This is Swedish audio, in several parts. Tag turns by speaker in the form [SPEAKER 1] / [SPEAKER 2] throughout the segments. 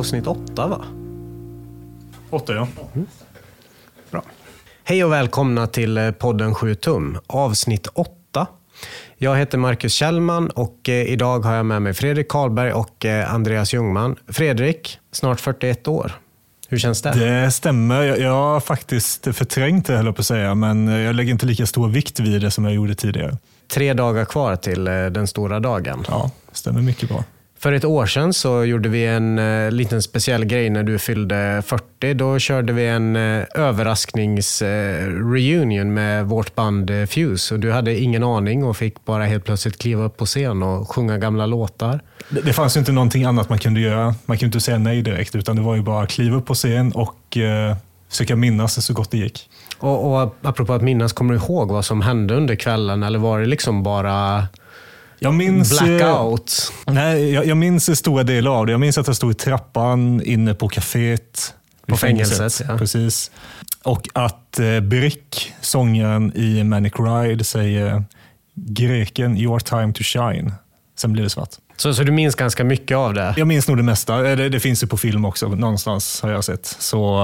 [SPEAKER 1] avsnitt åtta va?
[SPEAKER 2] Åtta ja.
[SPEAKER 1] Bra. Hej och välkomna till eh, podden 7 tum, avsnitt 8. Jag heter Marcus Kjellman och eh, idag har jag med mig Fredrik Karlberg och eh, Andreas Ljungman. Fredrik, snart 41 år. Hur känns det?
[SPEAKER 2] Det stämmer. Jag, jag har faktiskt förträngt det, höll jag på att säga, men jag lägger inte lika stor vikt vid det som jag gjorde tidigare.
[SPEAKER 1] Tre dagar kvar till den stora dagen.
[SPEAKER 2] Ja, stämmer mycket bra.
[SPEAKER 1] För ett år sedan så gjorde vi en eh, liten speciell grej när du fyllde 40. Då körde vi en eh, överraskningsreunion med vårt band eh, Fuse. Och du hade ingen aning och fick bara helt plötsligt kliva upp på scen och sjunga gamla låtar.
[SPEAKER 2] Det, det fanns ju inte någonting annat man kunde göra. Man kunde inte säga nej direkt, utan det var ju bara att kliva upp på scen och eh, försöka minnas det så gott det gick.
[SPEAKER 1] Och, och apropå att minnas, kommer du ihåg vad som hände under kvällen? Eller var det liksom bara
[SPEAKER 2] Jag minns, eh,
[SPEAKER 1] blackout?
[SPEAKER 2] Nej, jag, jag minns stora delar av det. Jag minns att jag stod i trappan inne på kaféet.
[SPEAKER 1] På fängelset, ja.
[SPEAKER 2] Precis. Och att eh, Brick, sångaren i Manic Ride, säger greken “Your time to shine”. Sen blir det svart.
[SPEAKER 1] Så, så du minns ganska mycket av det?
[SPEAKER 2] Jag minns nog det mesta. Eh, Det, det finns ju på film också, någonstans har jag sett. Så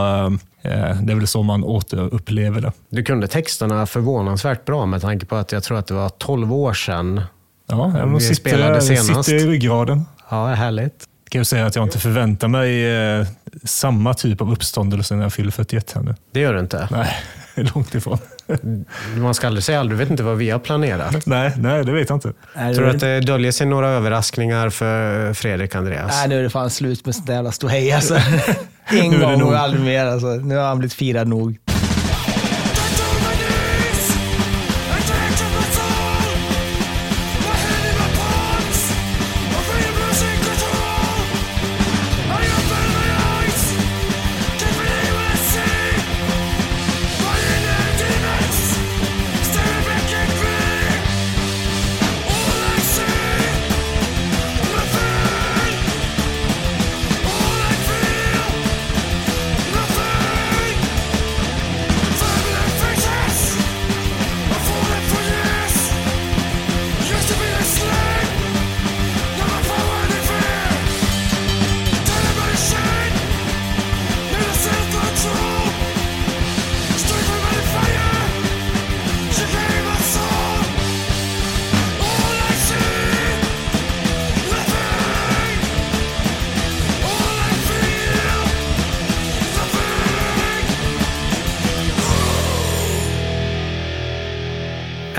[SPEAKER 2] eh, det är väl så man återupplever det.
[SPEAKER 1] Du kunde texterna förvånansvärt bra med tanke på att jag tror att det var 12 år sedan.
[SPEAKER 2] Ja,
[SPEAKER 1] Vi
[SPEAKER 2] jag
[SPEAKER 1] spelade
[SPEAKER 2] sitter,
[SPEAKER 1] senast.
[SPEAKER 2] sitter i ryggraden.
[SPEAKER 1] Ja, härligt.
[SPEAKER 2] kan jag säga att jag inte förväntar mig eh, samma typ av uppståndelse när jag fyller 41 här nu.
[SPEAKER 1] Det gör du inte.
[SPEAKER 2] Nej, långt ifrån.
[SPEAKER 1] Man ska aldrig säga aldrig. Du vet inte vad vi har planerat.
[SPEAKER 2] nej, nej, det vet jag inte.
[SPEAKER 3] Nej,
[SPEAKER 1] Tror du att det döljer sig några överraskningar för Fredrik Andreas?
[SPEAKER 3] Nej, nu är det fan slut med sånt där jävla ståhej alltså. En gång
[SPEAKER 2] nog.
[SPEAKER 3] och aldrig mer alltså. Nu har han blivit firad nog.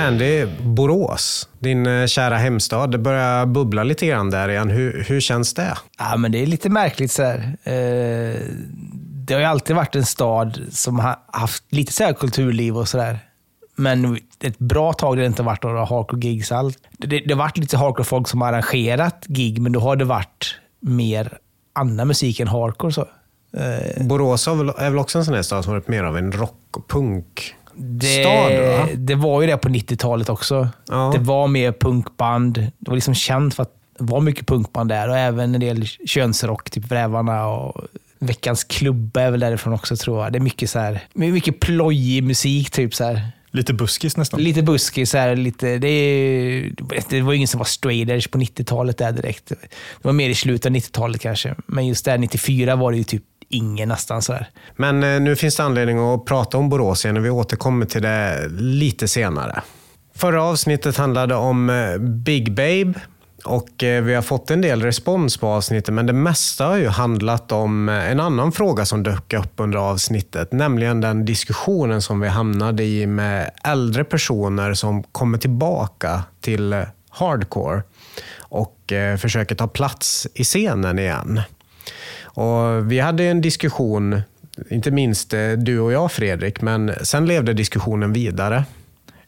[SPEAKER 1] Andy, Borås, din eh, kära hemstad. Det börjar bubbla lite grann där igen. Hur, hur känns det?
[SPEAKER 3] Ja, men det är lite märkligt så här. Eh, det har ju alltid varit en stad som har haft lite så här kulturliv och sådär. Men ett bra tag har det inte varit några hardcore-gigs alls. Det, det, det har varit lite hardcore-folk som har arrangerat gig, men då har det varit mer annan musik än hardcore. Så. Eh,
[SPEAKER 1] Borås väl, är väl också en sån här stad som har varit mer av en rock och punk
[SPEAKER 3] Det,
[SPEAKER 1] stad va?
[SPEAKER 3] det var ju det på 90-talet också.
[SPEAKER 1] Ja.
[SPEAKER 3] Det var mer punkband. Det var liksom känt för att det var mycket punkband där och även en del könsrock, typ Rävarna och Veckans klubba är väl därifrån också tror jag. Det är mycket så här, mycket plojig musik, typ så här.
[SPEAKER 2] Lite buskis nästan.
[SPEAKER 3] Lite här, lite, det, det var ingen som var straight edge på 90-talet där direkt. Det var mer i slutet av 90-talet kanske. Men just där 94 var det ju typ ingen nästan sådär.
[SPEAKER 1] Men eh, nu finns det anledning att prata om Borås igen och vi återkommer till det lite senare. Förra avsnittet handlade om eh, Big Babe och eh, vi har fått en del respons på avsnittet men det mesta har ju handlat om en annan fråga som dök upp under avsnittet, nämligen den diskussionen som vi hamnade i med äldre personer som kommer tillbaka till hardcore och försöker ta plats i scenen igen. Och vi hade en diskussion, inte minst eh, du och jag Fredrik, men sen levde diskussionen vidare.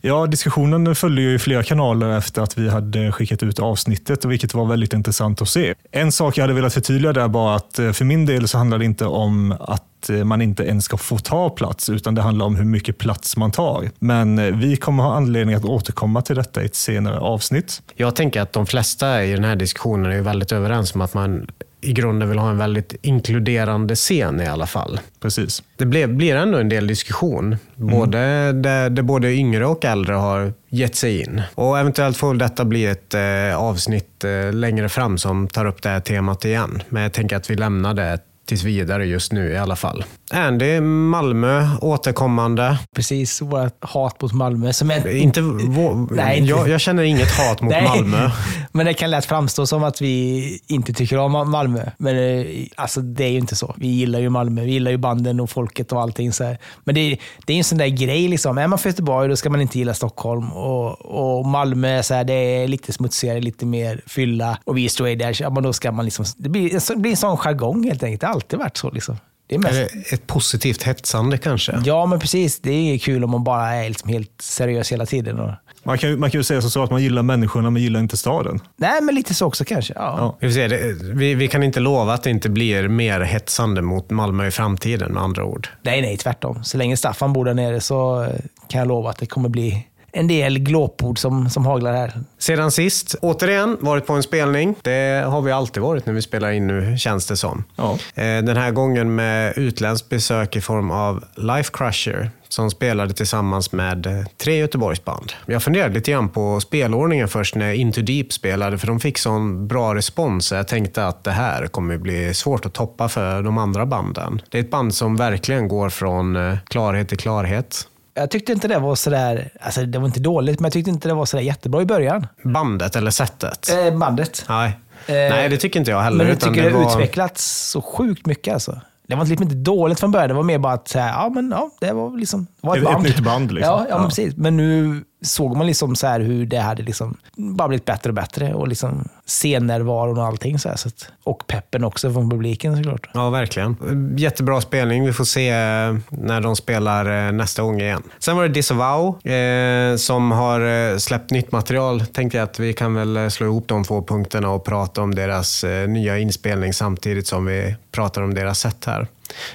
[SPEAKER 2] Ja, diskussionen följde ju i flera kanaler efter att vi hade skickat ut avsnittet, vilket var väldigt intressant att se. En sak jag hade velat förtydliga där bara att eh, för min del så handlar det inte om att eh, man inte ens ska få ta plats, utan det handlar om hur mycket plats man tar. Men eh, vi kommer ha anledning att återkomma till detta i ett senare avsnitt.
[SPEAKER 1] Jag tänker att de flesta i den här diskussionen är väldigt överens om att man i grunden vill ha en väldigt inkluderande scen i alla fall.
[SPEAKER 2] Precis.
[SPEAKER 1] Det blev, blir ändå en del diskussion, både där, där både yngre och äldre har gett sig in. Och eventuellt får detta bli ett eh, avsnitt eh, längre fram som tar upp det här temat igen. Men jag tänker att vi lämnar det tills vidare just nu i alla fall. Andy, Malmö, återkommande.
[SPEAKER 3] Precis, vårt hat mot Malmö. Som är,
[SPEAKER 1] Inte, vå-
[SPEAKER 3] Nej, inte-
[SPEAKER 1] jag, jag känner inget hat mot. Malmö.
[SPEAKER 3] Men det kan lätt framstå som att vi inte tycker om Malmö. Men eh, alltså, det är ju inte så. Vi gillar ju Malmö. Vi gillar ju banden och folket och allting. Så här. Men det, är- det är en sån där grej. Liksom. Är man från Göteborg då ska man inte gilla Stockholm. Och, och Malmö så här, det är lite smutsigare, lite mer fylla. Och vi är straight edge. Ja, men då ska man liksom, det, blir, det blir en sån jargong helt enkelt. Alltid varit så. Liksom. Det är mest,
[SPEAKER 1] Eller ett positivt hetsande kanske.
[SPEAKER 3] Ja, men precis. Det är inget kul om man bara är liksom helt seriös hela tiden. Och,
[SPEAKER 2] Man kan, ju- man kan ju säga så att man gillar människorna men gillar inte staden.
[SPEAKER 3] nej, men lite så också kanske. Ja.
[SPEAKER 2] Ja.
[SPEAKER 1] Vi, se, det, vi, vi kan inte lova att det inte blir mer hetsande mot Malmö i framtiden med andra ord.
[SPEAKER 3] Nej, nej, tvärtom. Så länge Staffan bor där nere så kan jag lova att det kommer bli en del glåpord som, som haglar här.
[SPEAKER 1] Sedan sist, återigen varit på en spelning. Det har vi alltid varit när vi spelar in nu, känns det som.
[SPEAKER 2] Ja.
[SPEAKER 1] Eh, Den här gången med utländskt besök i form av Life Crusher som spelade tillsammans med eh, tre Göteborgsband. Jag funderade lite grann på spelordningen först när Into Deep spelade, för de fick sån bra respons. Jag tänkte att det här kommer bli svårt att toppa för de andra banden. Det är ett band som verkligen går från eh, klarhet till klarhet.
[SPEAKER 3] Jag tyckte inte det var sådär, alltså det var inte dåligt, men jag tyckte inte det var sådär jättebra i början.
[SPEAKER 1] Bandet eller sättet?
[SPEAKER 3] Eh, bandet.
[SPEAKER 1] Nej.
[SPEAKER 3] Eh,
[SPEAKER 1] Nej, det tycker inte jag heller.
[SPEAKER 3] Men jag tycker det,
[SPEAKER 1] det
[SPEAKER 3] har
[SPEAKER 1] var...
[SPEAKER 3] utvecklats så sjukt mycket alltså. Det var liksom inte dåligt från början, det var mer bara att ja men ja, det var liksom, det var ett
[SPEAKER 2] Ett-
[SPEAKER 3] band.
[SPEAKER 2] nytt band, liksom.
[SPEAKER 3] Ja, ja,
[SPEAKER 2] Ja.
[SPEAKER 3] precis. Men nu såg man liksom så här hur det hade liksom bara blivit bättre och bättre och liksom scennärvaron och allting så här. Så att, och peppen också från publiken såklart.
[SPEAKER 1] Ja, verkligen. Jättebra spelning. Vi får se eh, när de spelar eh, nästa gång igen. Sen var det Disavow eh, som har eh, släppt nytt material. Tänkte jag att vi kan väl slå ihop de två punkterna och prata om deras eh, nya inspelning samtidigt som vi pratar om deras sätt här.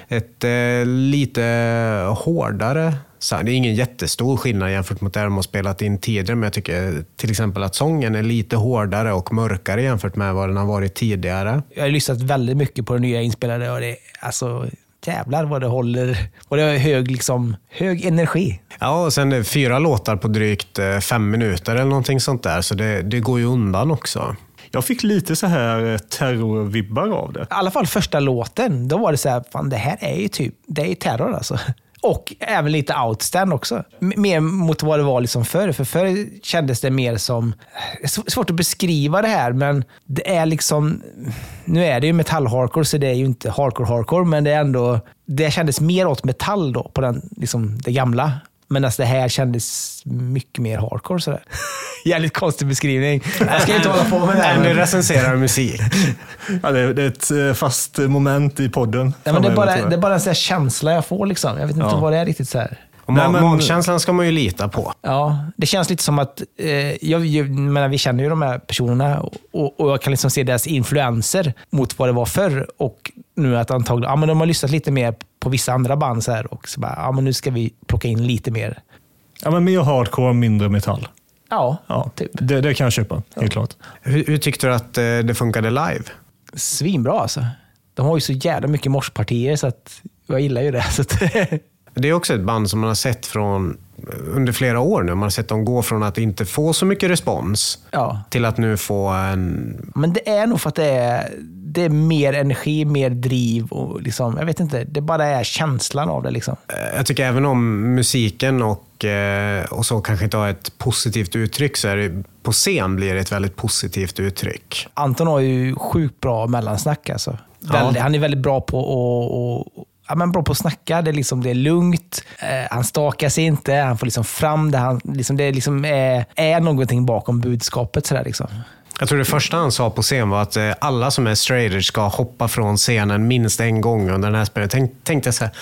[SPEAKER 1] Ett eh, lite hårdare så det är ingen jättestor skillnad jämfört mot det de har spelat in tidigare, men jag tycker till exempel att sången är lite hårdare och mörkare jämfört med vad den har varit tidigare.
[SPEAKER 3] Jag har lyssnat väldigt mycket på det nya inspelade och det är alltså jävlar vad det håller. Och det har hög, liksom, hög energi.
[SPEAKER 1] Ja, och sen fyra låtar på drygt eh, fem minuter eller någonting sånt där, så det, det går ju undan också.
[SPEAKER 2] Jag fick lite så här eh, terrorvibbar av det.
[SPEAKER 3] I alla fall första låten, då var det så här, fan det här är ju typ, det är ju terror alltså. Och även lite outstand också. Mer mot vad det var liksom förr. För förr kändes det mer som, det är svårt att beskriva det här, men det är liksom, nu är det ju metall-hardcore så det är ju inte hardcore-hardcore, men det är ändå, det kändes mer åt metall då, på den, liksom, det gamla. Medan det här kändes mycket mer hardcore sådär. Jävligt konstig beskrivning. Jag ska inte hålla på med det här. Men-
[SPEAKER 1] nu recenserar musik.
[SPEAKER 2] Ja, det, är, ett eh, fast moment i podden.
[SPEAKER 3] Nej, men det, är bara, det är bara en sån här känsla jag får. Liksom. Jag vet inte
[SPEAKER 2] Ja.
[SPEAKER 3] vad det är riktigt. så här.
[SPEAKER 1] Och
[SPEAKER 2] Nej, men-
[SPEAKER 1] Magkänslan ska man ju lita på.
[SPEAKER 3] Ja, det känns lite som att, eh, jag, jag menar, vi känner ju de här personerna och, och jag kan liksom se deras influenser mot vad det var förr. Och nu att antagligen, ja men de har lyssnat lite mer på vissa andra band så här och så bara, ja men nu ska vi plocka in lite mer.
[SPEAKER 2] Ja, men mer hardcore, mindre metall.
[SPEAKER 3] Ja,
[SPEAKER 2] Ja,
[SPEAKER 3] typ.
[SPEAKER 2] det, det kan jag köpa, helt klart.
[SPEAKER 1] Hur, hur tyckte du att eh, det funkade live?
[SPEAKER 3] Svinbra alltså. De har ju så jävla mycket morspartier så att jag gillar ju det. Så att,
[SPEAKER 1] Det är också ett band som man har sett från under flera år nu. Man har sett dem gå från att inte få så mycket respons
[SPEAKER 3] ja.
[SPEAKER 1] till att nu få en...
[SPEAKER 3] Men det är nog för att det är, det är mer energi, mer driv och liksom, jag vet inte, det bara är känslan av det. Liksom.
[SPEAKER 1] eh, Jag tycker även om musiken och, eh, och så kanske inte har ett positivt uttryck så är det, på scen blir det ett väldigt positivt uttryck.
[SPEAKER 3] Anton har ju sjukt bra mellansnack. Alltså.
[SPEAKER 1] Ja.
[SPEAKER 3] Han är väldigt bra på att ja, men bra på att snacka. Det är, liksom, det är lugnt, eh, han stakar sig inte, han får liksom fram det. Han, liksom, det liksom är, är någonting bakom budskapet. Sådär, liksom.
[SPEAKER 1] Jag tror det första han sa på scen var att eh, alla som är straighter ska hoppa från scenen minst en gång under den här spelningen. Tänk, tänkte jag så här,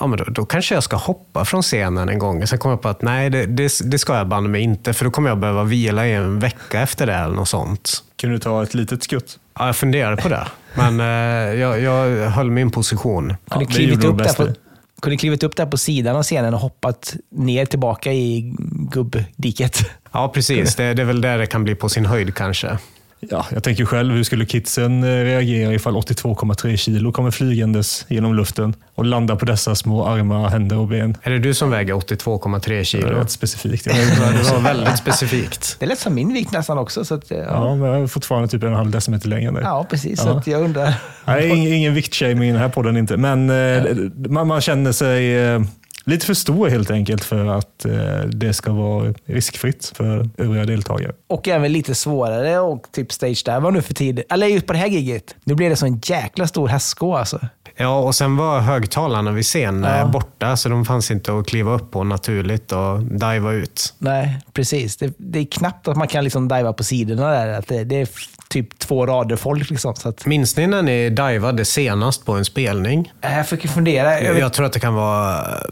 [SPEAKER 1] ja, men då, då kanske jag ska hoppa från scenen en gång. Sen kom jag på att nej, det, det, det ska jag banne mig inte, för då kommer jag behöva vila i en vecka efter det eller något sånt.
[SPEAKER 2] Kan du ta ett litet skutt?
[SPEAKER 1] Ja, jag funderade på det, men eh, jag, jag höll min position.
[SPEAKER 3] Kunde
[SPEAKER 2] det
[SPEAKER 3] klivit
[SPEAKER 2] gjorde
[SPEAKER 3] upp där på, kunde klivit upp där på sidan av scenen och hoppat ner tillbaka i gubbdiket.
[SPEAKER 1] Ja, precis. Det, det är väl där det kan bli på sin höjd kanske.
[SPEAKER 2] Ja, jag tänker själv, hur skulle kidsen eh, reagera ifall 82,3 kilo kommer flygandes genom luften och landar på dessa små armar, händer och ben?
[SPEAKER 1] Är det du som väger 82,3
[SPEAKER 2] Det
[SPEAKER 1] kilo?
[SPEAKER 2] är rätt specifikt.
[SPEAKER 1] Det var väldigt specifikt.
[SPEAKER 3] Det är lätt som min vikt nästan också. Så att, ja.
[SPEAKER 2] Ja, men jag är fortfarande typ en halv decimeter längre än dig.
[SPEAKER 3] ja, precis. Så
[SPEAKER 2] Ja.
[SPEAKER 3] att jag undrar.
[SPEAKER 2] Nej, ingen, ingen viktshaming i den här podden inte, men eh, man, man känner sig eh, lite för stor helt enkelt för att eh, det ska vara riskfritt för övriga deltagare.
[SPEAKER 3] Och även lite svårare och typ stage dive nu för tiden. Eller just på det här giget. Nu blir det så en jäkla stor hästsko alltså.
[SPEAKER 1] Ja, och sen var högtalarna vid scen
[SPEAKER 3] Ja.
[SPEAKER 1] eh, borta, så de fanns inte att kliva upp på naturligt och diva ut.
[SPEAKER 3] Nej, precis. Det, det är knappt att man kan liksom diva på sidorna där. Att det, det är typ två rader folk. Liksom, så att,
[SPEAKER 1] Minns ni när ni divade senast på en spelning?
[SPEAKER 3] jag fick fundera.
[SPEAKER 1] Jag, jag tror att det kan vara eh,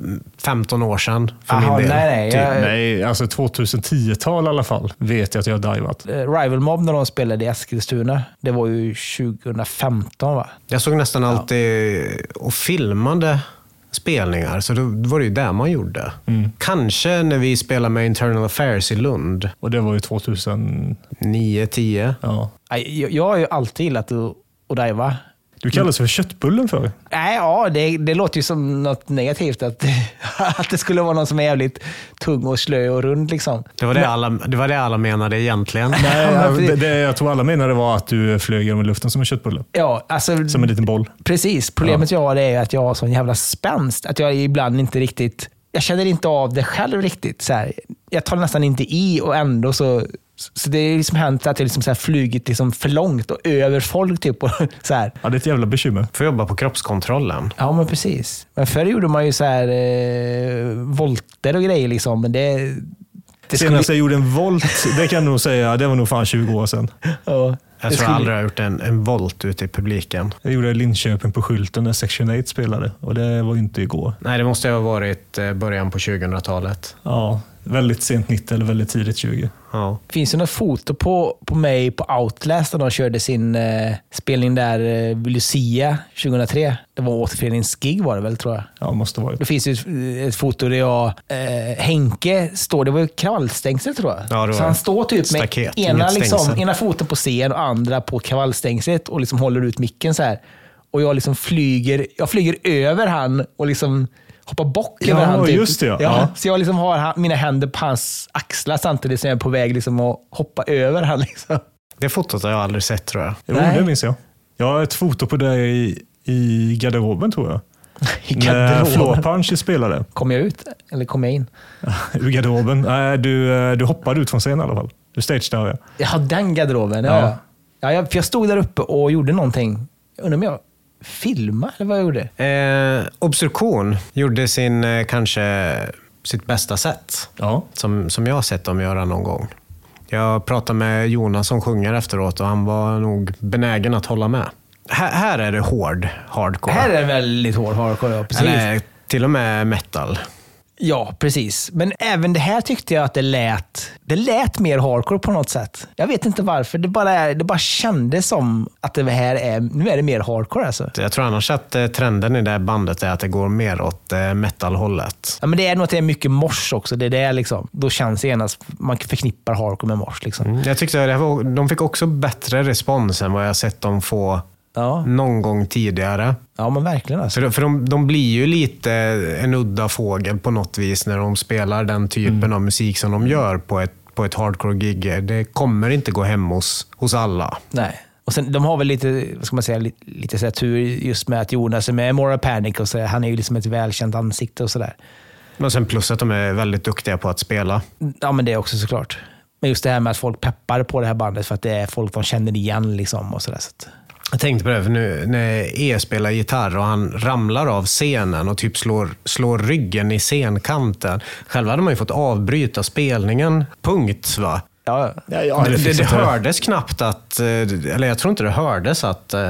[SPEAKER 1] 15 år sedan för
[SPEAKER 3] Jaha,
[SPEAKER 1] min del.
[SPEAKER 3] nej, nej.
[SPEAKER 1] Typ.
[SPEAKER 3] Jag,
[SPEAKER 2] Nej, alltså 2010-tal i alla fall vet jag att jag har divat.
[SPEAKER 3] eh, Rival Mob när de spelade i Eskilstuna, det var ju 2015 va?
[SPEAKER 1] Jag såg nästan alltid och filmade spelningar, så då var det ju det man gjorde.
[SPEAKER 3] Mm.
[SPEAKER 1] Kanske när vi spelade med Internal Affairs i Lund,
[SPEAKER 2] Och det var ju 2000...
[SPEAKER 1] 9-10.
[SPEAKER 2] Ja.
[SPEAKER 3] Jag, jag har ju alltid gillat att, att diva.
[SPEAKER 2] Du kallas för köttbullen för.
[SPEAKER 3] Nej, ja, det, det låter ju som något negativt. Att, att det skulle vara någon som är jävligt tung och slö och rund. Liksom.
[SPEAKER 1] Det var det, alla, det var det alla menade egentligen.
[SPEAKER 2] Nej, det, det jag tror alla menade var att du flög genom luften som en köttbulle.
[SPEAKER 3] Ja, alltså,
[SPEAKER 2] Som en liten boll.
[SPEAKER 3] precis. Problemet jag har är att jag har sån jävla spänst. Att jag ibland inte riktigt... Jag känner inte av det själv riktigt. Så här. Jag tar nästan inte i och ändå så... Så det är liksom hänt att jag liksom så här flugit liksom för långt och över folk. Typ, och så här.
[SPEAKER 2] Ja, det är ett jävla bekymmer.
[SPEAKER 1] Får jobba på kroppskontrollen.
[SPEAKER 3] Ja, men precis. Men förr gjorde man ju så här eh, volter och grejer. Liksom, men det, det skulle-
[SPEAKER 2] Senast jag gjorde en volt, det kan jag nog säga, det var nog fan 20 år sedan.
[SPEAKER 3] Ja,
[SPEAKER 1] Jag tror
[SPEAKER 3] skulle-
[SPEAKER 1] jag aldrig har gjort en, en volt ute i publiken.
[SPEAKER 2] Jag gjorde det i Linköping på skylten när Section 8 spelade och det var ju inte igår.
[SPEAKER 1] Nej, det måste ha varit eh, början på 2000-talet.
[SPEAKER 2] Ja, väldigt sent 90 eller väldigt tidigt 20.
[SPEAKER 1] Ja.
[SPEAKER 3] finns ju något foto på, på mig på Outlast när de körde sin eh, spelning där, eh, Lucia 2003. Det var återföreningsgig var det väl, tror jag.
[SPEAKER 2] Ja, måste vara.
[SPEAKER 3] Det finns ju ett, ett foto där jag, eh, Henke står, det var ju kravallstängsel tror jag.
[SPEAKER 1] Ja, det var
[SPEAKER 3] Så han står typ med
[SPEAKER 1] staket,
[SPEAKER 3] ena, liksom, ena foten på scen och andra på kravallstängslet och liksom håller ut micken så här. Och jag liksom flyger, jag flyger över han och liksom hoppar bock
[SPEAKER 2] Ja,
[SPEAKER 3] över han. Typ.
[SPEAKER 2] just det, ja. Ja.
[SPEAKER 3] Så jag liksom har mina händer på hans axlar samtidigt som jag är på väg liksom att hoppa över han. Liksom.
[SPEAKER 1] Det fotot har jag aldrig sett tror jag.
[SPEAKER 2] Jo,
[SPEAKER 3] Nej.
[SPEAKER 2] det minns jag. Jag har ett foto på dig i, i garderoben tror jag.
[SPEAKER 3] I
[SPEAKER 2] När
[SPEAKER 3] garderoben.
[SPEAKER 2] Floor Punch spelade.
[SPEAKER 3] Kom jag ut eller kom jag in?
[SPEAKER 2] Ur garderoben. Nej, du, eh, du hoppade ut från scenen i alla fall. Du stageade.
[SPEAKER 3] Ja, den garderoben. Ja.
[SPEAKER 2] Ja.
[SPEAKER 3] Ja. Ja, jag, för jag stod där uppe och gjorde någonting. Jag undrar om jag filmade eller vad gjorde.
[SPEAKER 1] Eh, Obstruktion gjorde sin, eh, kanske sitt bästa set.
[SPEAKER 2] Ja.
[SPEAKER 1] Som, som jag har sett dem göra någon gång. Jag pratade med Jonas som sjunger efteråt och han var nog benägen att hålla med. Här, här är det hård hardcore.
[SPEAKER 3] Här är det väldigt hård hardcore, ja, precis.
[SPEAKER 1] Eller till och med metal.
[SPEAKER 3] Ja, precis. Men även det här tyckte jag att det lät, det lät mer hardcore på något sätt. Jag vet inte varför. Det bara, är, det bara kändes som att det här är, nu är det mer hardcore alltså.
[SPEAKER 1] Jag tror annars att eh, trenden i det här bandet är att det går mer åt eh, metal-hållet.
[SPEAKER 3] Ja, men det är nog att det är mycket mors också. Det är det liksom. Då känns det genast, man förknippar hardcore med mors. Liksom.
[SPEAKER 1] Jag tyckte att det var, de fick också bättre respons än vad jag sett dem få
[SPEAKER 3] Ja.
[SPEAKER 1] någon gång tidigare.
[SPEAKER 3] ja, men verkligen alltså.
[SPEAKER 1] För, de- för de, de blir ju lite en udda fågel på något vis när de spelar den typen av musik som de gör på ett, på ett hardcore-gig. Det kommer inte gå hem hos, hos alla.
[SPEAKER 3] Nej. Och sen, de har väl lite, vad ska man säga, lite, lite så tur just med att Jonas är med i Mora Panic och så. Han är ju liksom ett välkänt ansikte och sådär.
[SPEAKER 1] Men sen plus att de är väldigt duktiga på att spela.
[SPEAKER 3] Ja, men det också såklart. Men just det här med att folk peppar på det här bandet för att det är folk de känner igen. Liksom och så där, så att,
[SPEAKER 1] jag tänkte på det, för nu när E spelar gitarr och han ramlar av scenen och typ slår, slår ryggen i scenkanten. Själv hade man ju fått avbryta spelningen, punkt. va?
[SPEAKER 3] Ja,
[SPEAKER 2] Ja, ja,
[SPEAKER 1] det, det, hördes knappt att, eh, eller jag tror inte det hördes att... Eh,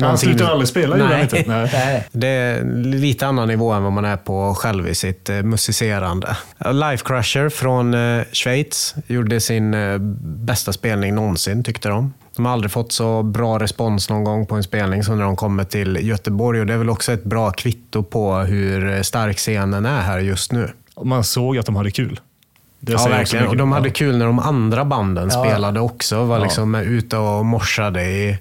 [SPEAKER 2] Han slutade aldrig spela, han
[SPEAKER 1] Nej.
[SPEAKER 2] inte? Nej.
[SPEAKER 3] nej.
[SPEAKER 1] Det är lite annan nivå än vad man är på själv i sitt eh, musicerande. Life Crusher från eh, Schweiz gjorde sin eh, bästa spelning någonsin, tyckte de. De har aldrig fått så bra respons någon gång på en spelning som när de kommer till Göteborg. Och Det är väl också ett bra kvitto på hur stark scenen är här just nu.
[SPEAKER 2] Man såg att de hade kul. Det
[SPEAKER 1] Ja, verkligen. Och de hade kul när de andra banden
[SPEAKER 3] Ja.
[SPEAKER 1] spelade också. Var
[SPEAKER 2] Ja.
[SPEAKER 1] liksom ute och morsade i,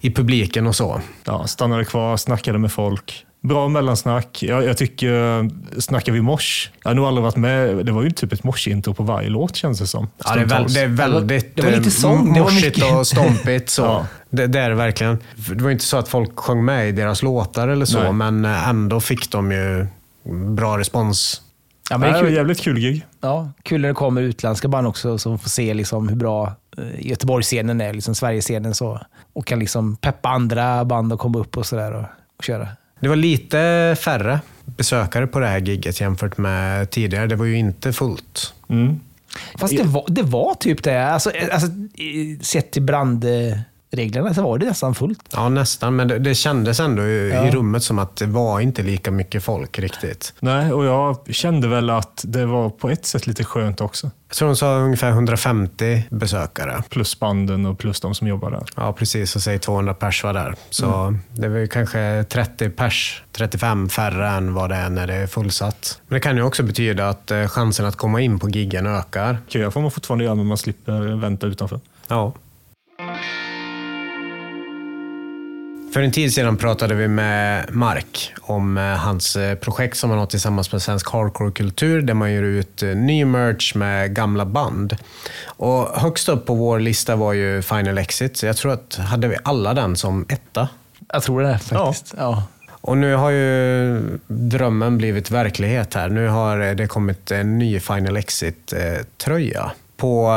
[SPEAKER 1] i publiken och så.
[SPEAKER 2] Ja, stannade kvar, snackade med folk. Bra mellansnack. Jag, jag tycker, snackar vi mors? Jag har nog aldrig varit med. Det var ju typ ett morse-intro på varje låt känns det som.
[SPEAKER 1] Ja, det, är väl, det är väldigt
[SPEAKER 3] Det var lite
[SPEAKER 1] eh,
[SPEAKER 3] sång, det var
[SPEAKER 1] morsigt
[SPEAKER 3] mycket.
[SPEAKER 1] och stompigt. Så.
[SPEAKER 2] Ja.
[SPEAKER 1] det, det är det verkligen. Det var inte så att folk sjöng med i deras låtar eller så,
[SPEAKER 2] Nej.
[SPEAKER 1] men eh, ändå fick de ju bra respons.
[SPEAKER 3] Ja, men det är
[SPEAKER 2] var
[SPEAKER 3] kul.
[SPEAKER 2] jävligt kul gig.
[SPEAKER 3] Ja, kul när det kommer utländska band också som får se liksom hur bra eh, Göteborgsscenen är, liksom Sverigescenen så. Och kan liksom peppa andra band att komma upp och sådär och, och köra.
[SPEAKER 1] Det var lite färre besökare på det här gigget jämfört med tidigare. Det var ju inte fullt.
[SPEAKER 2] Mm.
[SPEAKER 3] Fast det var, det var typ det. Alltså, eh, alltså, sett till brandreglerna så var det nästan fullt.
[SPEAKER 1] Ja, nästan. Men det, det kändes ändå i,
[SPEAKER 3] Ja.
[SPEAKER 1] i rummet som att det var inte lika mycket folk riktigt.
[SPEAKER 2] Nej, och jag kände väl att det var på ett sätt lite skönt också.
[SPEAKER 1] Jag tror de sa ungefär 150 besökare.
[SPEAKER 2] Plus banden och plus de som jobbar där.
[SPEAKER 1] Ja, precis. Och säg 200 pers var där. Så det var ju kanske 30 pers, 35 färre än vad det är när det är fullsatt. Men det kan ju också betyda att eh, chansen att komma in på giggen ökar.
[SPEAKER 2] Köa får man fortfarande göra, men man slipper vänta utanför.
[SPEAKER 1] Ja. För en tid sedan pratade vi med Mark om eh, hans eh, projekt som han har tillsammans med Svensk Hardcore-kultur där man gör ut eh, ny merch med gamla band. Och högst upp på vår lista var ju Final Exit, så jag tror att hade vi alla den som etta.
[SPEAKER 3] Jag tror det faktiskt. Ja.
[SPEAKER 1] Och nu har ju drömmen blivit verklighet här. Nu har det kommit en ny Final Exit-tröja på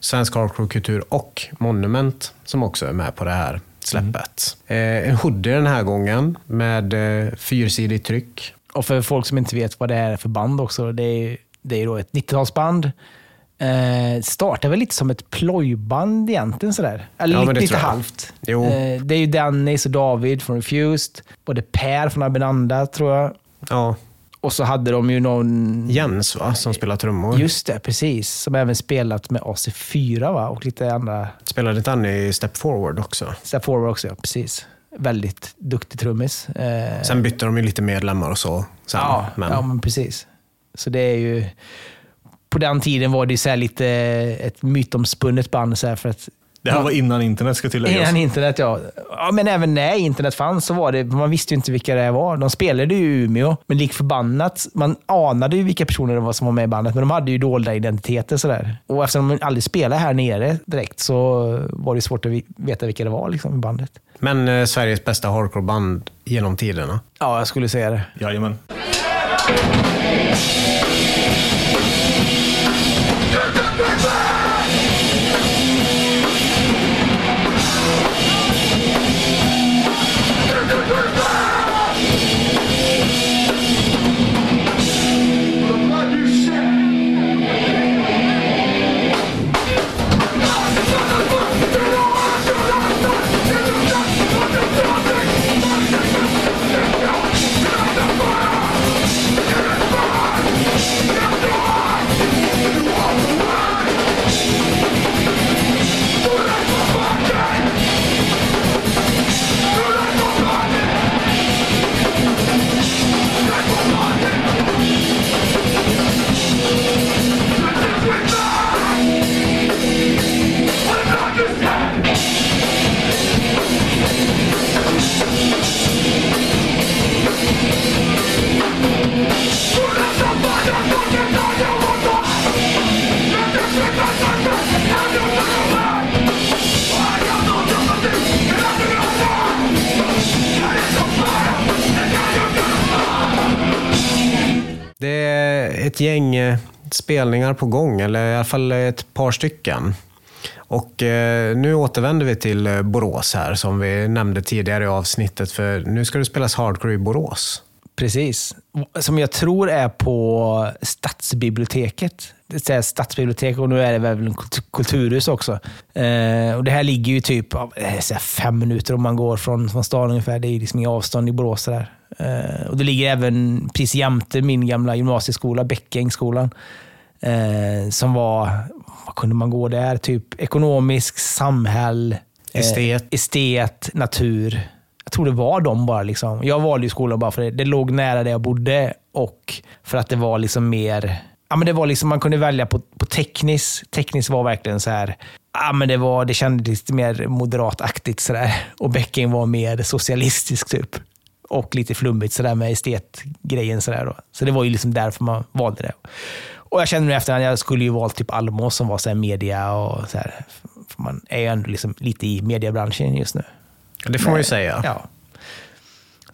[SPEAKER 1] Svensk Hardcore Kultur och Monument som också är med på det här släppet. Eh, en hoodie den här gången med eh, fyrsidigt tryck.
[SPEAKER 3] Och för folk som inte vet vad det är för band också, det är, det är då ett 90-talsband. Eh, startar väl lite som ett plojband egentligen sådär. Eller
[SPEAKER 1] Ja,
[SPEAKER 3] lite, lite halvt.
[SPEAKER 1] Jo.
[SPEAKER 3] Eh, det är ju Dennis och David från Refused. Både Per från Abinanda tror jag.
[SPEAKER 1] Ja,
[SPEAKER 3] Och så hade de ju någon...
[SPEAKER 1] Jens va, som spelar trummor.
[SPEAKER 3] Just det, precis. Som även spelat med AC4 va? och lite andra
[SPEAKER 1] Spelade inte han i Step Forward också?
[SPEAKER 3] Step Forward också. Ja, precis. Väldigt duktig trummis. Eh,
[SPEAKER 1] Sen bytte de ju lite medlemmar och så. Sen,
[SPEAKER 3] ja,
[SPEAKER 1] men,
[SPEAKER 3] ja, men precis. Så det är ju... På den tiden var det så här lite ett mytomspunnet band. Så för att
[SPEAKER 2] Det här var innan internet ska tilläggas.
[SPEAKER 3] Innan internet, ja. ja. Men även när internet fanns så var det, man visste ju inte vilka det var. De spelade ju i Umeå, men lik förbannat, man anade ju vilka personer det var som var med i bandet, men de hade ju dolda identiteter. Sådär. Och eftersom de aldrig spelade här nere direkt så var det svårt att veta vilka det var liksom, i bandet.
[SPEAKER 1] men eh, Sveriges bästa hardcore-band genom tiderna.
[SPEAKER 3] Ja, jag skulle säga det.
[SPEAKER 2] Jajamän.
[SPEAKER 1] Det ett gäng eh, spelningar på gång, eller i alla fall ett par stycken. Och eh, nu återvänder vi till eh, Borås här, som vi nämnde tidigare i avsnittet, för nu ska det spelas hardcore i Borås.
[SPEAKER 3] Precis. Som jag tror är på Stadsbiblioteket. Är stadsbibliotek och nu är det väl kulturhus också. Eh, och Det här ligger ju typ så här fem minuter om man går från, från stan ungefär. Det är liksom inga avstånd i Borås. Där. Eh, och det ligger även precis jämte min gamla gymnasieskola, Bäckängsskolan. Eh, som var, vad kunde man gå där? Typ ekonomisk, samhäll, eh,
[SPEAKER 1] Estet.
[SPEAKER 3] estet, natur. Jag tror det var de bara. Liksom. Jag valde ju skolan bara för det. Det låg nära där jag bodde och för att det var liksom mer ja, men det var liksom, man kunde välja på, på Teknis. Teknis var verkligen så här, ja, men det, var, det kändes lite mer moderataktigt sådär. Och Becking var mer socialistisk typ. Och lite flummigt sådär med estetgrejen. Sådär då. Så det var ju liksom därför man valde det. Och jag kände nu efterhand, jag skulle ju valt typ Almås som var så media och så här. För man är ju ändå liksom lite i mediebranschen just nu.
[SPEAKER 1] Det får man ju säga.
[SPEAKER 3] Ja.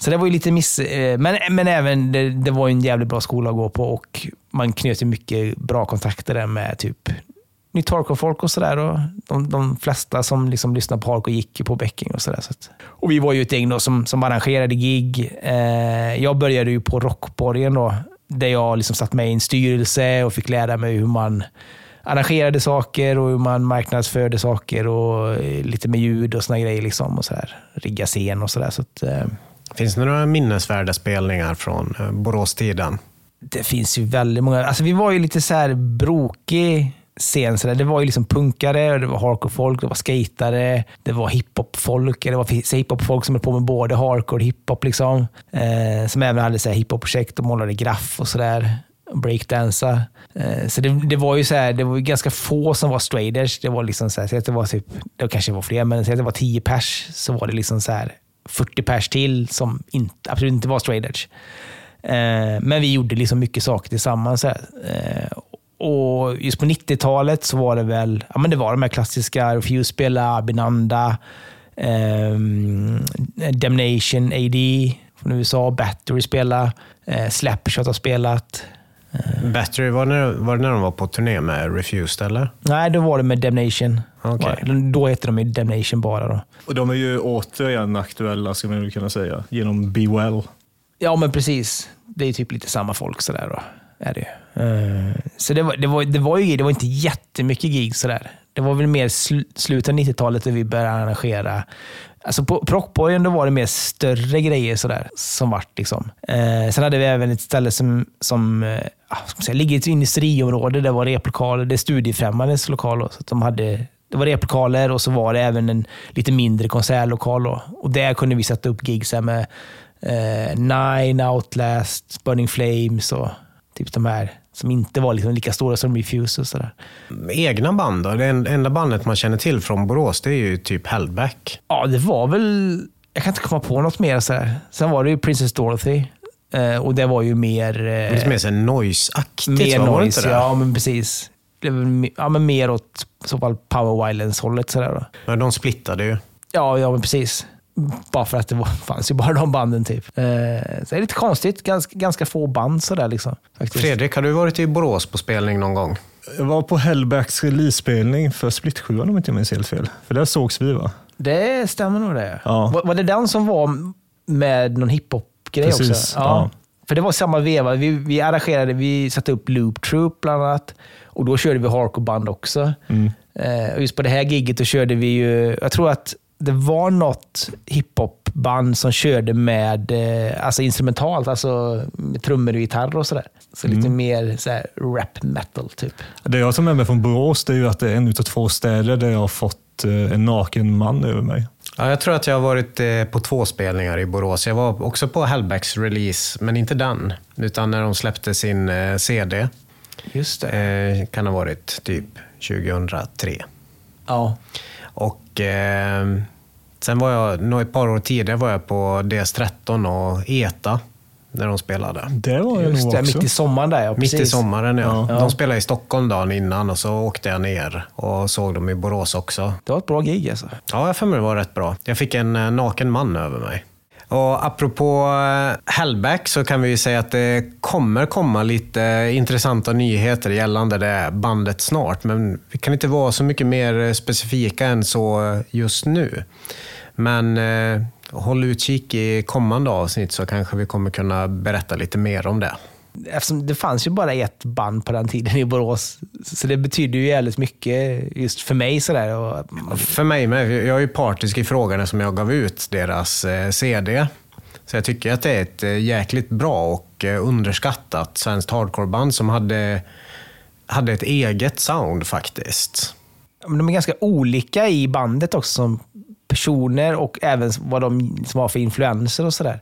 [SPEAKER 3] Så det var ju lite miss... Eh, men, men även, det, det var ju en jävligt bra skola att gå på och man knöt ju mycket bra kontakter där med typ nytt hardcore-folk och sådär. De, de flesta som liksom lyssnade på hardcore gick ju på Becking och sådär. Så att- och vi var ju ett gäng då som, som arrangerade gig. Eh, jag började ju på Rockborgen då, där jag liksom satt med i en styrelse och fick lära mig hur man arrangerade saker och hur man marknadsförde saker och eh, lite med ljud och såna grejer. Liksom och så där. Rigga scen och sådär. Så att, eh,
[SPEAKER 1] Finns det några minnesvärda spelningar från eh, Boråstiden?
[SPEAKER 3] det finns ju väldigt många. Alltså vi var ju lite så här brokig scen. Så där. Det var ju liksom punkare, det var hardcore-folk, det var skatare, det var hiphop-folk. Det var hiphop-folk som höll på med både hardcore och hiphop. Liksom. Eh, som även hade hiphop-projekt och målade graff och sådär. Breakdansa. Eh, så det, det var ju så här, det var ju ganska få som var straders. Det var liksom så här, så att det var typ, det kanske var fler, men säg att det var tio pers så var det liksom så här 40 pers till som inte, absolut inte var straight edge. Eh, men vi gjorde liksom mycket saker tillsammans. Eh, och just på 90-talet så var det väl ja, men det var de här klassiska Refuse spela, Abinanda, ehm, Damnation AD från USA, Battery spela, eh, Slapshot har spelat.
[SPEAKER 1] Battery, var det, när, var det när de var på turné med Refused eller?
[SPEAKER 3] Nej, då var det med Damnation. Det. Då hette de ju Damnation bara. Då.
[SPEAKER 2] Och de är ju återigen aktuella, ska man ju kunna säga, genom Be Well.
[SPEAKER 3] Ja, men precis. Det är typ lite samma folk sådär då. Är det ju. Eh, Så det var, det, var, det var ju det var inte jättemycket gig sådär. Det var väl mer sl, slutet av 90-talet där vi började arrangera. Alltså på, på Rockborgen då var det mer större grejer sådär som vart. Liksom. Eh, sen hade vi även ett ställe som, som eh, ah, ska man säga, ligger i ett industriområde. Det var replokaler. Det är Studiefrämjandes lokal. Då, så att de hade, det var replokaler och så var det även en lite mindre konsertlokal. Då. Och där kunde vi sätta upp gig så här med eh, Nine, Outlast, Burning Flames och typ de här som inte var liksom lika stora som Refuse och sådär.
[SPEAKER 1] Egna band då? Det en- enda bandet man känner till från Borås, det är ju typ Hellback.
[SPEAKER 3] Ja, det var väl... Jag kan inte komma på något mer. Så här. Sen var det ju Princess Dorothy. Eh, och det var ju mer... Eh,
[SPEAKER 1] Lite mer här noise-aktigt? Var det inte det?
[SPEAKER 3] Ja, men precis. Me- ja, men mer åt så fall Power Violence-hållet. Sådär då.
[SPEAKER 1] Men de splittade ju.
[SPEAKER 3] Ja, ja, men precis. Bara för att det var, fanns ju bara de banden. typ. Eh, så det är lite konstigt. Ganska, ganska få band sådär. Liksom, faktiskt.
[SPEAKER 1] Fredrik, har du varit i Borås på spelning någon gång?
[SPEAKER 2] Jag var på Hellbacks release-spelning för Split 7 om inte jag minns helt fel. För där sågs vi va?
[SPEAKER 3] Det stämmer nog det.
[SPEAKER 2] Ja.
[SPEAKER 3] Var, var det den som var med någon hiphop-grej
[SPEAKER 2] Precis,
[SPEAKER 3] också?
[SPEAKER 2] ja.
[SPEAKER 3] För det var samma veva. Vi, vi arrangerade, vi satte upp Loop Troop bland annat. Och då körde vi hardcore-band också.
[SPEAKER 2] Mm.
[SPEAKER 3] Eh, och just på det här giget då körde vi ju, jag tror att det var något hiphop-band som körde med eh, alltså instrumentalt, alltså med trummor och gitarr och sådär. Så lite
[SPEAKER 2] Mm.
[SPEAKER 3] mer så här, rap metal typ.
[SPEAKER 2] Det jag tar med mig från Borås det är ju att det är en av två städer där jag har fått eh, en naken man över mig.
[SPEAKER 1] Ja, jag tror att jag har varit eh, på två spelningar i Borås. Jag var också på Hellbacks release, men inte den. Utan när de släppte sin eh, CD.
[SPEAKER 3] Just det.
[SPEAKER 1] Eh, kan ha varit typ 2003.
[SPEAKER 3] Ja.
[SPEAKER 1] Och eh, sen var jag, nog ett par år tidigare var jag på DS13 och ETA när de spelade.
[SPEAKER 2] Det var jag
[SPEAKER 3] Just
[SPEAKER 2] nog
[SPEAKER 3] det,
[SPEAKER 2] också.
[SPEAKER 3] mitt i sommaren där ja.
[SPEAKER 1] Mitt i sommaren, ja.
[SPEAKER 3] Ja.
[SPEAKER 1] De spelade i Stockholm dagen innan och så åkte jag ner och såg dem i Borås också.
[SPEAKER 3] Det var ett bra gig alltså.
[SPEAKER 1] Ja, jag för mig det var rätt bra. Jag fick en eh, naken man över mig. Och apropå eh, Hellback så kan vi ju säga att det kommer komma lite intressanta nyheter gällande det bandet snart. Men vi kan inte vara så mycket mer specifika än så just nu. Men eh, håll utkik i kommande avsnitt så kanske vi kommer kunna berätta lite mer om det.
[SPEAKER 3] Eftersom det fanns ju bara ett band på den tiden i Borås. Så det betyder ju jävligt mycket just för mig. Sådär. Och,
[SPEAKER 1] För mig med. Jag är ju partisk i frågan eftersom jag gav ut deras eh, CD. Så jag tycker att det är ett eh, jäkligt bra och eh, underskattat svenskt hardcoreband som hade, hade ett eget sound faktiskt.
[SPEAKER 3] men de är ganska olika i bandet också som personer och även vad de som har för influenser och sådär.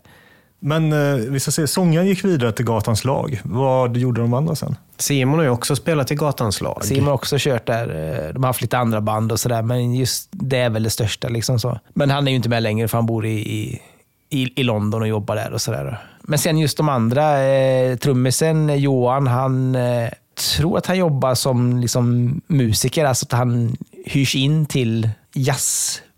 [SPEAKER 2] Men eh, vi ska se, sångaren gick vidare till Gatans lag. Vad gjorde de andra sen?
[SPEAKER 1] Simon har ju också spelat i Gatans lag.
[SPEAKER 3] Simon har också kört där. Eh, De har haft lite andra band och sådär, men just det är väl det största. Liksom så. Men han är ju inte med längre för han bor i, i, i London och jobbar där. och sådär. Men sen just de andra, eh, trummisen Johan, han eh, tror att han jobbar som liksom, musiker. Alltså att han hyrs in till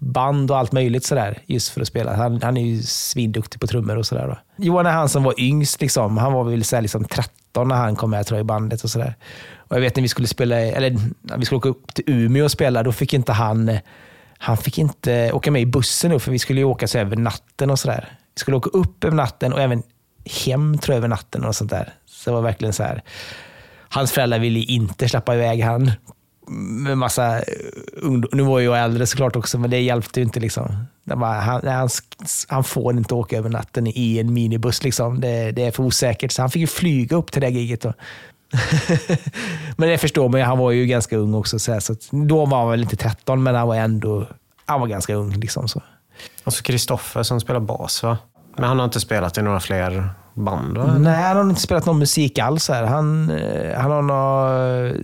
[SPEAKER 3] band och allt möjligt sådär. Just för att spela. Han, han är ju svinduktig på trummor och sådär. Johan är han som var yngst. Liksom. Han var väl såhär, liksom 13 när han kom med tror jag, i bandet och sådär. Och jag vet när vi skulle spela, eller när vi skulle åka upp till Umeå och spela, då fick inte han han fick inte åka med i bussen nu, för vi skulle ju åka så över natten och sådär. Vi skulle åka upp över natten och även hem tror jag, över natten och sånt där. Så det var verkligen så här. Hans föräldrar ville inte släppa iväg han med massa eh, ungdomar. Nu var jag äldre såklart också, men det hjälpte ju inte. Liksom. Bara, han, han, han får inte åka över natten i en minibuss. Liksom. Det, det är för osäkert. Så han fick ju flyga upp till det giget. Men det förstår man ju, han var ju ganska ung också. Så, här, så att, då var han väl inte 13, men han var ändå han var ganska ung. Liksom, så.
[SPEAKER 1] Och så Kristoffer som spelar bas va? Men han har inte spelat i några fler band va?
[SPEAKER 3] Nej, han har inte spelat någon musik alls. Här. Han, eh, han har något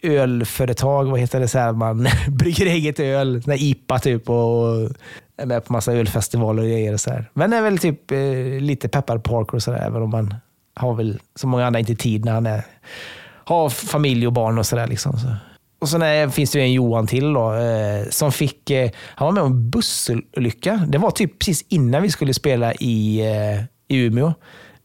[SPEAKER 3] eh, ölföretag, vad heter det, så här, man brygger eget öl, sån IPA typ och är med på massa ölfestivaler och grejer. Och så här. Men är väl typ eh, lite peppad på parkour och sådär, även om man har väl som många andra inte tid när han är, har familj och barn och sådär. Liksom, så. Och sen är, finns det ju en Johan till då, eh, som fick, eh, han var med om en bussolycka. Det var typ precis innan vi skulle spela i, eh, i Umeå.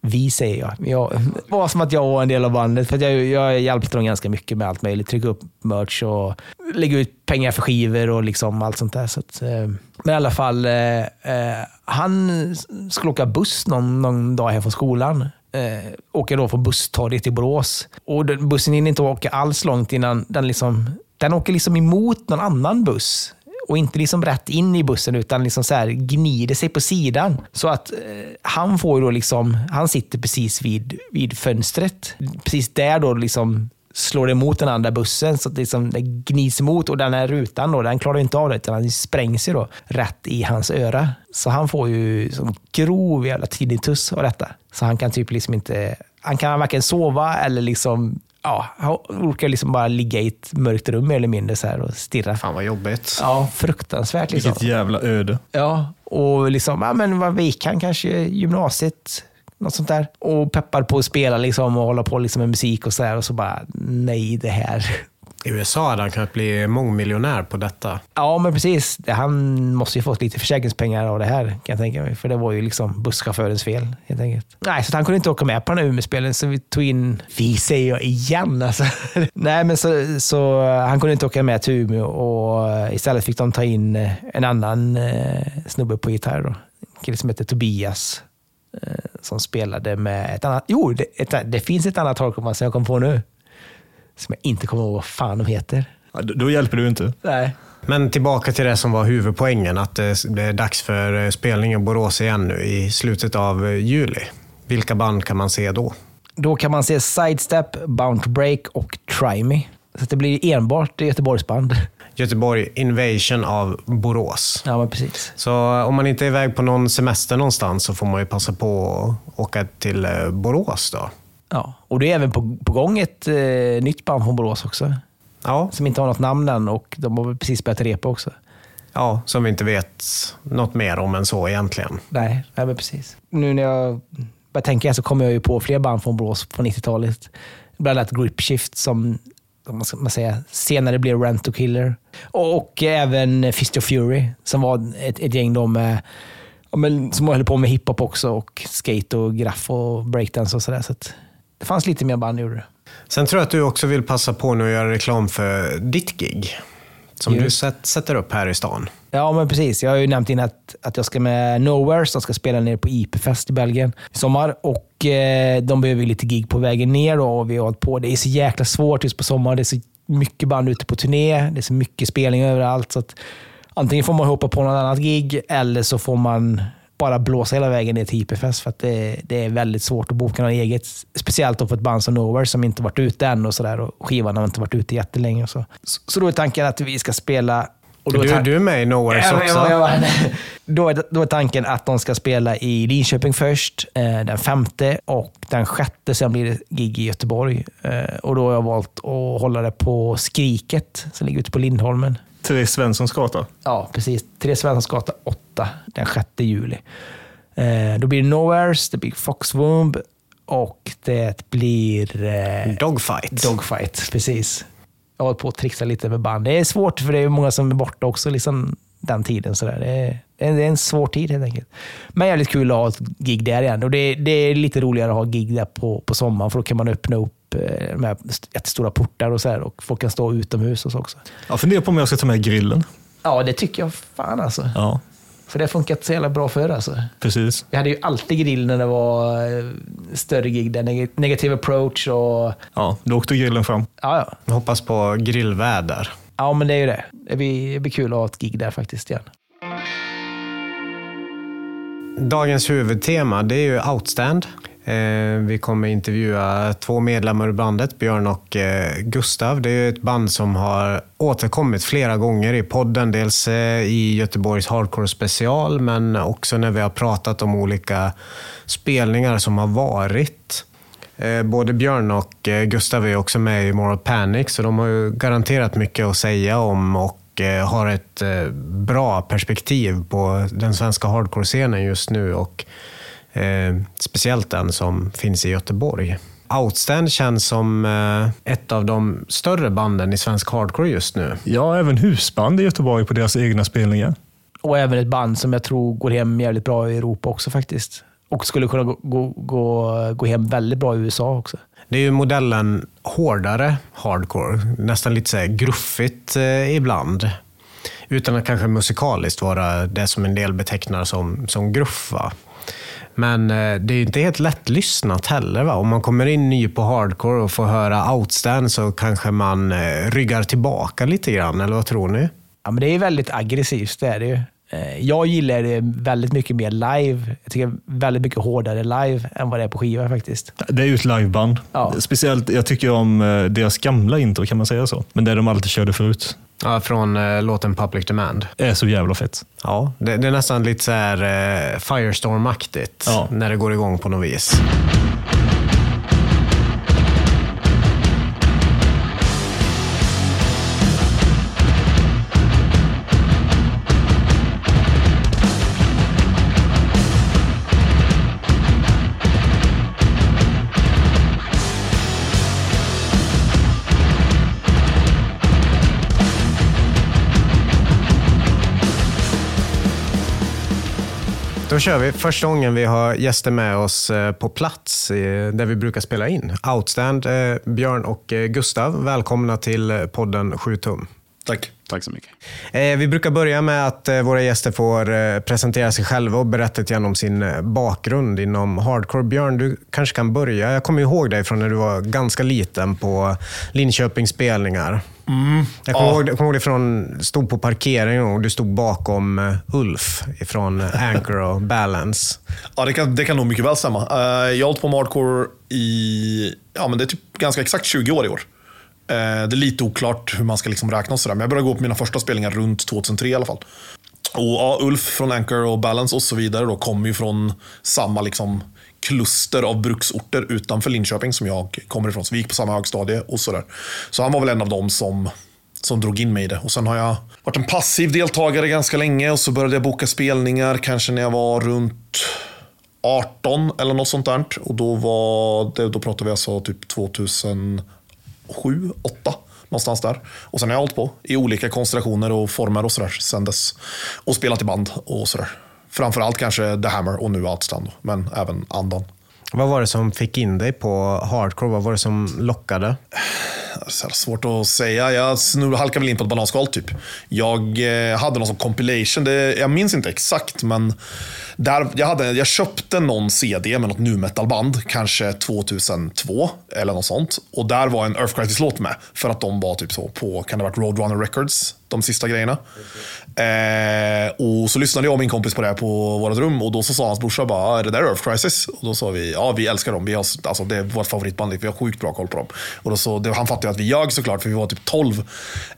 [SPEAKER 3] Vi säger jag. jag. Var som att jag var en del av bandet. För jag, jag hjälpte dem ganska mycket med allt möjligt. Trycka upp merch och lägga ut pengar för skivor och liksom allt sånt där. Så att, eh, men i alla fall, eh, eh, han skulle åka buss någon, någon dag hem från skolan. Eh, åker då från busstorget till Borås. Och den, bussen hinner inte åka alls långt innan den liksom, den åker liksom emot någon annan buss och inte liksom rätt in i bussen utan liksom så här gnider sig på sidan. Så att eh, han får då liksom, han sitter precis vid, vid fönstret. Precis där då liksom slår det emot den andra bussen så att liksom det gnids emot och den här rutan då, den klarar inte av det utan den sprängs ju då rätt i hans öra. Så han får ju som grov jävla tinnitus av detta. Så han kan typ liksom inte, han kan varken sova eller liksom Ja, han orkar liksom bara ligga i ett mörkt rum mer eller mindre så här och stirra.
[SPEAKER 1] Fan vad jobbigt.
[SPEAKER 3] Ja, fruktansvärt. Liksom.
[SPEAKER 2] Vilket jävla öde.
[SPEAKER 3] Ja, och liksom, ja, men vad gick han kanske gymnasiet? Något sånt där. Och peppar på att spela liksom, och hålla på liksom, med musik och så där. Och så bara, nej det här.
[SPEAKER 1] I USA hade han kunnat bli mångmiljonär på detta.
[SPEAKER 3] Ja, men precis. Han måste ju fått lite försäkringspengar av det här kan jag tänka mig. För det var ju liksom busschaufförens fel helt enkelt. Nej, så han kunde inte åka med på den här Umeåspelen så vi tog in, vi säger jag igen alltså. Nej, men så, så han kunde inte åka med till Umeå och eh, istället fick de ta in eh, en annan eh, snubbe på gitarr. Då. En kille som heter Tobias eh, som spelade med ett annat, jo, det, ett, det finns ett annat hardcore som jag kom på nu. Som jag inte kommer ihåg vad fan de heter.
[SPEAKER 2] Ja, då, hjälper du inte.
[SPEAKER 3] Nej.
[SPEAKER 1] Men tillbaka till det som var huvudpoängen, att det är dags för spelning i Borås igen nu i slutet av juli. Vilka band kan man se då?
[SPEAKER 3] Då kan man se Sidestep, Bound Break och Try Me. Så det blir enbart Göteborgsband.
[SPEAKER 1] Göteborg Invasion av Borås.
[SPEAKER 3] Ja, men precis.
[SPEAKER 1] Så om man inte är iväg på någon semester någonstans så får man ju passa på att åka till eh, Borås då.
[SPEAKER 3] Ja. Och det är även på, på gång ett eh, nytt band från Borås också.
[SPEAKER 1] Ja,
[SPEAKER 3] Som inte har något namn än och de har precis börjat repa också.
[SPEAKER 1] ja, som vi inte vet något mer om än så egentligen.
[SPEAKER 3] Nej, nej men precis. Nu när jag börjar tänka så kommer jag ju på fler band från Borås på 90-talet. Bland annat Gripshift som, som man ska man säga, senare blev Rent to Killer. Och, och även Fist of Fury som var ett, ett gäng då med ja, men, som höll på med hiphop också och skate och graff och breakdance och sådär. Så det fanns lite mer band gjorde det.
[SPEAKER 1] Sen tror jag att du också vill passa på nu att göra reklam för ditt gig. Som
[SPEAKER 3] Jo.
[SPEAKER 1] du sätt, sätter upp här i stan.
[SPEAKER 3] Ja, men precis. Jag har ju nämnt innan att, att jag ska med Nowhere som ska spela nere på IP-fest i Belgien i sommar. Och eh, De behöver lite gig på vägen ner då, och vi har hållit på. Det är så jäkla svårt just på sommaren. Det är så mycket band ute på turné. Det är så mycket spelning överallt. Så att antingen får man hoppa på något annat gig eller så får man bara blåsa hela vägen ner till IP-fest. För att det, det är väldigt svårt att boka något eget. Speciellt då för ett band som Nowhere som inte varit ute än och, så där, och skivan har inte varit ute jättelänge. Och så. Så, så då är tanken att vi ska spela... Och då är
[SPEAKER 1] Du,
[SPEAKER 3] tan-
[SPEAKER 1] du är med i Nowheres
[SPEAKER 3] Ja,
[SPEAKER 1] också.
[SPEAKER 3] jag- jag- då, är, då är tanken att de ska spela i Linköping först, eh, den femte och den sjätte sen blir det gig i Göteborg. Eh, och då har jag valt att hålla det på Skriket som ligger ute på Lindholmen.
[SPEAKER 2] Therese Svenssons gata.
[SPEAKER 3] Ja, precis. Therese Svenssons gata 8 den 6 juli. Eh, då blir det Nowheres, det blir Foxwomb och det blir... Eh,
[SPEAKER 1] Dogfight.
[SPEAKER 3] Dogfight, precis. Jag har hållit på att trixa lite med band. Det är svårt för det är många som är borta också liksom den tiden. Så där. Det, är, det är en svår tid helt enkelt. Men jävligt kul att ha ett gig där igen. Och det, det är lite roligare att ha gig där på, på sommaren för då kan man öppna upp eh, med jättestora portar och så här, och folk kan stå utomhus och så också.
[SPEAKER 2] Jag funderar på om jag ska ta med grillen.
[SPEAKER 3] Ja, det tycker jag fan alltså.
[SPEAKER 2] Ja,
[SPEAKER 3] För det har funkat så jävla bra förr alltså.
[SPEAKER 2] precis.
[SPEAKER 3] Vi hade ju alltid grill när det var eh, större gig. Där neg- negative approach och...
[SPEAKER 2] Ja, då åkte grillen fram.
[SPEAKER 3] Ja, ja.
[SPEAKER 1] Hoppas på grillväder.
[SPEAKER 3] ja, men det är ju det. Det blir, det blir kul att ha ett gig där faktiskt igen.
[SPEAKER 1] Dagens huvudtema det är ju Outstand. Eh, vi kommer intervjua två medlemmar ur bandet, Björn och eh, Gustav. Det är ett band som har återkommit flera gånger i podden. Dels eh, i Göteborgs Hardcore special, men också när vi har pratat om olika spelningar som har varit. Både Björn och Gustav är också med i Moral Panic, så de har ju garanterat mycket att säga om och har ett bra perspektiv på den svenska hardcore-scenen just nu och eh, speciellt den som finns i Göteborg. Outstand känns som eh, ett av de större banden i svensk hardcore just nu.
[SPEAKER 2] Ja, även husband i Göteborg på deras egna spelningar.
[SPEAKER 3] Och även ett band som jag tror går hem jävligt bra i Europa också faktiskt. Och skulle kunna gå, gå, gå, gå hem väldigt bra i USA också.
[SPEAKER 1] Det är ju modellen hårdare hardcore, nästan lite så här gruffigt eh, ibland. Utan att kanske musikaliskt vara det som en del betecknar som, som gruff. Va? Men eh, det är ju inte helt lättlyssnat heller. Va? Om man kommer in ny på hardcore och får höra outstand så kanske man eh, ryggar tillbaka lite grann, eller vad tror ni?
[SPEAKER 3] Ja, men det är väldigt aggressivt, det är det ju. Eh, Jag gillar det väldigt mycket mer live. Jag tycker väldigt mycket hårdare live än vad det är på skiva faktiskt.
[SPEAKER 2] Det är ju ett liveband.
[SPEAKER 3] Ja.
[SPEAKER 2] Speciellt, jag tycker om eh, deras gamla intro, kan man säga så? Men det de alltid körde förut.
[SPEAKER 1] Ja, från eh, låten Public Demand.
[SPEAKER 2] Det är så jävla fett.
[SPEAKER 1] Ja, det, det är nästan lite så här eh, Firestorm-aktigt
[SPEAKER 2] Ja.
[SPEAKER 1] när det går igång på något vis. Då kör vi. Första gången vi har gäster med oss eh, på plats eh, där vi brukar spela in. Outstand, eh, Björn och Gustav. Välkomna till podden 7 tum.
[SPEAKER 4] Tack. Tack så mycket.
[SPEAKER 1] Vi brukar börja med att våra gäster får presentera sig själva och berätta lite grann om sin bakgrund inom hardcore. Björn, du kanske kan börja. Jag kommer ihåg dig från när du var ganska liten på Linköpings spelningar. Jag kommer,
[SPEAKER 4] Ja.
[SPEAKER 1] ihåg, jag kommer ihåg dig från, stod på parkeringen och du stod bakom eh, Ulf från Anchor och Balance.
[SPEAKER 4] Ja, det kan, det kan nog mycket väl stämma. Eh, jag har hållit på med hardcore i, ja men det är typ ganska exakt 20 år i år. Eh, det är lite oklart hur man ska liksom räkna och sådär, men jag började gå på mina första spelningar runt 2003 i alla fall. Och ja, Ulf från Anchor och Balance och så vidare då kommer ju från samma liksom kluster av bruksorter utanför Linköping som jag kommer ifrån. Så vi gick på samma högstadie och sådär. Så han var väl en av dem som, som drog in mig i det. Och sen har jag varit en passiv deltagare ganska länge och så började jag boka spelningar kanske när jag var runt 18 eller något sånt där. Och då var det, då pratade vi alltså typ 2007, 2008 någonstans där. Och sen har jag hållit på i olika konstellationer och former och sådär sen dess. Och spelat i band och sådär. Framförallt kanske The Hammer och nu Outstand, men även andan.
[SPEAKER 1] Vad var det som fick in dig på hardcore? Vad var det som lockade?
[SPEAKER 4] Så svårt att säga. Jag halkade väl in på ett bananskal typ. Jag eh, hade någon sån compilation, det, jag minns inte exakt, men där, jag, hade, jag köpte någon CD med något nu metal-band, kanske 2002 eller något sånt. Och där var en Earth Crisis-låt med, för att de var typ så på, kan det ha varit Roadrunner Records de sista grejerna. Eh, och så lyssnade jag och min kompis på det på vårt rum och då så sa hans brorsa bara, "Ah, är det där Earth Crisis? Och då sa vi, ja vi älskar dem. Vi har, alltså, det är vårt favoritband, vi har sjukt bra koll på dem. Och då så, det, han fattade att vi ljög såklart, för vi var typ 12.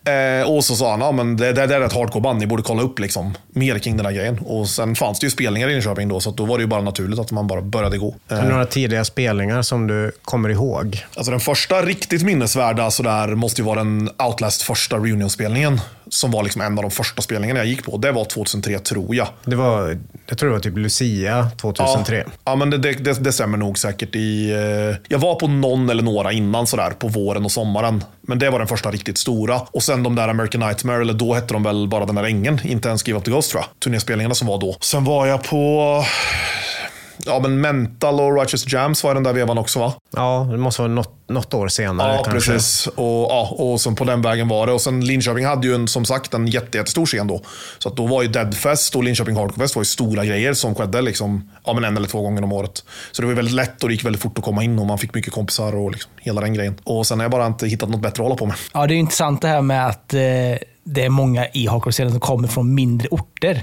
[SPEAKER 4] Eh, och så sa han, ja men det, det, det är ett hardcore-band, ni borde kolla upp liksom, mer kring den här grejen. Och sen fanns det ju spelningar i Linköping då, så då var det ju bara naturligt att man bara började gå.
[SPEAKER 1] Det några tidiga spelningar som du kommer ihåg?
[SPEAKER 4] Alltså den första riktigt minnesvärda sådär, måste ju vara den Outlast första reunion-spelningen. Som var liksom en av de första spelningarna jag gick på. Det var 2003 tror jag.
[SPEAKER 1] Det var, jag tror det var typ Lucia 2003.
[SPEAKER 4] Ja, ja men det, det, det, det stämmer nog säkert. I, eh, jag var på någon eller några innan sådär på våren och sommaren. Men det var den första riktigt stora. Och sen de där American Nightmare, eller då hette de väl bara den där ängen. Inte ens Give Up The Ghost tror jag. Turnéspelningarna som var då. Sen var jag på Ja, men Mental och Righteous Jams var i den där vevan också va?
[SPEAKER 1] Ja, det måste vara något, något år senare
[SPEAKER 4] Ja,
[SPEAKER 1] kanske.
[SPEAKER 4] precis. Och, ja, och sen på den vägen var det. Och sen Linköping hade ju en, som sagt en jätte, jättestor scen då. Så att då var ju Deadfest och Linköping Hardcore Fest var ju stora grejer som skedde liksom, ja, men en eller två gånger om året. Så det var väldigt lätt och det gick väldigt fort att komma in och man fick mycket kompisar och liksom, hela den grejen. Och sen har jag bara inte hittat något bättre att hålla på med.
[SPEAKER 3] Ja, det är intressant det här med att eh, det är många i hardcore-scenen som kommer från mindre orter.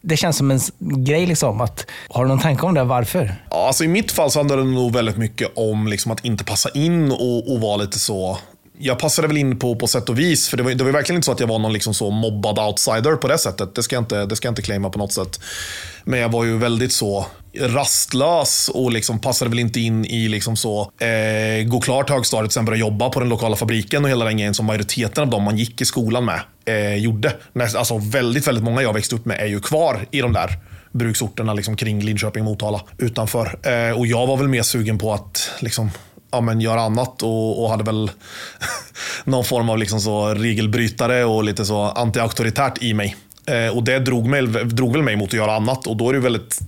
[SPEAKER 3] Det känns som en grej. liksom. Att, har du någon tanke om det? Varför?
[SPEAKER 4] Ja, alltså I mitt fall så handlade det nog väldigt mycket om liksom att inte passa in och, och vara lite så... Jag passade väl in på, på sätt och vis, för det var, det var verkligen inte så att jag var någon liksom så mobbad outsider på det sättet. Det ska jag inte, det ska jag inte claima på något sätt. Men jag var ju väldigt så rastlös och liksom passade väl inte in i liksom så, eh, gå klart högstadiet sen börja jobba på den lokala fabriken och hela den grejen som majoriteten av dem man gick i skolan med eh, gjorde. Näst, alltså väldigt, väldigt många jag växte upp med är ju kvar i de där bruksorterna liksom kring Linköping, Motala, utanför. Eh, och jag var väl mer sugen på att liksom, ja, men göra annat och, och hade väl någon form av liksom så regelbrytare och lite så antiauktoritärt i mig. Eh, och det drog, mig, drog väl mig mot att göra annat och då är det väldigt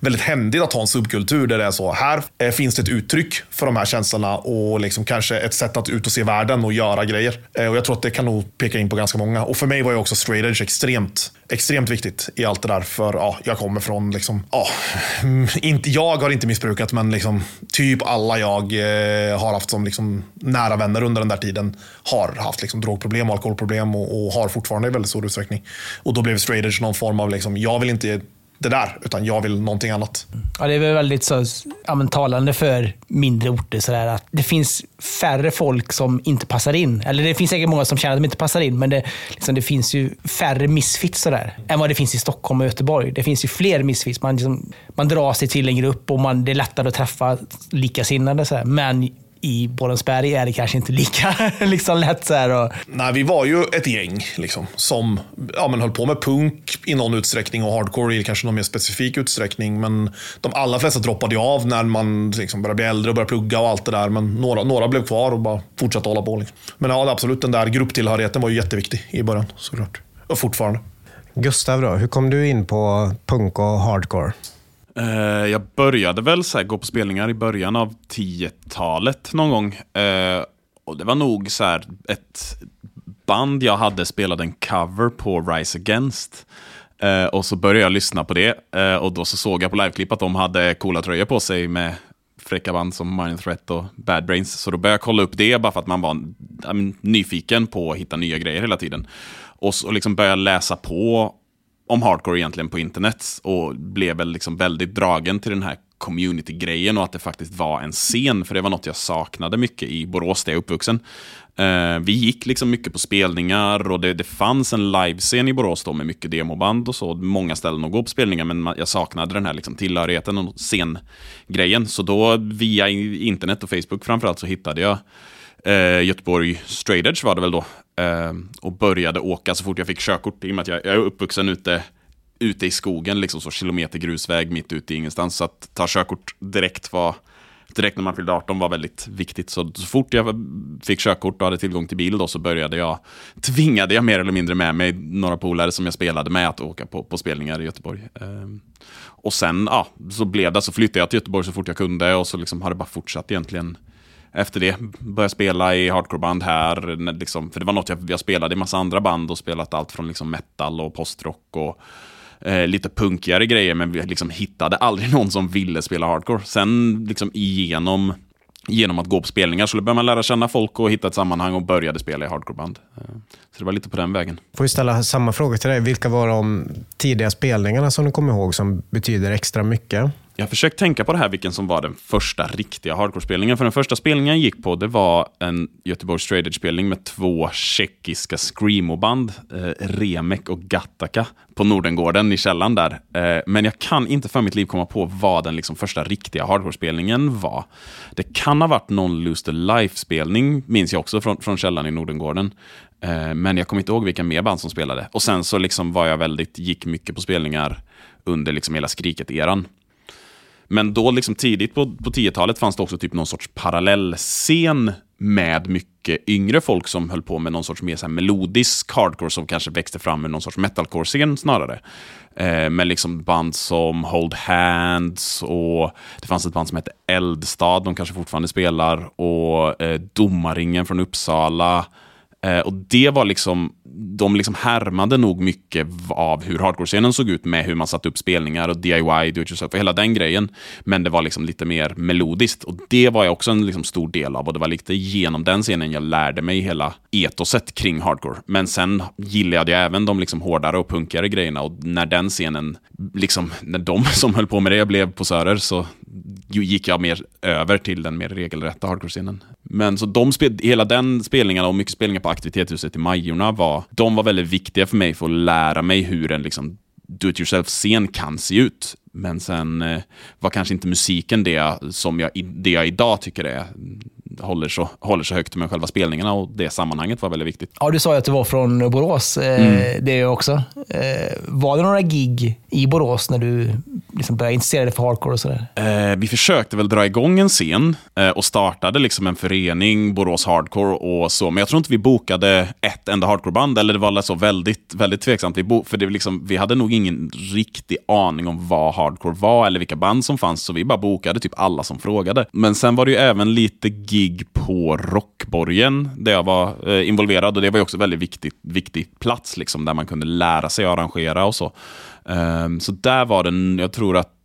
[SPEAKER 4] väldigt händigt att ha en subkultur där det är så. Här eh, finns det ett uttryck för de här känslorna och liksom kanske ett sätt att ut och se världen och göra grejer. Eh, och Jag tror att det kan nog peka in på ganska många. Och för mig var ju också straight edge extremt, extremt viktigt i allt det där. För ja, jag kommer från, liksom, ja, inte, jag har inte missbrukat, men liksom, typ alla jag eh, har haft som liksom, nära vänner under den där tiden har haft liksom, drogproblem och alkoholproblem och, och har fortfarande i väldigt stor utsträckning. Och då blev straight edge någon form av, liksom, jag vill inte det där, utan jag vill någonting annat.
[SPEAKER 3] Ja, det är väl väldigt så, ja, men talande för mindre orter. Så där, att det finns färre folk som inte passar in. Eller det finns säkert många som känner att de inte passar in, men det, liksom, det finns ju färre misfits där, än vad det finns i Stockholm och Göteborg. Det finns ju fler misfits. Man, liksom, man drar sig till en grupp och man, det är lättare att träffa likasinnade. Så där. Men i Borensberg är det kanske inte lika liksom, lätt. Så här, och,
[SPEAKER 4] Nej, vi var ju ett gäng liksom, som ja, men höll på med punk i någon utsträckning och hardcore i kanske någon mer specifik utsträckning. Men de allra flesta droppade ju av när man liksom började bli äldre och började plugga och allt det där. Men några, några blev kvar och bara fortsatte hålla på. Liksom. Men ja, absolut, den där grupptillhörigheten var ju jätteviktig i början såklart. Och fortfarande.
[SPEAKER 1] Gustav då, hur kom du in på punk och hardcore?
[SPEAKER 5] Uh, jag började väl så här, gå på spelningar i början av 10-talet någon gång. Uh, och Det var nog så här, ett band jag hade spelade en cover på Rise Against. Uh, och så började jag lyssna på det och då så såg jag på liveklipp att de hade coola tröjor på sig med fräcka band som Mind Threat och Bad Brains. Så då började jag kolla upp det bara för att man var I mean, nyfiken på att hitta nya grejer hela tiden. Och så liksom började jag läsa på om hardcore egentligen på internet och blev väl liksom väldigt dragen till den här community-grejen och att det faktiskt var en scen, för det var något jag saknade mycket i Borås där jag är uppvuxen. Eh, vi gick liksom mycket på spelningar och det, det fanns en livescen i Borås då med mycket demoband och så, många ställen att gå på spelningar, men jag saknade den här liksom tillhörigheten och scengrejen. Så då via internet och Facebook framförallt så hittade jag eh, Göteborg Straight Edge var det väl då. Eh, och började åka så fort jag fick körkort. I och med att jag, jag är uppvuxen ute, ute i skogen, liksom så kilometer grusväg mitt ute i ingenstans. Så att ta körkort direkt var direkt när man fyllde 18 var väldigt viktigt. Så, så fort jag fick körkort och hade tillgång till bil då, så började jag, tvingade jag mer eller mindre med mig några polare som jag spelade med att åka på, på spelningar i Göteborg. Ehm, och sen ja, så blev det, så flyttade jag till Göteborg så fort jag kunde och så liksom har det bara fortsatt egentligen efter det. Började spela i hardcoreband här, när liksom, för det var något jag, jag spelade i massa andra band och spelat allt från liksom metal och postrock och eh, lite punkigare grejer, men vi liksom hittade aldrig någon som ville spela hardcore. Sen liksom igenom genom att gå på spelningar. Så började man lära känna folk och hitta ett sammanhang och började spela i hardcoreband. Eh, så det var lite på den vägen.
[SPEAKER 1] Får vi ställa samma fråga till dig. Vilka var de tidiga spelningarna som du kommer ihåg som betyder extra mycket?
[SPEAKER 5] Jag har försökt tänka på det här, vilken som var den första riktiga hardcore-spelningen. För den första spelningen jag gick på, det var en Göteborgs Straight Edge-spelning med två tjeckiska screamo-band, eh, Remek och Gattaka, på Nordengården i källan där. Eh, men jag kan inte för mitt liv komma på vad den liksom första riktiga hardcore-spelningen var. Det kan ha varit någon Lose the Life-spelning, minns jag också, från, från källan i Nordengården. Eh, men jag kommer inte ihåg vilka mer band som spelade. Och sen så liksom var jag väldigt, gick mycket på spelningar under liksom hela Skriket-eran. Men då liksom tidigt på, på 10-talet fanns det också typ någon sorts parallellscen med mycket yngre folk som höll på med någon sorts mer så här melodisk hardcore som kanske växte fram med någon sorts metalcore-scen snarare. Eh, med liksom band som Hold Hands och det fanns ett band som hette Eldstad, de kanske fortfarande spelar, och eh, Domarringen från Uppsala. Eh, och det var liksom, de liksom härmade nog mycket av hur hardcore-scenen såg ut med hur man satte upp spelningar och DIY, do it yourself och hela den grejen. Men det var liksom lite mer melodiskt och det var jag också en liksom stor del av och det var lite genom den scenen jag lärde mig hela etoset kring hardcore. Men sen gillade jag även de liksom hårdare och punkigare grejerna och när den scenen, liksom, när de som höll på med det blev posörer så gick jag mer över till den mer regelrätta hardcore-scenen. Men så de spel, hela den spelningen och mycket spelningar på aktivitetshuset i Majorna var, de var väldigt viktiga för mig för att lära mig hur en liksom do-it-yourself-scen kan se ut. Men sen eh, var kanske inte musiken det som jag, det jag idag tycker är håller så, håller så högt med själva spelningarna och det sammanhanget var väldigt viktigt.
[SPEAKER 3] Ja, du sa ju att du var från Borås. Eh, mm. Det är jag också. Eh, var det några gig i Borås när du liksom började intressera dig för hardcore och sådär?
[SPEAKER 5] Eh, vi försökte väl dra igång en scen och startade liksom en förening, Borås Hardcore och så. Men jag tror inte vi bokade ett enda hardcoreband, eller det var så väldigt, väldigt tveksamt. Vi, för det liksom, vi hade nog ingen riktig aning om vad hardcore var eller vilka band som fanns, så vi bara bokade typ alla som frågade. Men sen var det ju även lite gig gig på Rockborgen där jag var eh, involverad och det var ju också väldigt viktig, viktig plats liksom, där man kunde lära sig att arrangera och så. Um, så där var den, jag tror att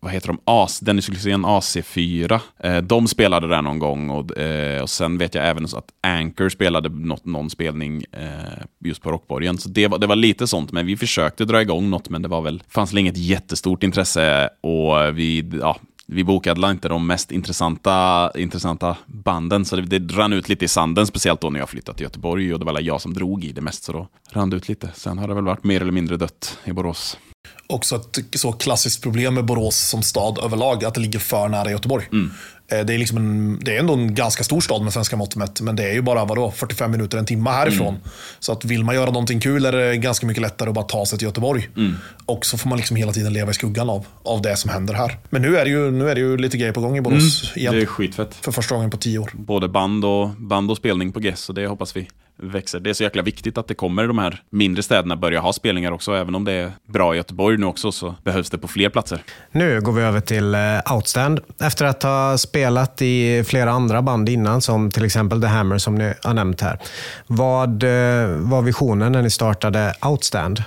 [SPEAKER 5] vad heter de? AC, Dennis Hysén AC4. Eh, de spelade där någon gång och, eh, och sen vet jag även att Anchor spelade något, någon spelning eh, just på Rockborgen. Så det var, det var lite sånt, men vi försökte dra igång något, men det var väl, fanns väl inget jättestort intresse och vi, ja, vi bokade inte de mest intressanta, intressanta banden, så det, det rann ut lite i sanden, speciellt då när jag flyttade till Göteborg och det var jag som drog i det mest, så då rann det ut lite. Sen har det väl varit mer eller mindre dött i Borås.
[SPEAKER 4] Också ett så klassiskt problem med Borås som stad överlag, att det ligger för nära Göteborg. Mm. Eh, det är, liksom en, det är ändå en ganska stor stad med svenska mått mätt, men det är ju bara vadå, 45 minuter, en timme härifrån. Mm. Så att vill man göra någonting kul är det ganska mycket lättare att bara ta sig till Göteborg. Mm. Och så får man liksom hela tiden leva i skuggan av, av det som händer här. Men nu är det ju, nu är det ju lite grejer på gång i Borås
[SPEAKER 5] mm. igen. Det är skitfett.
[SPEAKER 4] För första gången på tio år.
[SPEAKER 5] Både band och, band och spelning på Gess, så det hoppas vi växer. Det är så jäkla viktigt att det kommer de här mindre städerna börja ha spelningar också. Även om det är bra i Göteborg nu också så behövs det på fler platser.
[SPEAKER 1] Nu går vi över till eh, Outstand. Efter att ha spelat i flera andra band innan, som till exempel The Hammer som ni har nämnt här. Vad eh, var visionen när ni startade Outstand?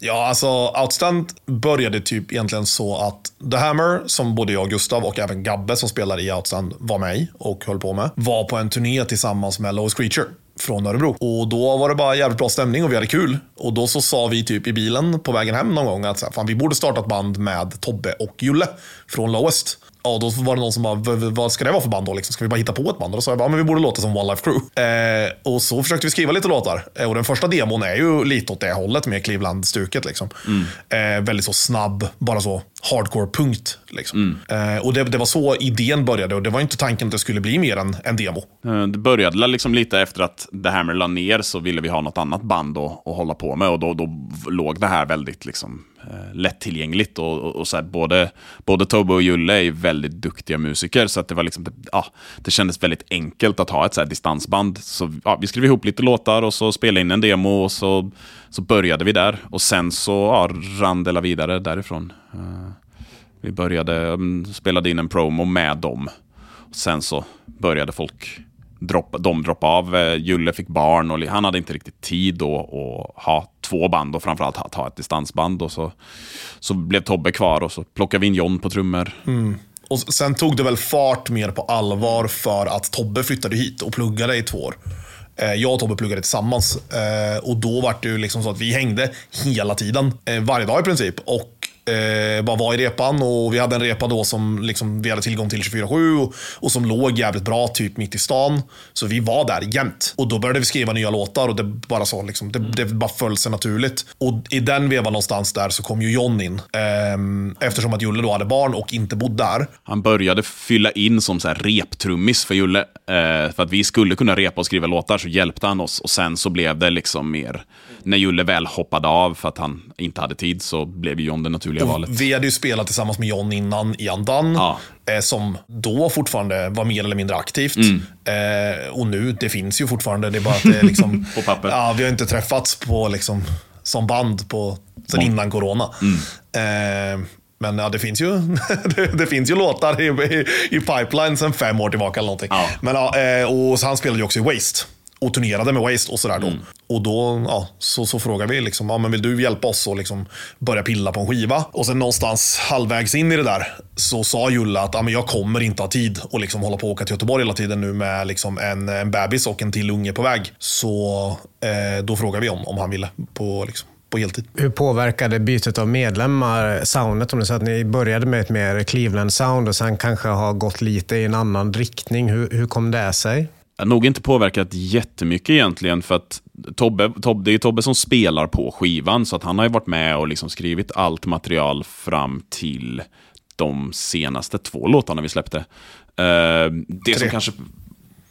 [SPEAKER 4] Ja, alltså Outstand började typ egentligen så att The Hammer, som både jag, Gustav och även Gabbe som spelar i Outstand var med och höll på med, var på en turné tillsammans med Lois Creature från Örebro. Och då var det bara jävligt bra stämning och vi hade kul. Och då så sa vi typ i bilen på vägen hem någon gång att fan, vi borde starta ett band med Tobbe och Julle från Lowest. Ja, då var det någon som bara, vad ska det vara för band då? Liksom? Ska vi bara hitta på ett band? Och då sa jag, bara, men vi borde låta som One Life Crew. Eh, och så försökte vi skriva lite låtar. Eh, och den första demon är ju lite åt det hållet med Cleveland-stuket. Liksom. Mm. Eh, väldigt så snabb, bara så hardcore-punkt. Liksom. Mm. Eh, och det, det, var så idén började och det var inte tanken att det skulle bli mer än en demo.
[SPEAKER 5] Eh, det började liksom lite efter att The Hammer la ner så ville vi ha något annat band att, att hålla på med och då, då låg det här väldigt liksom, Eh, lättillgängligt. Och, och, och, så här, både, både Tobbe och Julle är väldigt duktiga musiker så att det, var liksom, det, ja, det kändes väldigt enkelt att ha ett så här distansband. Så ja, vi skrev ihop lite låtar och så spelade in en demo och så, så började vi där. Och sen så ja, rann det vidare därifrån. Uh, vi började, um, spelade in en promo med dem. och Sen så började folk dropp, de droppade av. Eh, Julle fick barn och han hade inte riktigt tid då att ha två band och framförallt att ha ett distansband. Och så, så blev Tobbe kvar och så plockade vi in John på trummor.
[SPEAKER 4] Mm. Och sen tog det väl fart mer på allvar för att Tobbe flyttade hit och pluggade i två år. Eh, jag och Tobbe pluggade tillsammans eh, och då var det ju liksom så att vi hängde hela tiden. Varje dag i princip. Och eh, bara var i repan och vi hade en repa då som liksom, vi hade tillgång till 24-7 och, och, som låg jävligt bra typ mitt i stan. Så vi var där jämt. Och då började vi skriva nya låtar och det bara så liksom, det, det bara föll sig naturligt. Och i den vevan någonstans där så kom ju John in. Eh, eftersom att Julle då hade barn och inte bodde där.
[SPEAKER 5] Han började fylla in som så här reptrummis för Julle. Eh, för att vi skulle kunna repa och skriva låtar så hjälpte han oss. Och sen så blev det liksom mer, när Julle väl hoppade av för att han inte hade tid så blev John det naturliga valet.
[SPEAKER 4] Vi hade ju spelat tillsammans med John innan i Andan.
[SPEAKER 5] Ja.
[SPEAKER 4] Eh, som då fortfarande var mer eller mindre aktivt.
[SPEAKER 5] Mm.
[SPEAKER 4] Eh, och nu, det finns ju fortfarande. Det är bara att det är liksom...
[SPEAKER 5] På papper.
[SPEAKER 4] Ja, vi har inte träffats på, liksom, som band på, sen innan corona.
[SPEAKER 5] Mm.
[SPEAKER 4] Eh, men ja, det finns ju, det, det, finns ju låtar i, i, i pipeline sen fem år tillbaka eller någonting.
[SPEAKER 5] Ja.
[SPEAKER 4] Men, ja, eh, och han spelade ju också i Waste och turnerade med Waste och sådär då.
[SPEAKER 5] Mm.
[SPEAKER 4] Och då ja, så, så frågade vi, liksom, ja, men vill du hjälpa oss att liksom börja pilla på en skiva? Och sen någonstans halvvägs in i det där så sa Julla att ja, men jag kommer inte ha tid att liksom hålla på och åka till Göteborg hela tiden nu med liksom en, en bebis och en till unge på väg. Så eh, då frågade vi om, om han ville på, liksom, på heltid.
[SPEAKER 1] Hur påverkade bytet av medlemmar soundet? Om det så att ni började med ett mer Cleveland-sound och sen kanske har gått lite i en annan riktning. Hur, hur kom det sig?
[SPEAKER 5] Nog inte påverkat jättemycket egentligen, för att Tobbe, Tobbe, det är Tobbe som spelar på skivan, så att han har ju varit med och liksom skrivit allt material fram till de senaste två låtarna vi släppte. Uh, det tre. som kanske...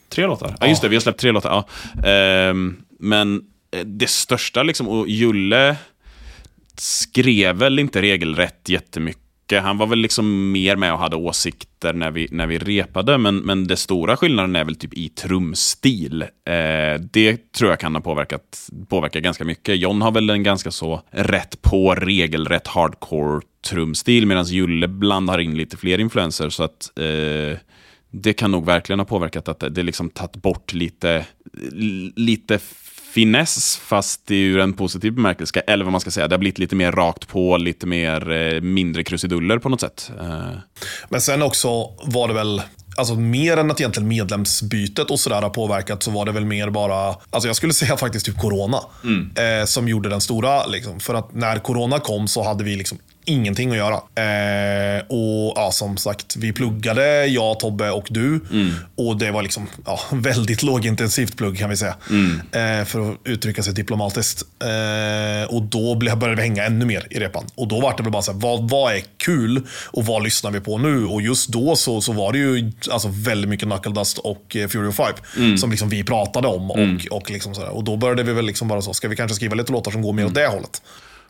[SPEAKER 5] Tre låtar? Ja, just det, vi har släppt tre låtar. Ja. Uh, men det största, liksom, och Julle skrev väl inte regelrätt jättemycket han var väl liksom mer med och hade åsikter när vi, när vi repade, men, men det stora skillnaden är väl typ i trumstil. Eh, det tror jag kan ha påverkat, påverkat ganska mycket. John har väl en ganska så rätt på, regelrätt hardcore trumstil, medan Julle blandar in lite fler influenser, så att eh, det kan nog verkligen ha påverkat att det, det liksom tagit bort lite, lite finess, fast ur en positiv bemärkelse, eller vad man ska säga. Det har blivit lite mer rakt på, lite mer eh, mindre krusiduller på något sätt. Eh.
[SPEAKER 4] Men sen också var det väl, alltså mer än att egentligen medlemsbytet och sådär har påverkat så var det väl mer bara, alltså jag skulle säga faktiskt typ corona. Mm. Eh, som gjorde den stora, liksom. för att när corona kom så hade vi liksom ingenting att göra. Eh, och ja, som sagt, vi pluggade, jag, Tobbe och du. Mm. Och det var liksom ja, väldigt lågintensivt plugg kan vi säga. Mm. Eh, för att uttrycka sig diplomatiskt. Eh, och då började vi hänga ännu mer i repan. Och då var det väl bara så här, vad, vad är kul och vad lyssnar vi på nu? Och just då så, så var det ju alltså, väldigt mycket Knuckle Dust och eh, Fury of Five. Mm. Som liksom vi pratade om. Och, mm. och, liksom så och då började vi väl liksom bara så, ska vi kanske skriva lite låtar som går mer åt det hållet?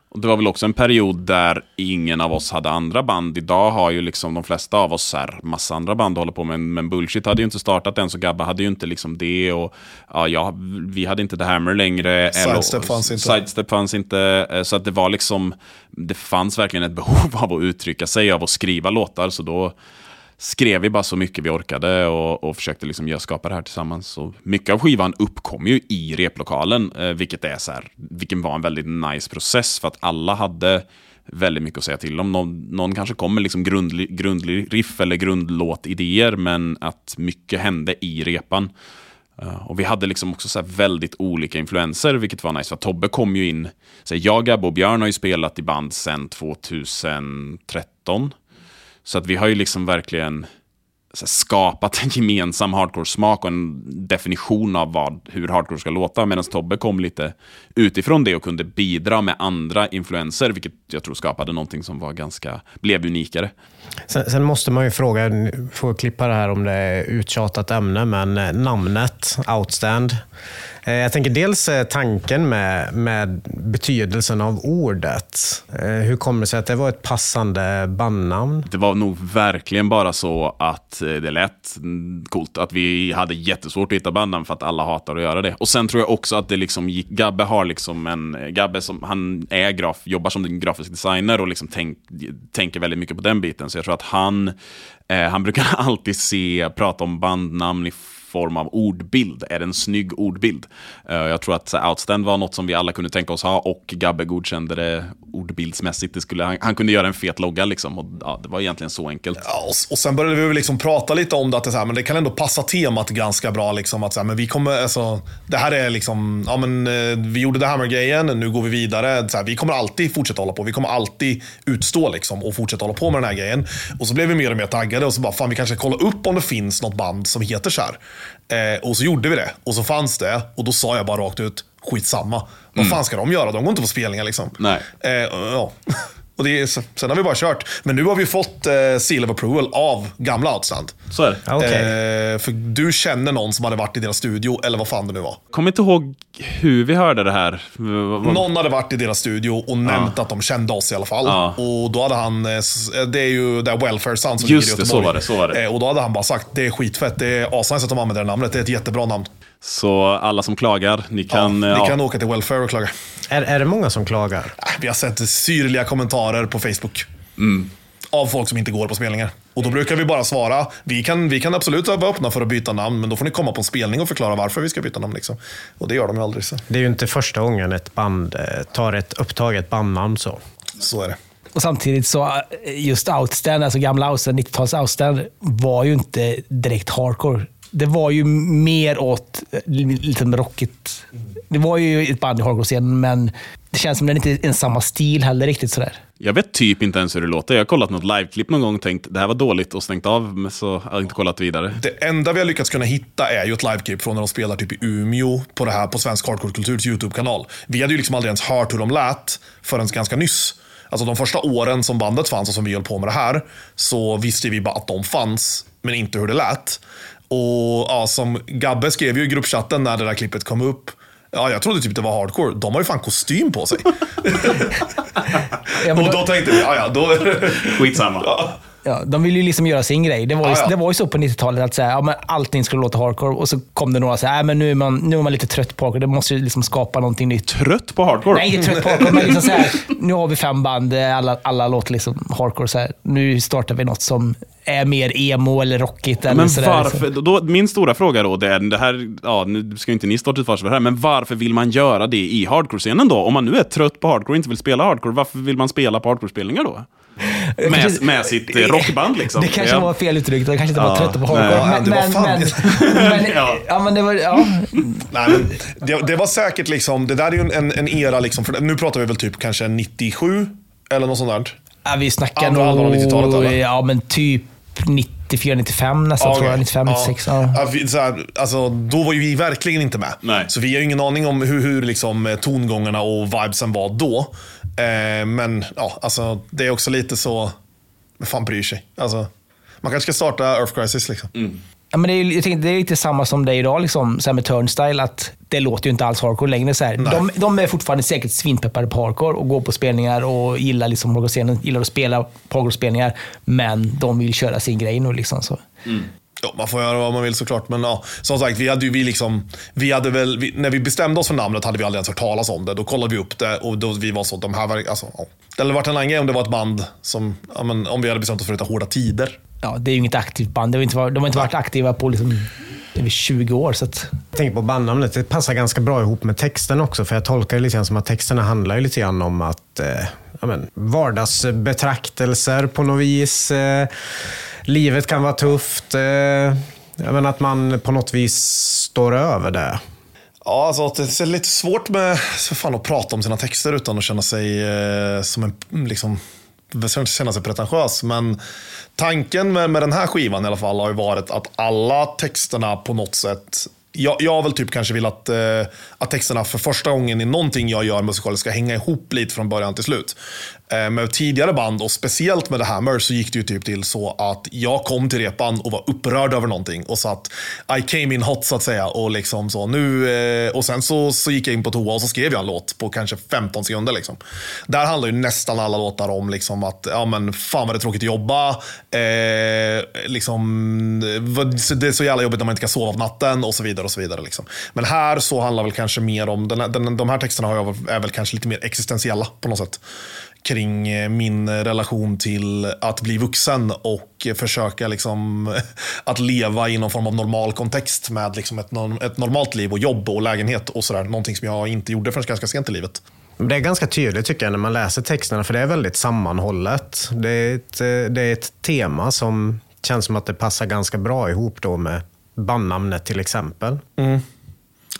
[SPEAKER 5] Och det var väl också en period där ingen av oss hade andra band. Idag har ju liksom de flesta av oss här massa andra band att hålla på med. Men Bullshit hade ju inte startat än, så Gabba hade ju inte liksom det. Och ja, ja vi hade inte The Hammer längre.
[SPEAKER 4] Sidestep fanns inte.
[SPEAKER 5] Sidestep fanns inte. Eh, så att det var liksom, det fanns verkligen ett behov av att uttrycka sig, av att skriva låtar. Så då skrev vi bara så mycket vi orkade och, och försökte liksom skapa det här tillsammans. Så mycket av skivan uppkom ju i replokalen, eh, vilket, är så här, vilket var en väldigt nice process för att alla hade väldigt mycket att säga till om. Någon, någon kanske kom med liksom grundlig, grundlig riff eller grundlåtidéer, men att mycket hände i repan. Uh, och vi hade liksom också så väldigt olika influenser, vilket var nice. För Tobbe kom ju in, så jag, Gabbe och Björn har ju spelat i band sedan 2013. Så att vi har ju liksom verkligen skapat en gemensam hardcore-smak och en definition av vad, hur hardcore ska låta. Medan Tobbe kom lite utifrån det och kunde bidra med andra influenser, vilket jag tror skapade någonting som var ganska, blev unikare.
[SPEAKER 1] Sen, sen måste man ju fråga, får klippa det här om det är uttjatat ämne, men eh, namnet Outstand. Eh, jag tänker dels eh, tanken med, med betydelsen av ordet. Eh, hur kommer det sig att det var ett passande bandnamn?
[SPEAKER 5] Det var nog verkligen bara så att det lät coolt. Att vi hade jättesvårt att hitta bandnamn för att alla hatar att göra det. Och sen tror jag också att det liksom gick, Gabbe har liksom en, Gabbe som, han är graf, jobbar som grafisk designer och liksom tänk, tänker väldigt mycket på den biten. Så jag tror att han, eh, han brukar alltid se, prata om bandnamn i form av ordbild. Är det en snygg ordbild? Uh, jag tror att eh, Outstand var något som vi alla kunde tänka oss ha och Gabbe godkände det ordbildsmässigt. Det skulle, han, han kunde göra en fet logga liksom och ja, det var egentligen så enkelt.
[SPEAKER 4] Ja, och, och sen började vi liksom prata lite om det, att det, så här, men det kan ändå passa temat ganska bra. Liksom, att så här, men vi kommer, alltså, det här är liksom, ja, men, eh, vi gjorde det Hammer-grejen, nu går vi vidare. Så här, vi kommer alltid fortsätta hålla på. Vi kommer alltid utstå liksom, och fortsätta hålla på med den här grejen. Och så blev vi mer och mer taggade och så bara, fan vi kanske kollar upp om det finns något band som heter så här. Eh, och så gjorde vi det. Och så fanns det. Och då sa jag bara rakt ut, skitsamma. Vad fan ska de göra? De går inte på spelningar liksom.
[SPEAKER 5] Nej.
[SPEAKER 4] Eh, ja. Och det är, sen har vi bara kört. Men nu har vi fått eh, seal of approval av gamla Outstand.
[SPEAKER 5] Så är det.
[SPEAKER 1] Ja, okej.
[SPEAKER 4] Eh, för du känner någon som hade varit i deras studio, eller vad fan det nu var.
[SPEAKER 5] Kommer inte ihåg hur vi hörde det här.
[SPEAKER 4] Någon hade varit i deras studio och nämnt att de kände oss i alla fall.
[SPEAKER 5] Ja.
[SPEAKER 4] Och då hade han, eh, s- det är ju det Welfare Sound som
[SPEAKER 5] Just
[SPEAKER 4] ligger i
[SPEAKER 5] det, så
[SPEAKER 4] Göteborg.
[SPEAKER 5] var det, så var det.
[SPEAKER 4] Eh, Och då hade han bara sagt, det är skitfett, det är asnice att de använder det namnet, det är ett jättebra namn.
[SPEAKER 5] Så alla som klagar, ni kan...
[SPEAKER 4] ja,
[SPEAKER 5] Ja,
[SPEAKER 4] ni kan åka till Welfare och klaga.
[SPEAKER 1] Är, är det många som klagar?
[SPEAKER 4] Äh, Vi har sett syrliga kommentarer på Facebook. Av folk som inte går på spelningar. Och då brukar vi bara svara, vi kan, vi kan absolut vara öppna för att byta namn, men då får ni komma på en spelning och förklara varför vi ska byta namn. Liksom. Och det gör de ju aldrig. Så,
[SPEAKER 1] Det är ju inte första gången ett band eh, tar ett upptaget bandnamn så.
[SPEAKER 4] så är det.
[SPEAKER 3] Och samtidigt så, eh, just Outstand, alltså gamla Outstand, 90-tals Outstand, var ju inte direkt hardcore. Det var ju mer åt eh, lite rockigt. Det var ju ett band i hardcore-scenen, men det känns som den inte är en samma stil heller riktigt sådär.
[SPEAKER 5] jag vet typ inte ens hur det låter. Jag har kollat något liveklipp någon gång och tänkt det här var dåligt och stängt av, men så har jag inte kollat vidare.
[SPEAKER 4] Det enda vi har lyckats kunna hitta är ju ett liveklipp från när de spelar typ i Umeå på det här på Svensk Hardcore Kulturs YouTube-kanal. Vi hade ju liksom aldrig ens hört hur de lät förrän ganska nyss. Alltså de första åren som bandet fanns och som vi höll på med det här, så visste vi bara att de fanns, men inte hur det lät. Och ja, som Gabbe skrev ju i gruppchatten när det där klippet kom upp, Ja, jag trodde typ det var hardcore. De har ju fan kostym på sig.
[SPEAKER 3] Ja, men
[SPEAKER 4] och
[SPEAKER 3] då-
[SPEAKER 4] då tänkte vi, ja ja, då...
[SPEAKER 5] Skitsamma.
[SPEAKER 3] Ja, de vill ju liksom göra sin grej. Det var ju,
[SPEAKER 4] Ja, ja.
[SPEAKER 3] Det var ju så på 90-talet att säga, ja, men allting skulle låta hardcore och så kom det några och sa, äh, men nu är, man, nu är man lite trött på hardcore. Det måste ju liksom skapa någonting nytt.
[SPEAKER 5] Trött på hardcore?
[SPEAKER 3] Nej, inte trött på hardcore, men liksom så här, nu har vi fem band, eh, alla, alla låter liksom hardcore. Så här. Nu startar vi något som är mer emo eller rockigt. Eller
[SPEAKER 5] Men
[SPEAKER 3] så där,
[SPEAKER 5] varför,
[SPEAKER 3] liksom.
[SPEAKER 5] då, min stora fråga då, det är, det här, ja, nu ska ju inte ni till försvar för det här, men varför vill man göra det i hardcore-scenen då? Om man nu är trött på hardcore och inte vill spela hardcore, varför vill man spela på hardcore-spelningar då? Med, med sitt eh, rockband liksom.
[SPEAKER 3] Det kanske
[SPEAKER 5] Ja.
[SPEAKER 3] var fel uttryckt, de kanske inte var
[SPEAKER 5] Ja,
[SPEAKER 3] trötta på hardcore.
[SPEAKER 4] Var fan-
[SPEAKER 3] men, men,
[SPEAKER 5] Ja.
[SPEAKER 3] ja. men det var, ja.
[SPEAKER 4] Nej, men det, det var säkert liksom, det där är ju en, en era, liksom, för nu pratar vi väl typ kanske 97 eller något sånt där.
[SPEAKER 3] Ja, vi snackar
[SPEAKER 4] Andra halvan av 90-talet,
[SPEAKER 3] nog,
[SPEAKER 4] eller?
[SPEAKER 3] ja men typ 94, 95 nästan tror jag.
[SPEAKER 4] okej.
[SPEAKER 3] 95, 96. Ja.
[SPEAKER 4] Ja, vi, så här, alltså, då var ju vi verkligen inte med.
[SPEAKER 5] Nej.
[SPEAKER 4] Så vi har ju ingen aning om hur, hur liksom, eh, tongångarna och vibesen var då. Eh, men ja, alltså, det är också lite så, vem fan bryr sig? Alltså, man kanske ska starta Earth Crisis. Liksom.
[SPEAKER 3] Ja, men det, är, jag tänkte, det är lite samma som det är idag, liksom, så här med Turnstyle. Att det låter ju inte alls hardcore längre. Så här. De, de är fortfarande säkert svinpeppade på hardcore och går på spelningar och gillar liksom hardcore-scenen, gillar att spela hardcore-spelningar. Men de vill köra sin grej nu. Liksom, så.
[SPEAKER 4] Ja, man får göra vad man vill såklart, men ja, som sagt, vi hade ju vi liksom, vi hade väl, vi, när vi bestämde oss för namnet hade vi aldrig ens hört talas om det. Då kollade vi upp det och då vi var så, de här var, alltså, ja. Det hade varit en annan grej om det var ett band som, ja, men, om vi hade bestämt oss för att heta Hårda Tider.
[SPEAKER 3] Ja, det är ju inget aktivt band. De har inte, varit- de har inte varit aktiva på liksom, över 20 år. Så att,
[SPEAKER 1] Jag tänker på bandnamnet, det passar ganska bra ihop med texten också. För jag tolkar det lite grann som att texterna handlar lite grann om att eh, ja, men, vardagsbetraktelser på något vis. Eh, livet kan vara tufft. Eh, ja, men att man på något vis står över det.
[SPEAKER 4] Ja, alltså det är lite svårt med så fan, att prata om sina texter utan att känna sig eh, som en, liksom, man ska inte känna sig pretentiös. Men tanken med, med den här skivan i alla fall har ju varit att alla texterna på något sätt jag, jag har väl typ kanske velat eh, att texterna för första gången i någonting jag gör musikaliskt ska hänga ihop lite från början till slut. Eh, med tidigare band och speciellt med The Hammer så gick det ju typ till så att jag kom till repan och var upprörd över någonting och satt I came in hot så att säga och liksom så nu eh, och sen så, så gick jag in på toa och så skrev jag en låt på kanske 15 sekunder liksom. Där handlar ju nästan alla låtar om liksom att ja men fan vad det är tråkigt att jobba. Eh, liksom, det är så jävla jobbigt när man inte kan sova på natten och så vidare. och så vidare liksom. Men här så handlar väl kanske mer om, den, den, de här texterna har jag, är väl kanske lite mer existentiella på något sätt kring eh, min relation till att bli vuxen och försöka liksom att leva i någon form av normal kontext med liksom ett, ett normalt liv och jobb och lägenhet och sådär. Någonting som jag inte gjorde förrän ganska sent i livet.
[SPEAKER 1] Det är ganska tydligt tycker jag när man läser texterna, för det är väldigt sammanhållet. Det är ett, eh, det är ett tema som känns som att det passar ganska bra ihop då med bandnamnet till exempel.
[SPEAKER 4] Mm.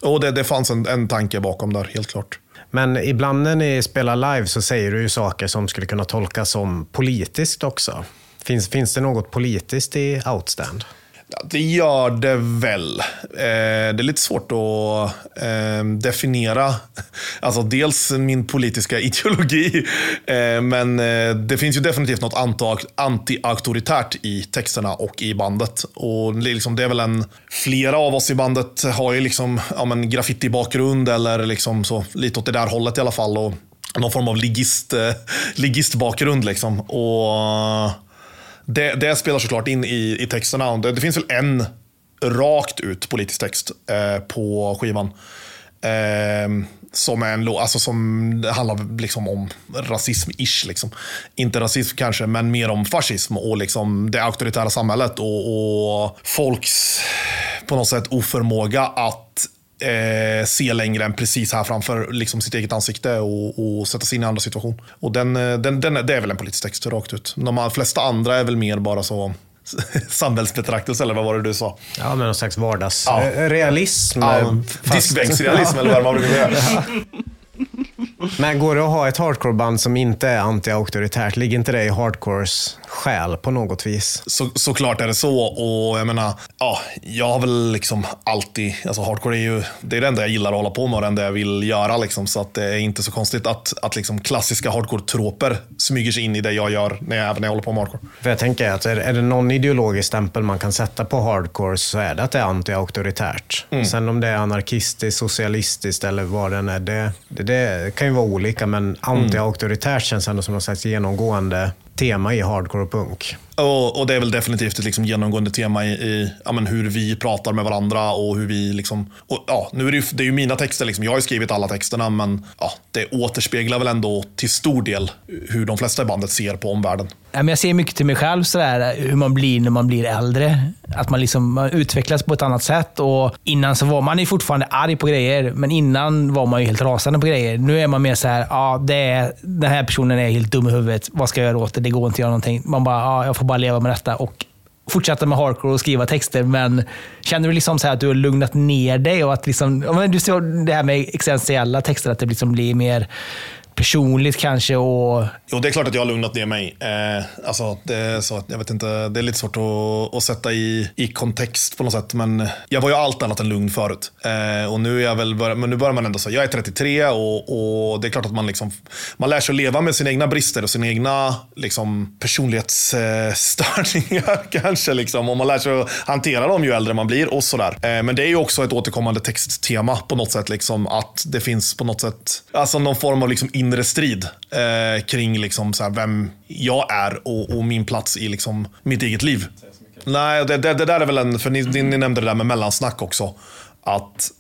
[SPEAKER 4] Och det, det fanns en, en tanke bakom där, helt klart.
[SPEAKER 1] Men ibland när ni spelar live så säger du ju saker som skulle kunna tolkas som politiskt också. Finns, finns det något politiskt i Outstand?
[SPEAKER 4] Ja, det gör det väl. Eh, det är lite svårt att eh, definiera. Alltså dels min politiska ideologi, eh, men eh, det finns ju definitivt något anti-auktoritärt i texterna och i bandet. Och liksom, det är väl en, flera av oss i bandet har ju liksom, ja, men graffiti-bakgrund eller liksom så, lite åt det där hållet i alla fall. Och någon form av ligist, eh, ligistbakgrund. Liksom. Och det, det spelar såklart in i, i texterna. Det, det finns väl en rakt ut politisk text eh, på skivan. Eh, som, är en, alltså som handlar liksom om rasism-ish. Liksom. Inte rasism kanske, men mer om fascism och liksom det auktoritära samhället och, och folks på något sätt oförmåga att eh, se längre än precis här framför liksom sitt eget ansikte och, och sätta sig in i andra situation. Och den, eh, den, den, det är väl en politisk text rakt ut. De flesta andra är väl mer bara så samhällsbetraktelse, eller vad var det du sa?
[SPEAKER 1] Ja, men någon slags vardagsrealism. Ja.
[SPEAKER 4] Ja, diskbänksrealism, eller vad man brukar säga.
[SPEAKER 1] Men går det att ha ett hardcoreband som inte är anti-auktoritärt? Ligger inte det i hardcores själ på något vis?
[SPEAKER 4] Så, såklart är det så. Och jag menar, ja, jag har väl liksom alltid, alltså hardcore är ju, det är det enda jag gillar att hålla på med och det enda jag vill göra. Liksom, så att det är inte så konstigt att, att liksom klassiska hardcore-troper smyger sig in i det jag gör när jag, även när jag håller på med hardcore.
[SPEAKER 1] För jag tänker att är, är det någon ideologisk stämpel man kan sätta på hardcore så är det att det är anti-auktoritärt. Mm. Sen om det är anarkistiskt, socialistiskt eller vad det än är, det, det, det kan kan ju vara olika, men anti-auktoritärt känns ändå som något slags genomgående tema i hardcore och punk.
[SPEAKER 4] Och, och, det är väl definitivt ett liksom genomgående tema i, i ja, men hur vi pratar med varandra och hur vi liksom... Och, ja, nu är det, ju, det är ju mina texter, liksom. jag har ju skrivit alla texterna, men ja, det återspeglar väl ändå till stor del hur de flesta i bandet ser på omvärlden.
[SPEAKER 3] Jag ser mycket till mig själv, sådär, hur man blir när man blir äldre. Att man, liksom, man utvecklas på ett annat sätt. Och innan så var man ju fortfarande arg på grejer, men innan var man ju helt rasande på grejer. Nu är man mer så här, ja, det är, den här personen är helt dum i huvudet. Vad ska jag göra åt det? Det går inte att göra någonting. Man bara, ja, jag får bara leva med detta och fortsätta med hardcore och skriva texter. Men känner du liksom så att du har lugnat ner dig och att liksom, du ser det här med existentiella texter, att det liksom blir mer personligt kanske? Och...
[SPEAKER 4] Jo, det är klart att jag har lugnat ner mig. Eh, alltså, det, är så, jag vet inte, det är lite svårt att, att sätta i, i kontext på något sätt. Men jag var ju allt annat än lugn förut. Eh, och nu, är jag väl, men nu börjar man ändå säga, jag är 33 och, och det är klart att man, liksom, man lär sig att leva med sina egna brister och sina egna liksom, personlighetsstörningar kanske. Liksom. Och man lär sig att hantera dem ju äldre man blir och sådär. Eh, men det är ju också ett återkommande texttema på något sätt. Liksom, att det finns på något sätt, alltså någon form av liksom inre strid eh, kring liksom så vem jag är och, och, min plats i liksom mitt eget liv. Nej, det, det, det, där är väl en, för ni, ni nämnde det där med mellansnack också. Att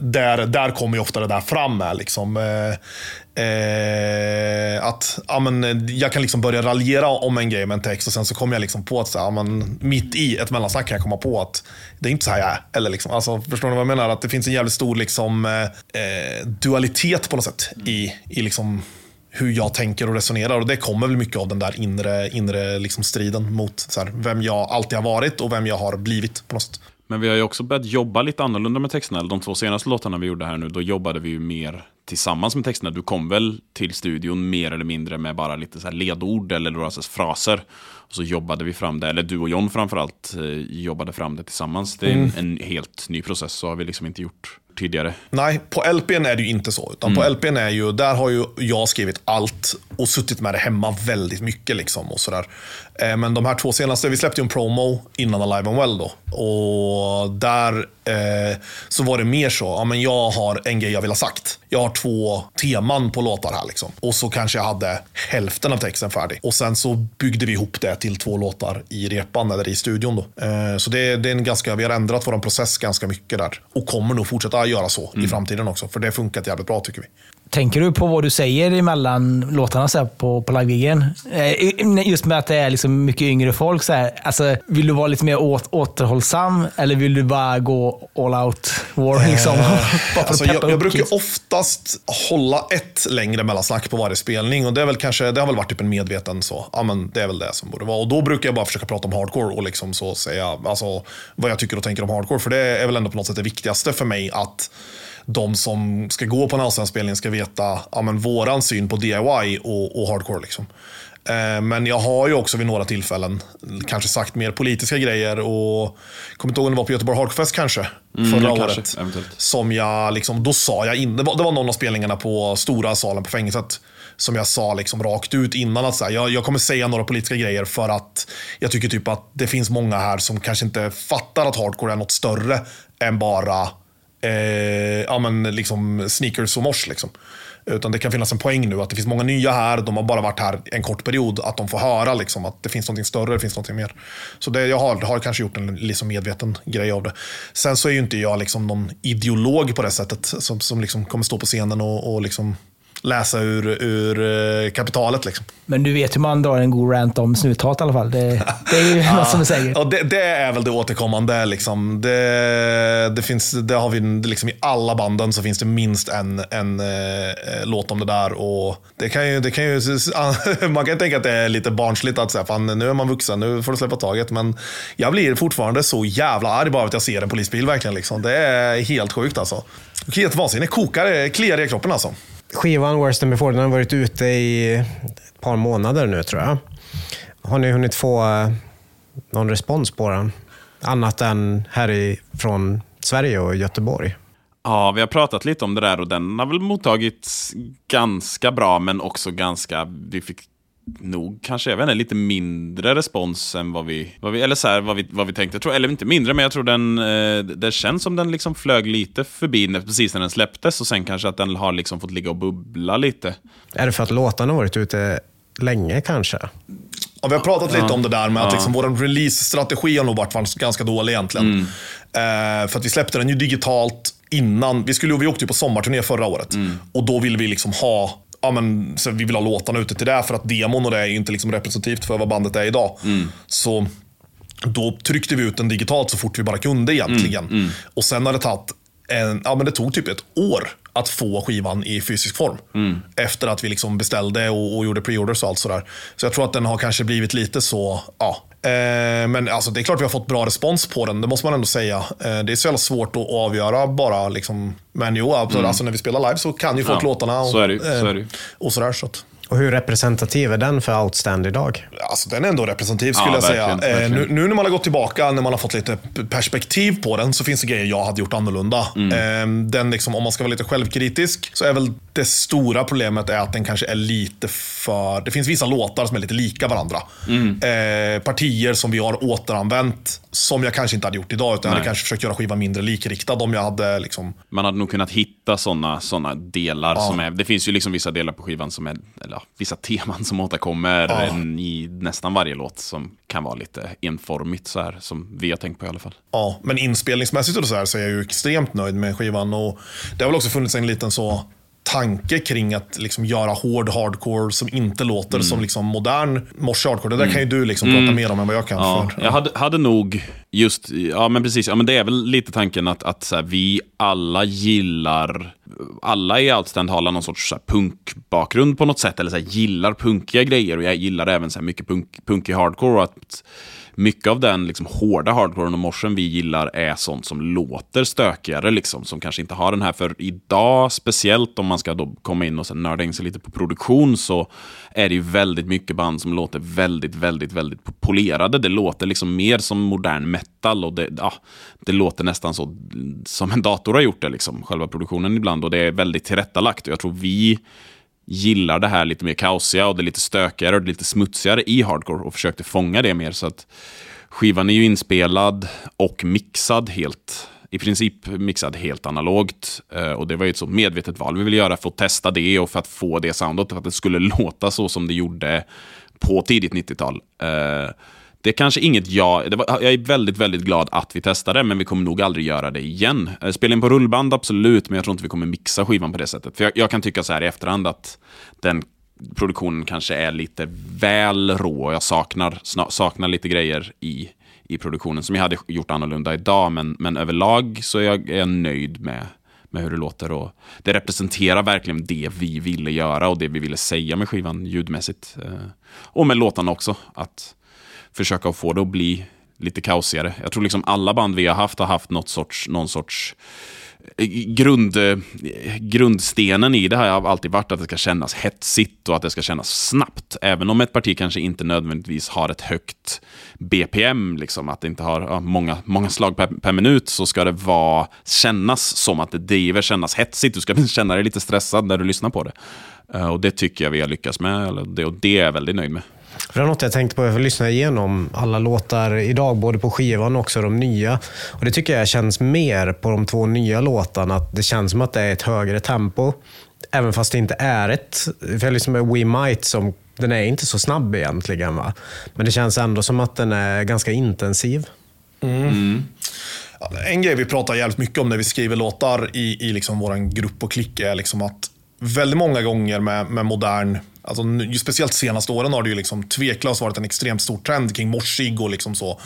[SPEAKER 4] där, där kommer ju ofta det där fram med. Liksom, eh, eh, att ja, men, jag kan liksom börja raljera om en grej med en text och sen så kommer jag liksom på att så, ja, men, mitt i ett mellansnack kan jag komma på att det är inte så här jag är. Eller liksom, alltså, förstår ni vad jag menar? Att det finns en jävligt stor liksom, eh, eh dualitet på något sätt i, i liksom, hur jag tänker och resonerar. Och Det kommer väl mycket av den där inre, inre liksom striden mot så här, vem jag alltid har varit och vem jag har blivit. på något sätt.
[SPEAKER 5] Men vi har ju också börjat jobba lite annorlunda med texterna. De två senaste låtarna vi gjorde här nu, då jobbade vi ju mer tillsammans med texterna. Du kom väl till studion mer eller mindre med bara lite så ledord eller några fraser. Och så jobbade vi fram det, eller du och John framförallt eh, jobbade fram det tillsammans. Det är mm. en, en, helt ny process, så har vi liksom inte gjort tidigare.
[SPEAKER 4] Nej, på LPn är det ju inte så. Utan mm. På LPn är ju, där har ju jag skrivit allt och suttit med det hemma väldigt mycket. Liksom och sådär. Eh, men de här två senaste, vi släppte ju en promo innan Alive and Well. Då. Och där eh, så var det mer så, ja, men jag har en grej jag vill ha sagt. Jag har två teman på låtar här. Liksom. Och så kanske jag hade hälften av texten färdig. Och sen så byggde vi ihop det till två låtar i repan eller i studion. Då. Eh, så det, det, är en ganska, vi har ändrat vår process ganska mycket där. Och kommer nog fortsätta göra så mm. i framtiden också. För det har funkat jävligt bra tycker vi.
[SPEAKER 3] Tänker du på vad du säger emellan låtarna så på, på live eh, Just med att det är liksom mycket yngre folk. Så här. Alltså, vill du vara lite mer åt, återhållsam eller vill du bara gå all out war? Liksom,
[SPEAKER 4] eh, alltså, jag, jag brukar oftast hålla ett längre mellansnack på varje spelning. Och det, är väl kanske, det har väl varit typ en medveten så. Ja, men det är väl det som borde vara. Och då brukar jag bara försöka prata om hardcore och liksom så säga alltså, vad jag tycker och tänker om hardcore. För det är väl ändå på något sätt det viktigaste för mig att de som ska gå på en allsvensk ska veta ja, men våran syn på DIY och, och hardcore. Liksom. Eh, men jag har ju också vid några tillfällen kanske sagt mer politiska grejer och kommer inte ihåg om det var på Göteborg Hardcorefest kanske, mm, förra året. Kanske, som jag, liksom, då sa jag in, det var, det var någon av spelningarna på stora salen på fängelset som jag sa liksom rakt ut innan att så här, jag, jag, kommer säga några politiska grejer för att jag tycker typ att det finns många här som kanske inte fattar att hardcore är något större än bara eh, ja, men liksom sneakers och mors. Liksom. Utan det kan finnas en poäng nu att det finns många nya här, de har bara varit här en kort period, att de får höra liksom, att det finns något större, det finns något mer. Så det, jag har, har kanske gjort en liksom medveten grej av det. Sen så är ju inte jag liksom någon ideolog på det sättet, som, som liksom kommer stå på scenen och, och liksom läsa ur, ur eh, kapitalet. Liksom.
[SPEAKER 3] Men du vet hur man drar en god rant om snuthat i alla fall. Det, det är ju ja, något som är säkert.
[SPEAKER 4] Och det, det, är väl det återkommande. Liksom. Det, det, finns, det har vi liksom, I alla banden så finns det minst en, en eh, låt om det där. Och det kan ju, det kan ju, man kan tänka att det är lite barnsligt att säga, fan nu är man vuxen, nu får du släppa taget. Men jag blir fortfarande så jävla arg bara att jag ser en polisbil verkligen. Liksom. Det är helt sjukt alltså. Helt vansinnigt. Kokar, kliar i kroppen alltså
[SPEAKER 1] skivan Worse than before den har varit ute i ett par månader nu tror jag. Har ni hunnit få eh, någon respons på den? Annat än härifrån Sverige och Göteborg?
[SPEAKER 5] Ja, vi har pratat lite om det där och den har väl mottagits ganska bra, men också ganska... Vi fick nog kanske, jag vet inte, lite mindre respons än vad vi, vad vi eller så här, vad vi, vad vi tänkte. tror, eller inte mindre, men jag tror den, eh, det känns som den liksom flög lite förbi när, precis när den släpptes och sen kanske att den har liksom fått ligga och bubbla lite.
[SPEAKER 1] Är det för att låtarna varit ute länge kanske?
[SPEAKER 4] Ja, vi har pratat lite ja. om det där med att liksom, vår release-strategi har nog varit ganska dålig egentligen. Mm. Eh, för att vi släppte den ju digitalt innan. Vi, skulle, vi åkte ju på sommarturné förra året. Mm. Och då ville vi liksom ha ja, men, så vi vill ha låtarna ute till det, för att demon och det är inte liksom representativt för vad bandet är idag. Mm. Så då tryckte vi ut den digitalt så fort vi bara kunde egentligen. Mm, mm. Och sen har det tagit en, ja, men det tog typ ett år att få skivan i fysisk form. Mm. Efter att vi liksom beställde och, och gjorde preorders och allt sådär. Så jag tror att den har kanske blivit lite så, ja. Eh, men alltså, det är klart vi har fått bra respons på den, det måste man ändå säga. Eh, det är så jävla svårt att avgöra bara. Liksom. Men jo, alltså, mm. alltså, när vi spelar live så kan ju folk ja, låtarna. Och, så är det, så är det. Eh, och sådär. Så att.
[SPEAKER 1] Och hur representativ är den för Outstand idag?
[SPEAKER 4] Alltså, den är ändå representativ skulle ja, jag säga. Verkligen. Nu, nu, när man har gått tillbaka, när man har fått lite perspektiv på den, så finns det grejer jag hade gjort annorlunda. Mm. Ehm, den liksom, om man ska vara lite självkritisk, så är väl det stora problemet är att den kanske är lite för... Det finns vissa låtar som är lite lika varandra. Mm. Eh, partier som vi har återanvänt, som jag kanske inte hade gjort idag. Utan Nej. jag hade kanske försökt göra skivan mindre likriktad om jag hade... Liksom...
[SPEAKER 5] Man hade nog kunnat hitta sådana såna delar. Ja. som är... Det finns ju liksom vissa delar på skivan som är... Eller ja, vissa teman som återkommer ja. i nästan varje låt som kan vara lite enformigt så här, som vi har tänkt på i alla fall.
[SPEAKER 4] Ja, men inspelningsmässigt och så, här, så är jag ju extremt nöjd med skivan. Och det har väl också funnits en liten så tanke kring att liksom göra hård hardcore som inte låter mm. som liksom modern morse hardcore. Det där mm. kan ju du liksom prata mm. mer om än vad jag kan.
[SPEAKER 5] Ja,
[SPEAKER 4] för,
[SPEAKER 5] ja. Jag hade, hade nog just, ja men precis, ja, men det är väl lite tanken att, att så här, vi alla gillar, alla i Outstand har någon sorts så punkbakgrund på något sätt, eller så här, gillar punkiga grejer och jag gillar även så här, mycket punk, punkig hardcore. Att, mycket av den liksom, hårda hardcoren och morsen vi gillar är sånt som låter stökigare, liksom, som kanske inte har den här. För idag, speciellt om man ska då komma in och sen nörda in sig lite på produktion, så är det ju väldigt mycket band som låter väldigt, väldigt, väldigt polerade. Det låter liksom mer som modern metal och det, ja, det låter nästan så som en dator har gjort det, liksom, själva produktionen ibland. Och det är väldigt tillrättalagt. Och jag tror vi gillar det här lite mer kaosiga och det lite stökigare och det lite smutsigare i hardcore och försökte fånga det mer. Så att skivan är ju inspelad och mixad helt i princip mixad helt analogt. Eh, och det var ju ett så medvetet val vi ville göra för att testa det och för att få det soundet, för att det skulle låta så som det gjorde på tidigt 90-tal det är kanske inget jag... Det var, jag är väldigt, väldigt glad att vi testade, men vi kommer nog aldrig göra det igen. Eh, spela in på rullband, absolut, men jag tror inte vi kommer mixa skivan på det sättet. För jag, jag kan tycka så här i efterhand att den produktionen kanske är lite väl rå. Jag saknar, saknar lite grejer i, i produktionen som jag hade gjort annorlunda idag. Men, men överlag så är jag, är jag nöjd med, med hur det låter. Och det representerar verkligen det vi ville göra och det vi ville säga med skivan ljudmässigt. Eh, och med låtarna också. Att försöka få det att bli lite kaosigare. Jag tror liksom alla band vi har haft har haft något sorts, någon sorts eh, grund, eh, grundstenen i det här har alltid varit att det ska kännas hetsigt och att det ska kännas snabbt. Även om ett parti kanske inte nödvändigtvis har ett högt BPM, liksom, att det inte har ja, många, många slag per, per, minut, så ska det vara, kännas som att det driver, kännas hetsigt. Du ska känna dig lite stressad när du lyssnar på det. Eh, och det tycker jag vi har lyckats med, och det är jag väldigt nöjd med.
[SPEAKER 1] För det är något jag tänkte på, jag får lyssna igenom alla låtar idag, både på skivan och också de nya. Och Det tycker jag känns mer på de två nya låtarna, att det känns som att det är ett högre tempo. Även fast det inte är ett. För med We Might, som, den är inte så snabb egentligen. Va? Men det känns ändå som att den är ganska intensiv.
[SPEAKER 4] Mm. Mm. En grej vi pratar jävligt mycket om när vi skriver låtar i, i liksom vår grupp och klick är liksom att väldigt många gånger med, med modern Alltså, speciellt senaste åren har det ju liksom tveklöst varit en extremt stor trend kring morsig och liksom så,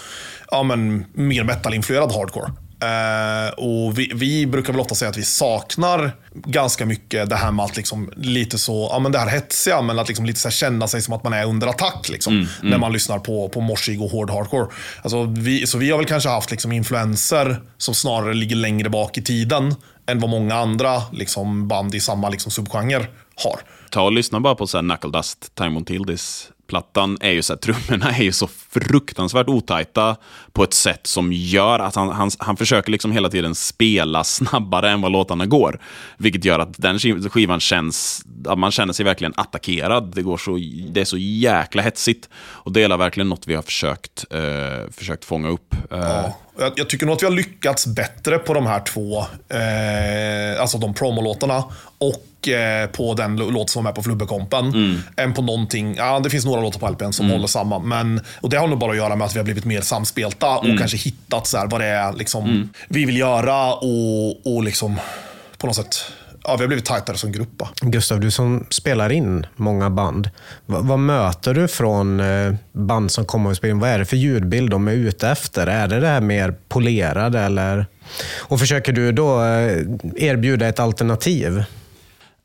[SPEAKER 4] ja, men, mer metal-influerad hardcore. Uh, och vi, vi, brukar väl ofta säga att vi saknar ganska mycket det här med att liksom lite så, ja men det här hetsiga, men att liksom lite så känna sig som att man är under attack liksom, mm, mm. när man lyssnar på, på morsig och hård hardcore. Alltså, vi, så vi har väl kanske haft liksom influenser som snarare ligger längre bak i tiden än vad många andra liksom, band i samma liksom, subgenre har.
[SPEAKER 5] Ta och lyssna bara på så här Knuckle Dust, Time Won't Till This plattan är ju så här, trummorna är ju så fruktansvärt otajta på ett sätt som gör att han, han, han försöker liksom hela tiden spela snabbare än vad låtarna går. Vilket gör att den skivan känns, att man känner sig verkligen attackerad. Det, går så, det är så jäkla hetsigt. Och det är verkligen något vi har försökt, uh, försökt fånga upp. Uh,
[SPEAKER 4] ja, jag, jag, tycker nog att vi har lyckats bättre på de här två, uh, alltså de promolåtarna. Och på den låt som är på Flubbekompen. Mm. Än på någonting, ja det finns några låtar på LPn som mm. håller samma. Men, och det har nog bara att göra med att vi har blivit mer samspelta och mm. kanske hittat så här, vad det är liksom, mm. vi vill göra och, och liksom på något sätt ja, vi har blivit tajtare som grupp.
[SPEAKER 1] Gustav, du som spelar in många band. vad, vad möter du från eh, band som kommer och spelar in? Vad är det för ljudbild de är ute efter? Är det det här mer polerade eller? Och försöker du då eh, erbjuda ett alternativ?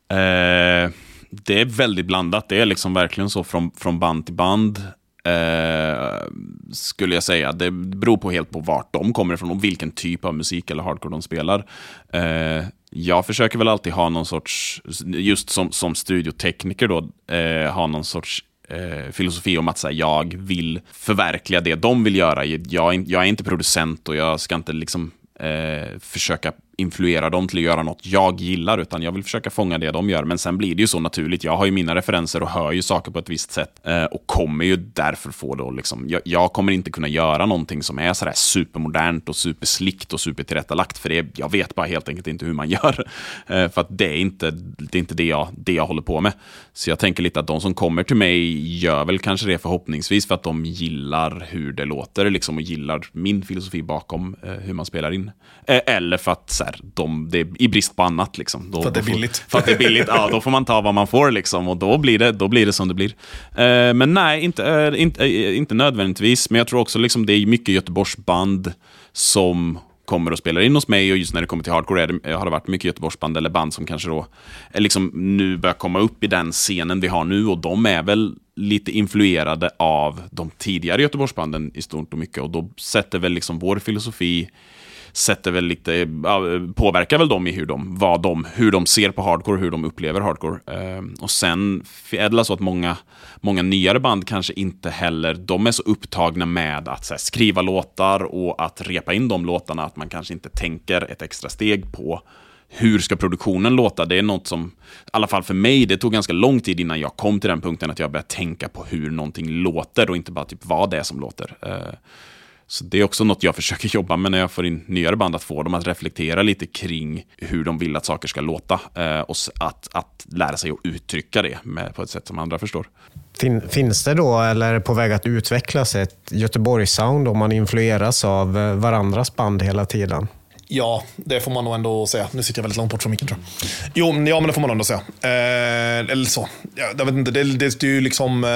[SPEAKER 5] Eh, det är väldigt blandat. Det är liksom verkligen så från, från band till band. Eh, skulle jag säga. Det beror på helt på vart de kommer ifrån och vilken typ av musik eller hardcore de spelar. Eh, jag försöker väl alltid ha någon sorts, just som, som studiotekniker då, eh, ha någon sorts eh, filosofi om att här, jag vill förverkliga det de vill göra. Jag, jag är inte producent och jag ska inte liksom eh, försöka influera dem till att göra något jag gillar, utan jag vill försöka fånga det de gör. Men sen blir det ju så naturligt. Jag har ju mina referenser och hör ju saker på ett visst sätt eh, och kommer ju därför få då liksom, jag, jag, kommer inte kunna göra någonting som är sådär supermodernt och superslickt och supertillrättalagt, för det, jag vet bara helt enkelt inte hur man gör. Eh, för att det är inte det, är inte det, jag, det jag håller på med. Så jag tänker lite att de som kommer till mig gör väl kanske det förhoppningsvis för att de gillar hur det låter liksom, och gillar min filosofi bakom eh, hur man spelar in. Eh, eller för att här, de, det är i brist på annat. Liksom.
[SPEAKER 4] Då, för att det är billigt.
[SPEAKER 5] Får, för att det är billigt, ja. Då får man ta vad man får liksom, och då blir det, då blir det som det blir. Eh, men nej, inte, eh, inte, eh, inte nödvändigtvis. Men jag tror också liksom det är mycket Göteborgsband som kommer och spelar in hos mig och just när det kommer till hardcore har det varit mycket Göteborgsband eller band som kanske då är liksom nu börjar komma upp i den scenen vi har nu och de är väl lite influerade av de tidigare Göteborgsbanden i stort och mycket och då sätter väl liksom vår filosofi sätter väl lite, påverkar väl dem i hur de, vad de, hur de ser på hardcore, hur de upplever hardcore. Eh, och sen är det så att många, många nyare band kanske inte heller, de är så upptagna med att här, skriva låtar och att repa in de låtarna, att man kanske inte tänker ett extra steg på hur ska produktionen låta? Det är något som, i alla fall för mig, det tog ganska lång tid innan jag kom till den punkten att jag började tänka på hur någonting låter och inte bara typ vad det är som låter. Eh, så det är också något jag försöker jobba med när jag får in nyare band, att få dem att reflektera lite kring hur de vill att saker ska låta. Eh, och att, att lära sig att uttrycka det med, på ett sätt som andra förstår.
[SPEAKER 1] Fin, finns det då, eller är det på väg att utvecklas, ett Göteborgs-sound om man influeras av eh, varandras band hela tiden?
[SPEAKER 4] Ja, det får man nog ändå säga. Nu sitter jag väldigt långt bort från micken tror jag. Jo, men- ja, men det får man ändå säga. Eh, eller så. Ja, jag vet inte, det, det, det är ju liksom... Eh,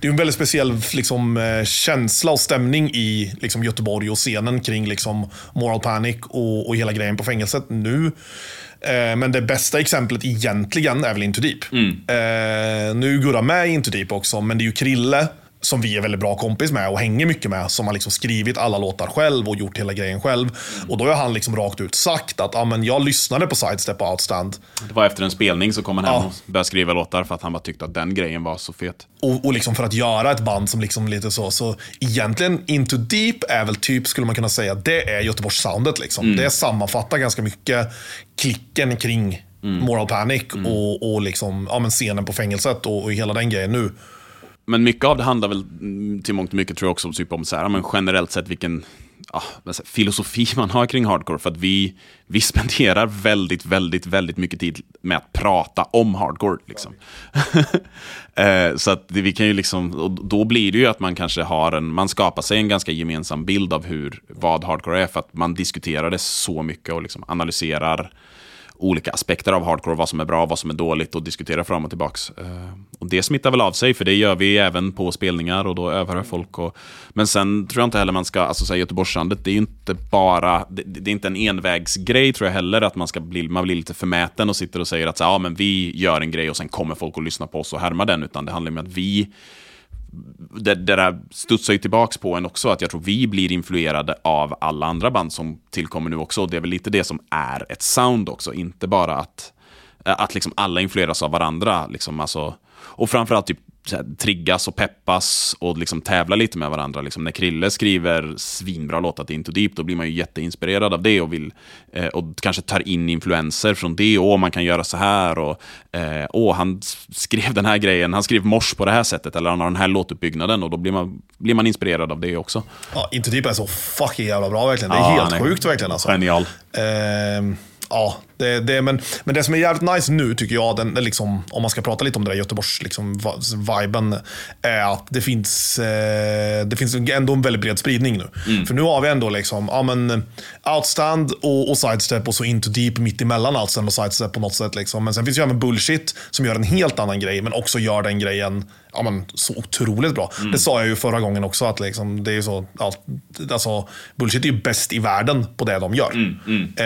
[SPEAKER 4] det är en väldigt speciell liksom, eh, känsla och stämning i liksom, Göteborg och scenen kring liksom, Moral Panic och, och hela grejen på fängelset nu. Eh, men det bästa exemplet egentligen är väl Into Deep. Eh, nu Gurra med i Into Deep också, men det är ju Krille som vi är väldigt bra kompis med och hänger mycket med, som har liksom skrivit alla låtar själv och gjort hela grejen själv. Och då har han liksom rakt ut sagt att ah, men jag lyssnade på Sidestep och Outstand
[SPEAKER 5] Det var efter en spelning så kom han hem
[SPEAKER 4] Ja.
[SPEAKER 5] och började skriva låtar för att han bara tyckte att den grejen var så fet.
[SPEAKER 4] och, och liksom för att göra ett band som liksom lite så. Så egentligen Into Deep är väl typ, skulle man kunna säga, det är Göteborgs-soundet. Liksom. Det sammanfattar ganska mycket klicken kring Moral Panic och, och liksom, ja, men scenen på fängelset och, och hela den grejen nu.
[SPEAKER 5] Men mycket av det handlar väl mm, till mångt och mycket tror jag också typ om så här, men generellt sett vilken ja, filosofi man har kring hardcore. För att vi, vi spenderar väldigt, väldigt, väldigt mycket tid med att prata om hardcore. Liksom. Eh, så att det, vi kan ju liksom, och då blir det ju att man kanske har en, man skapar sig en ganska gemensam bild av hur, vad hardcore är. För att man diskuterar det så mycket och liksom analyserar olika aspekter av hardcore, vad som är bra, vad som är dåligt och diskutera fram och tillbaks. Eh, och det smittar väl av sig, för det gör vi även på spelningar och då övar folk. Och, men sen tror jag inte heller man ska, alltså säga Göteborgslandet, det är ju inte bara, det, det är inte en envägsgrej tror jag heller, att man ska bli, man blir lite förmäten och sitter och säger att så, här, ja, men vi gör en grej och sen kommer folk att lyssna på oss och härma den, utan det handlar om att vi det, det där studsar ju tillbaks på en också, att jag tror vi blir influerade av alla andra band som tillkommer nu också. Och det är väl lite det som är ett sound också, inte bara att, eh, att liksom alla influeras av varandra. Liksom, alltså, och framförallt typ här, triggas och peppas och liksom tävla lite med varandra. Liksom, när Krille skriver svinbra låtar till Into Deep, då blir man ju jätteinspirerad av det och vill eh, och kanske tar in influenser från det. Och man kan göra så här och eh, åh, han skrev den här grejen, han skrev mors på det här sättet eller han har den här låtuppbyggnaden och då blir man, blir man inspirerad av det också.
[SPEAKER 4] Ja, Into Deep är så fucking jävla bra verkligen. Det är
[SPEAKER 5] Ja,
[SPEAKER 4] helt
[SPEAKER 5] är
[SPEAKER 4] sjukt verkligen alltså.
[SPEAKER 5] Genial.
[SPEAKER 4] Ehm, ja, det, det, men, men det som är jävligt nice nu tycker jag, den, liksom, om man ska prata lite om det där Göteborgs liksom, viben, är att det finns, eh, det finns ändå en väldigt bred spridning nu. För nu har vi ändå liksom, ja, men, Outstand och, och Sidestep och så Into Deep mitt emellan Outstand och Sidestep på något sätt. Liksom. Men sen finns ju även Bullshit som gör en helt annan grej, men också gör den grejen ja, men, så otroligt bra. Det sa jag ju förra gången också, att liksom, det är så, alltså, Bullshit är ju bäst i världen på det de gör.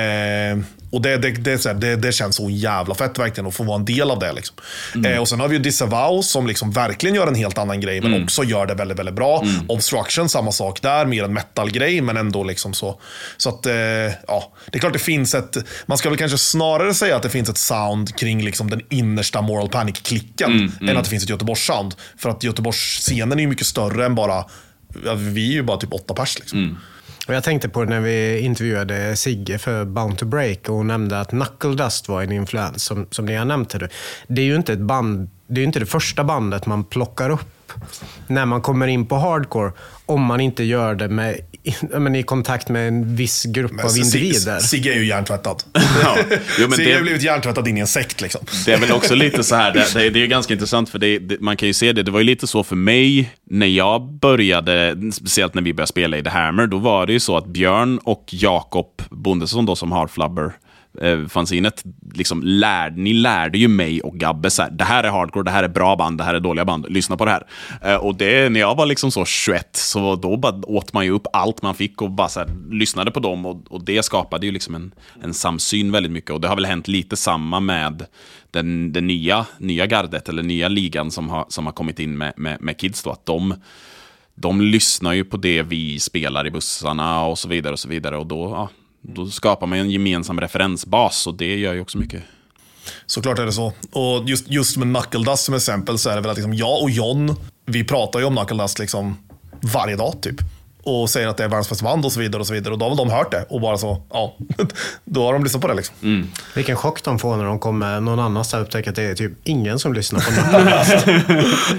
[SPEAKER 4] Eh, och det, det, det, här, det, det känns så jävla fett verkligen att få vara en del av det. Liksom. Eh, och Sen har vi ju Disavow som liksom verkligen gör en helt annan grej, men också gör det väldigt, väldigt bra. Obstruction, samma sak där, mer en metal-grej, men ändå liksom så. Så att, eh, ja, det är klart det finns ett, man ska väl kanske snarare säga att det finns ett sound kring liksom den innersta Moral Panic-klicken, än att det finns ett Göteborgs-sound. För att Göteborgs-scenen är ju mycket större än bara, vi är ju bara typ åtta pers. Liksom.
[SPEAKER 1] Och jag tänkte på det när vi intervjuade Sigge för Bound to Break och hon nämnde att Knuckle Dust var en influens, som, som ni har nämnt här. Det är ju inte ett band, det är ju inte det första bandet man plockar upp när man kommer in på hardcore, om man inte gör det med, men i kontakt med en viss grupp
[SPEAKER 4] Men
[SPEAKER 1] av individer.
[SPEAKER 4] Sigge är ju hjärntvättad.
[SPEAKER 5] Ja. Jo,
[SPEAKER 4] Sigge
[SPEAKER 5] det-
[SPEAKER 4] har ju blivit hjärntvättad in i en sekt. Liksom.
[SPEAKER 5] Det är väl också lite så här, det, det, det är ju ganska intressant för det, det, man kan ju se det, det var ju lite så för mig när jag började, speciellt när vi började spela i The Hammer, då var det ju så att Björn och Jakob Bondesson då som har Flubber, eh, fanzinet, liksom lär, ni lärde ju mig och Gabbe så här, det här är hardcore, det här är bra band, det här är dåliga band, lyssna på det här. Eh, och det, när jag var liksom så 21, så då bara åt man ju upp allt man fick och bara så här, lyssnade på dem och, och det skapade ju liksom en, en samsyn väldigt mycket. Och det har väl hänt lite samma med den, den nya, nya gardet, eller nya ligan som har, som har kommit in med, med, med kids då, att de de lyssnar ju på det vi spelar i bussarna och så vidare och så vidare. Och då, ja, då skapar man ju en gemensam referensbas och det gör ju också mycket.
[SPEAKER 4] Såklart är det så. Och just, just med Knuckle Dust som exempel så är det väl att liksom jag och John, vi pratar ju om Knuckle Dust liksom varje dag typ och säger att det är världens bästa band och så vidare. Och så vidare. Och då har väl de hört det och bara så, ja, då har de lyssnat på det liksom.
[SPEAKER 5] Mm.
[SPEAKER 1] Vilken chock de får när de kommer någon annanstans och upptäcker att det är typ ingen som lyssnar på Knuckledust.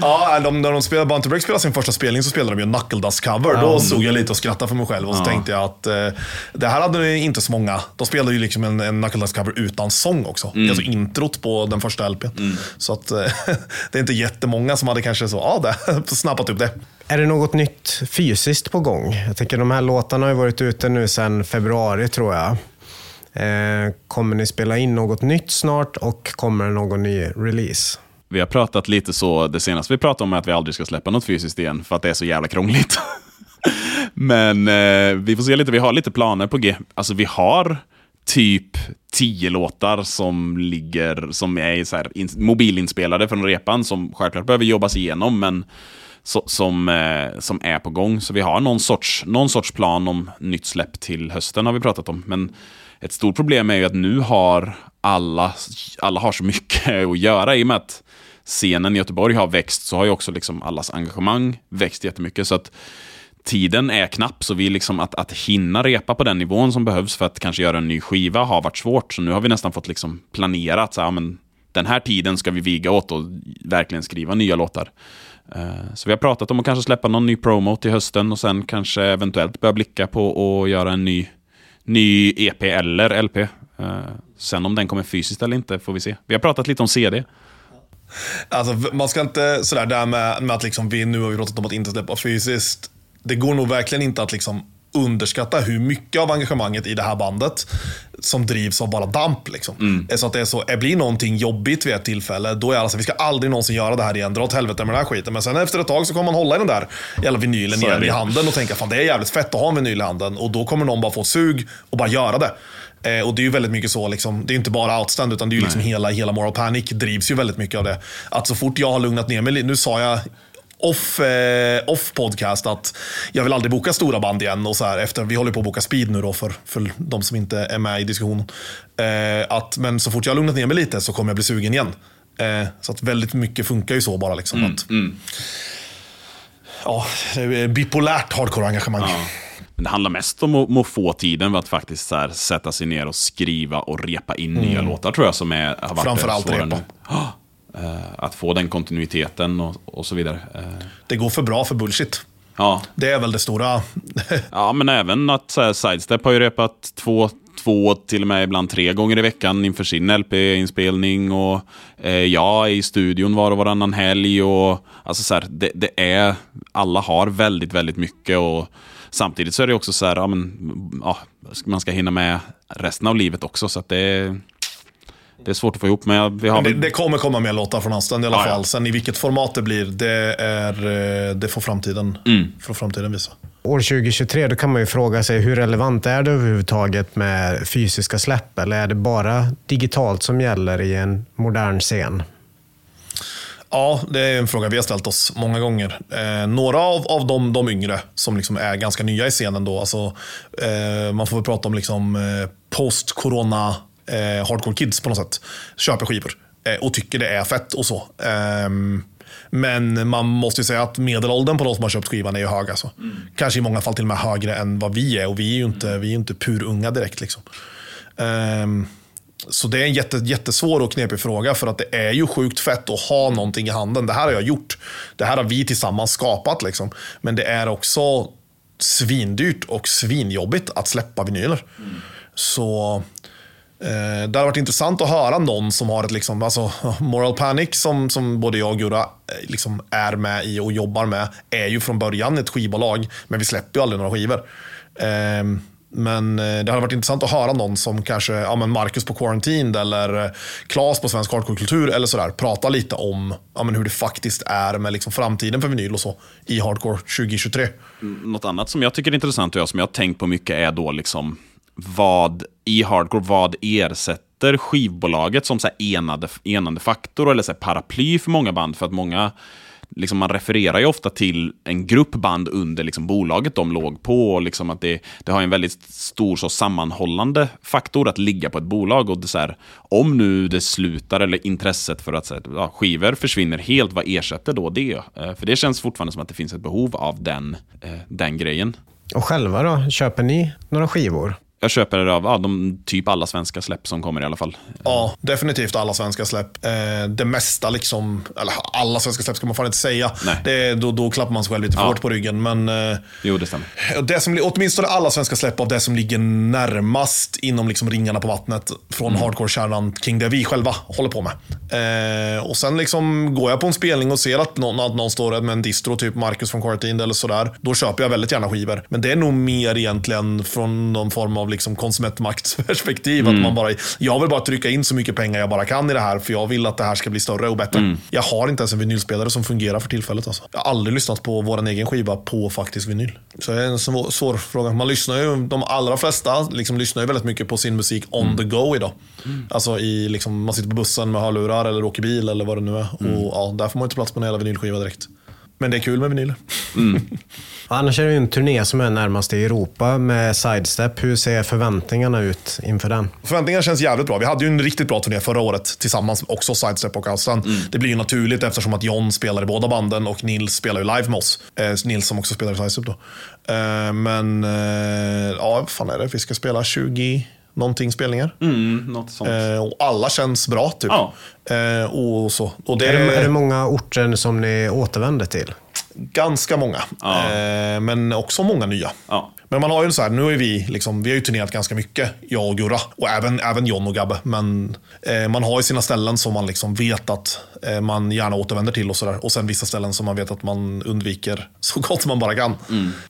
[SPEAKER 4] Ja, de, när de spelade, Bounty Break spelade sin första spelning så spelade de ju en Knuckledust-cover. Då stod jag lite och skrattade för mig själv och så tänkte jag att eh, det här hade inte så många. De spelade ju liksom en, en Knuckledust-cover utan sång också. Alltså introt på den första LPn. Så att eh, det är inte jättemånga som hade kanske så, ja, det, snappat upp det.
[SPEAKER 1] Är det något nytt fysiskt på gång? Jag tänker de här låtarna har ju varit ute nu sedan februari tror jag. Eh, kommer ni spela in något nytt snart och kommer det någon ny release?
[SPEAKER 5] Vi har pratat lite så, det senaste vi pratade om är att vi aldrig ska släppa något fysiskt igen, för att det är så jävla krångligt. Men eh, vi får se lite, vi har lite planer på G. Alltså vi har typ tio låtar som ligger, som är så här, in, mobilinspelade från repan, som självklart behöver jobbas igenom, men så, som, eh, som är på gång. Så vi har någon sorts, någon sorts plan om nytt släpp till hösten har vi pratat om. Men ett stort problem är ju att nu har alla, alla har så mycket att göra i och med att scenen i Göteborg har växt så har ju också liksom allas engagemang växt jättemycket. Så att tiden är knapp, så vi liksom att, att hinna repa på den nivån som behövs för att kanske göra en ny skiva har varit svårt. Så nu har vi nästan fått liksom planera att så här, men, den här tiden ska vi viga åt och verkligen skriva nya låtar. Eh, så vi har pratat om att kanske släppa någon ny promo till hösten och sen kanske eventuellt börja blicka på att göra en ny, ny EP eller LP. Eh, sen om den kommer fysiskt eller inte får vi se. Vi har pratat lite om CD.
[SPEAKER 4] Alltså, man ska inte sådär där med, med att liksom vi nu har vi pratat om att inte släppa fysiskt. Det går nog verkligen inte att liksom underskatta hur mycket av engagemanget i det här bandet som drivs av bara damp. Liksom. Så att det är så, det blir någonting jobbigt vid ett tillfälle, då är alla så vi ska aldrig någonsin göra det här igen, dra åt helvete med den här skiten. Men sen efter ett tag så kommer man hålla i den där jävla vinylen igen i handen och tänka, fan det är jävligt fett att ha en vinyl i handen. Och då kommer någon bara få sug och bara göra det. Eh, och det är ju väldigt mycket så, liksom, det är inte bara Outstand, utan det är ju liksom hela, hela Moral Panic drivs ju väldigt mycket av det. Att så fort jag har lugnat ner mig, nu sa jag off, eh, off podcast att jag vill aldrig boka stora band igen. Och så här, efter, vi håller på att boka speed nu då för, för de som inte är med i diskussionen. Eh, att, men så fort jag har lugnat ner mig lite så kommer jag bli sugen igen. Eh, så att väldigt mycket funkar ju så bara. Liksom, att, Ja, det är bipolärt hardcore-engagemang.
[SPEAKER 5] Men det handlar mest om att, om att få tiden för att faktiskt så här, sätta sig ner och skriva och repa in nya låtar tror jag som är, har varit
[SPEAKER 4] Framförallt repa.
[SPEAKER 5] nu. Eh, Att få den kontinuiteten och, och så vidare. Eh,
[SPEAKER 4] Det går för bra för bullshit.
[SPEAKER 5] Ja,
[SPEAKER 4] Det är väl det stora.
[SPEAKER 5] Ja, men även att så här, Sidestep har ju repat två, två, till och med ibland tre gånger i veckan inför sin LP-inspelning. Och eh, jag är i studion var och varannan helg. Och, alltså, så här, det, det är, alla har väldigt, väldigt mycket. Och samtidigt så är det också så här, ja, men, ja, man ska hinna med resten av livet också. Så att det, det är svårt att få ihop. Men vi har
[SPEAKER 4] Men det, det kommer komma mer låtar från Anstand i alla fall. Sen i vilket format det blir, det, är, eh, det får, framtiden, får framtiden visa.
[SPEAKER 1] År 2023, då kan man ju fråga sig hur relevant är det överhuvudtaget med fysiska släpp? Eller är det bara digitalt som gäller i en modern scen?
[SPEAKER 4] Ja, det är en fråga vi har ställt oss många gånger. Eh, några av, av de, de yngre som liksom är ganska nya i scenen då, alltså, eh, man får väl prata om liksom, eh, post-corona eh, hardcore kids på något sätt, köper skivor eh, och tycker det är fett och så. Ehm, men man måste ju säga att medelåldern på de som har köpt skivan är ju hög. Alltså. Kanske i många fall till och med högre än vad vi är och vi är ju inte, vi är inte purunga direkt. Liksom. Ehm, så det är en jätte, jättesvår och knepig fråga för att det är ju sjukt fett att ha någonting i handen. Det här har jag gjort. Det här har vi tillsammans skapat. Liksom. Men det är också svindyrt och svinjobbigt att släppa vinyler. Så eh, Eh, det hade varit intressant att höra någon som har ett liksom, alltså, Moral Panic som, som både jag och Gurra eh, liksom är med i och jobbar med är ju från början ett skivbolag, men vi släpper ju aldrig några skivor. Ehm, men eh, det hade varit intressant att höra någon som kanske, ja men Marcus på Quarantined eller Claes Klas på Svensk Hardcore-kultur eller sådär, prata lite om ja men hur det faktiskt är med liksom framtiden för vinyl och så i Hardcore 2023.
[SPEAKER 5] Mm, något annat som jag tycker är intressant och jag, som jag har tänkt på mycket är då liksom vad i hardcore, vad ersätter skivbolaget som så här enade, enande faktor eller så här paraply för många band? För att många, liksom man refererar ju ofta till en grupp band under liksom bolaget de låg på. Och liksom att det, det har en väldigt stor så sammanhållande faktor att ligga på ett bolag. Och det så här, om nu det slutar eller intresset för att så här, ja, skivor försvinner helt, vad ersätter då det? Eh, för det känns fortfarande som att det finns ett behov av den, eh, den grejen.
[SPEAKER 1] Och själva då? Köper ni några skivor?
[SPEAKER 5] Jag köper det av ja, de, typ alla svenska släpp som kommer i alla fall.
[SPEAKER 4] Ja, definitivt alla svenska släpp. Eh, det mesta, liksom, eller alla svenska släpp ska man fan inte säga.
[SPEAKER 5] Nej.
[SPEAKER 4] Det, då, då klappar man sig själv lite för
[SPEAKER 5] Ja.
[SPEAKER 4] hårt på ryggen. Men eh,
[SPEAKER 5] Jo, det stämmer.
[SPEAKER 4] det som, åtminstone alla svenska släpp av det som ligger närmast inom liksom ringarna på vattnet från hardcore-kärnan kring det vi själva håller på med. Eh, och Sen liksom går jag på en spelning och ser att någon, att någon står med en distro, typ Marcus från Quarantine eller sådär. Då köper jag väldigt gärna skivor. Men det är nog mer egentligen från någon form av liksom konsumentmaktsperspektiv. Att man bara, jag vill bara trycka in så mycket pengar jag bara kan i det här, för jag vill att det här ska bli större och bättre. Jag har inte ens en vinylspelare som fungerar för tillfället. Alltså. Jag har aldrig lyssnat på vår egen skiva på faktisk vinyl. Så det är en svår, svår fråga. Man lyssnar ju, de allra flesta liksom lyssnar ju väldigt mycket på sin musik on the go idag. Alltså i, liksom, man sitter på bussen med hörlurar eller åker bil eller vad det nu är. Och, ja, där får man inte plats på en hela vinylskiva direkt. Men det är kul med vinyler.
[SPEAKER 1] Annars är det ju en turné som är närmast i Europa med Sidestep. Hur ser förväntningarna ut inför den?
[SPEAKER 4] Förväntningarna känns jävligt bra. Vi hade ju en riktigt bra turné förra året tillsammans, också Sidestep och Outstand. Det blir ju naturligt eftersom att John spelar i båda banden och Nils spelar ju live med oss. Eh, Nils som också spelar i Sidestep då. Eh, men, eh, ja, vad fan är det? Vi ska spela 20 någonting spelningar.
[SPEAKER 5] Mm, något sånt.
[SPEAKER 4] Eh, och alla känns bra typ.
[SPEAKER 5] Ja.
[SPEAKER 4] Eh, och så. Och det
[SPEAKER 1] Är det, är det många orter som ni återvänder till?
[SPEAKER 4] ganska många.
[SPEAKER 5] Ja.
[SPEAKER 4] Eh, men också många nya.
[SPEAKER 5] Ja.
[SPEAKER 4] Men man har ju så här, nu är vi, liksom, vi har ju turnerat ganska mycket, jag och Gurra. Och även, även John och Gabbe. Men eh, man har ju sina ställen som man liksom vet att eh, man gärna återvänder till och sådär. Och sen vissa ställen som man vet att man undviker så gott man bara kan.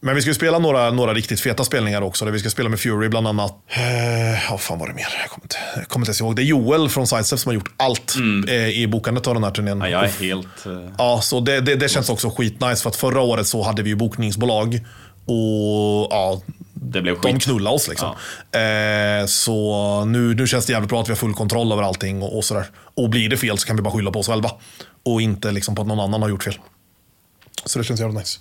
[SPEAKER 4] Men vi ska ju spela några, några riktigt feta spelningar också. Där vi ska spela med Fury bland annat. Eh, ja, fan var det mer? Jag kommer inte, jag kommer inte ens ihåg. Det är Joel från Sidestep som har gjort allt eh, i bokandet av den här turnén.
[SPEAKER 5] Ja, jag är helt... eh,
[SPEAKER 4] Ja, så det, det, det känns också skitnice för att förra året så hade vi ju bokningsbolag och ja,
[SPEAKER 5] Det blev
[SPEAKER 4] de
[SPEAKER 5] skit.
[SPEAKER 4] knullade oss liksom. Eh, så nu, nu känns det jävligt bra att vi har full kontroll över allting och, och sådär. Och blir det fel så kan vi bara skylla på oss själva. Och inte liksom på att någon annan har gjort fel. Så det känns jävligt nice.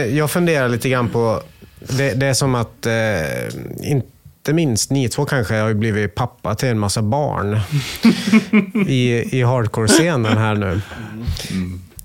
[SPEAKER 1] Men jag funderar lite grann på, det, det är som att, eh, inte minst ni två kanske har blivit pappa till en massa barn i, i hardcore-scenen här nu.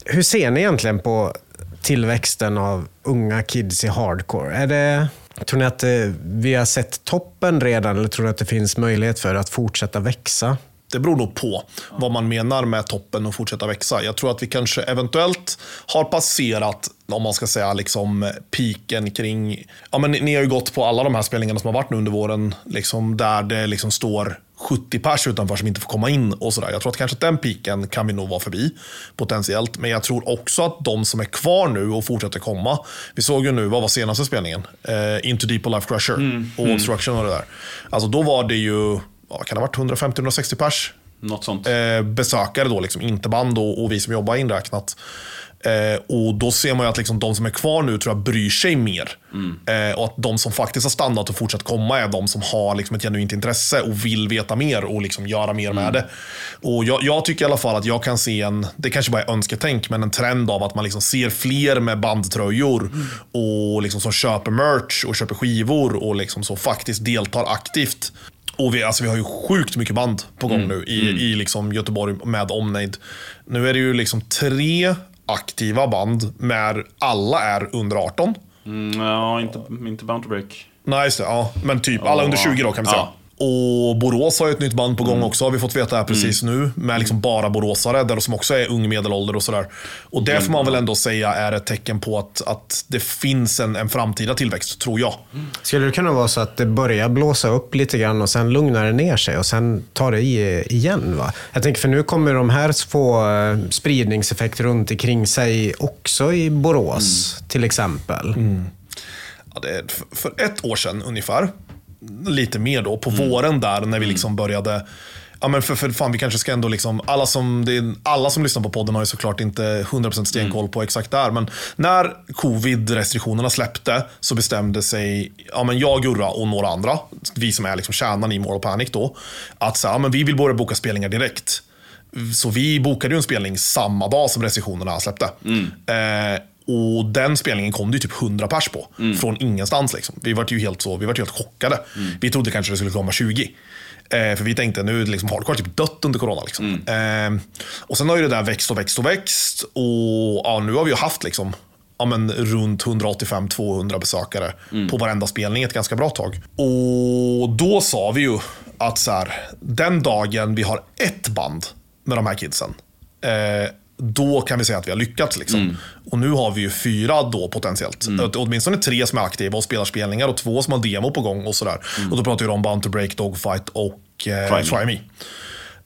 [SPEAKER 1] Hur ser ni egentligen på tillväxten av unga kids i hardcore? Är det, tror ni att eh, vi har sett toppen redan eller tror ni att det finns möjlighet för att fortsätta växa?
[SPEAKER 4] Det beror nog på vad man menar med toppen och fortsätta växa. Jag tror att vi kanske eventuellt har passerat, om man ska säga, liksom piken kring... Ja, men ni, har ju gått på alla de här spelningarna som har varit nu under våren, liksom, där det liksom står 70 pers utanför som inte får komma in och sådär. Jag tror att kanske den piken kan vi nog vara förbi potentiellt. Men jag tror också att de som är kvar nu och fortsätter komma. Vi såg ju nu, vad var senaste spelningen? Eh, Into Deep och Life Crusher och Obstruction och det där. Alltså då var det ju, vad kan det ha varit, 150-160 pers
[SPEAKER 5] Något sånt.
[SPEAKER 4] eh, besökare då, liksom, inte band och, och vi som jobbar inräknat. Eh, och Då ser man ju att liksom de som är kvar nu tror jag bryr sig mer. Eh, och att de som faktiskt har stannat och fortsatt komma är de som har liksom ett genuint intresse och vill veta mer och liksom göra mer med det. Och jag, jag tycker i alla fall att jag kan se en, det kanske bara är önsketänk, men en trend av att man liksom ser fler med bandtröjor och liksom som köper merch och köper skivor och liksom så faktiskt deltar aktivt. Och vi, alltså vi har ju sjukt mycket band på gång nu i, i liksom Göteborg med omnejd. Nu är det ju liksom tre aktiva band, med alla är under 18.
[SPEAKER 5] Mm, ja, inte, inte Bound to Break.
[SPEAKER 4] Nej, just det. Ja. Men typ alla under 20 då kan vi säga.
[SPEAKER 5] Ja.
[SPEAKER 4] Och Borås har ju ett nytt band på gång också, har vi fått veta här precis nu. Med liksom bara boråsare, där som också är ung medelålder och sådär. Och det får man väl ändå säga är ett tecken på att, att det finns en, en framtida tillväxt, tror jag.
[SPEAKER 1] Skulle det kunna vara så att det börjar blåsa upp lite grann och sen lugnar det ner sig och sen tar det i igen? Va? Jag tänker för nu kommer de här få eh, spridningseffekter runt omkring sig också i Borås till exempel.
[SPEAKER 4] Ja, det är för ett år sedan ungefär, lite mer då, på våren där när vi liksom började Ja, men för, för fan, vi kanske ska ändå liksom, alla som, det är, alla som lyssnar på podden har ju såklart inte 100% stenkoll på exakt där. Men när covid-restriktionerna släppte så bestämde sig ja, men jag, Gurra och några andra, vi som är liksom kärnan i Moral Panic då, att så, ja, men vi vill börja boka spelningar direkt. Så vi bokade ju en spelning samma dag som restriktionerna släppte. Eh, och den spelningen kom det ju typ 100 pers på. Från ingenstans. Liksom. Vi var ju helt, så, vi var helt chockade. Vi trodde kanske det skulle komma 20. Eh, för vi tänkte nu är liksom hardcore typ dött under corona. Liksom. Eh, och sen har ju det där växt och växt och växt. Och ja, nu har vi ju haft liksom, ja, men runt 185-200 besökare på varenda spelning ett ganska bra tag. Och då sa vi ju att så här, den dagen vi har ett band med de här kidsen, eh, då kan vi säga att vi har lyckats. Liksom. Och nu har vi ju fyra då potentiellt. Mm. Åtminstone tre som är aktiva och spelar spelningar och två som har demo på gång och sådär. Och då pratar vi om Bound to Break, Dogfight och eh,
[SPEAKER 5] Try
[SPEAKER 4] Me.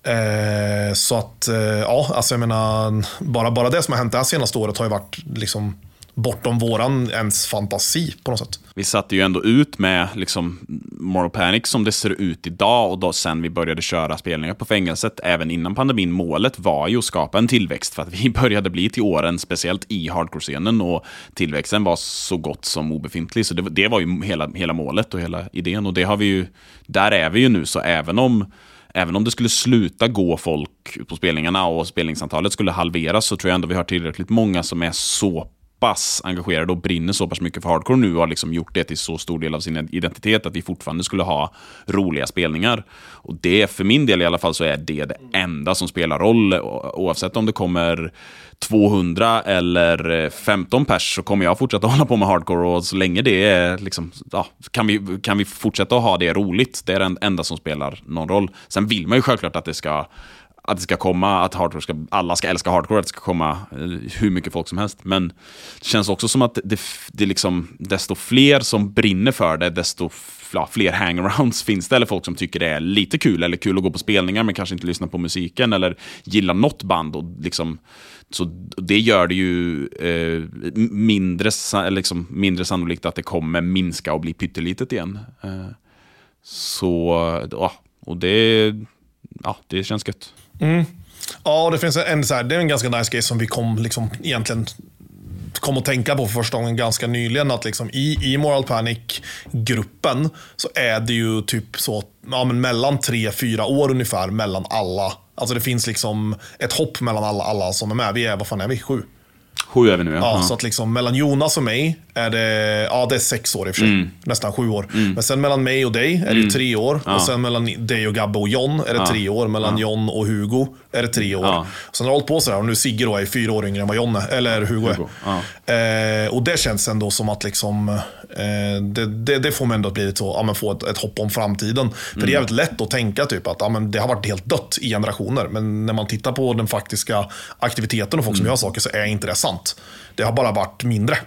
[SPEAKER 4] Eh, så att, eh, ja, alltså jag menar, bara, bara det som har hänt det här senaste året har ju varit liksom bortom våran ens fantasi på något sätt.
[SPEAKER 5] Vi satte ju ändå ut med liksom Moral Panic som det ser ut idag och då sen vi började köra spelningar på fängelset, även innan pandemin, målet var ju att skapa en tillväxt för att vi började bli till åren, speciellt i hardcore-scenen och tillväxten var så gott som obefintlig. Så det, det var ju hela, hela målet och hela idén och det har vi ju, där är vi ju nu, så även om Även om det skulle sluta gå folk på spelningarna och spelningsantalet skulle halveras så tror jag ändå vi har tillräckligt många som är så pass engagerade och brinner så pass mycket för hardcore nu och har liksom gjort det till så stor del av sin identitet att vi fortfarande skulle ha roliga spelningar. Och det, för min del i alla fall, så är det det enda som spelar roll. Oavsett om det kommer 200 eller eh, 15 pers så kommer jag fortsätta hålla på med hardcore och så länge det är liksom, ja, kan, vi, kan vi fortsätta att ha det roligt. Det är det enda som spelar någon roll. Sen vill man ju självklart att det ska att det ska komma, att hardcore ska, alla ska älska hardcore, att det ska komma eh, hur mycket folk som helst. Men det känns också som att det, det är liksom, desto fler som brinner för det, desto fler hangarounds finns det. Eller folk som tycker det är lite kul, eller kul att gå på spelningar men kanske inte lyssna på musiken, eller gillar något band. Och liksom, så det gör det ju eh, mindre, liksom, mindre sannolikt att det kommer minska och bli pyttelitet igen. Eh, så, ja, och det, ja, det känns gött.
[SPEAKER 4] Ja, och det finns en, så här, det är en ganska nice grej som vi kom liksom egentligen kom att tänka på för första gången ganska nyligen. Att liksom i, i Moral Panic-gruppen så är det ju typ så ja, men mellan tre, fyra år ungefär mellan alla. Alltså det finns liksom ett hopp mellan alla, alla som är med. Vi är, vad fan är vi? Sju?
[SPEAKER 5] Sju är vi nu, ja.
[SPEAKER 4] Ja,
[SPEAKER 5] Ja.
[SPEAKER 4] Så att liksom mellan Jonas och mig är det, ja, det är sex år i och för sig.
[SPEAKER 5] Mm.
[SPEAKER 4] Nästan sju år. Men sen mellan mig och dig är det ju tre år. Och sen mellan dig och Gabbe och John är det tre år. Mellan John och Hugo är det tre år.
[SPEAKER 5] Ja.
[SPEAKER 4] Sen har det hållit på sådär och nu Sigge då är fyra år yngre än vad John är, eller Hugo,
[SPEAKER 5] Hugo,
[SPEAKER 4] är. Eh, och det känns ändå som att liksom, eh, det, det, det får mig ändå att bli lite så, ja, men få ett, ett hopp om framtiden. För
[SPEAKER 5] Mm.
[SPEAKER 4] det är jävligt lätt att tänka typ att ja, men det har varit helt dött i generationer. Men när man tittar på den faktiska aktiviteten och folk som
[SPEAKER 5] Mm.
[SPEAKER 4] gör saker så är inte det sant. Det har bara varit mindre.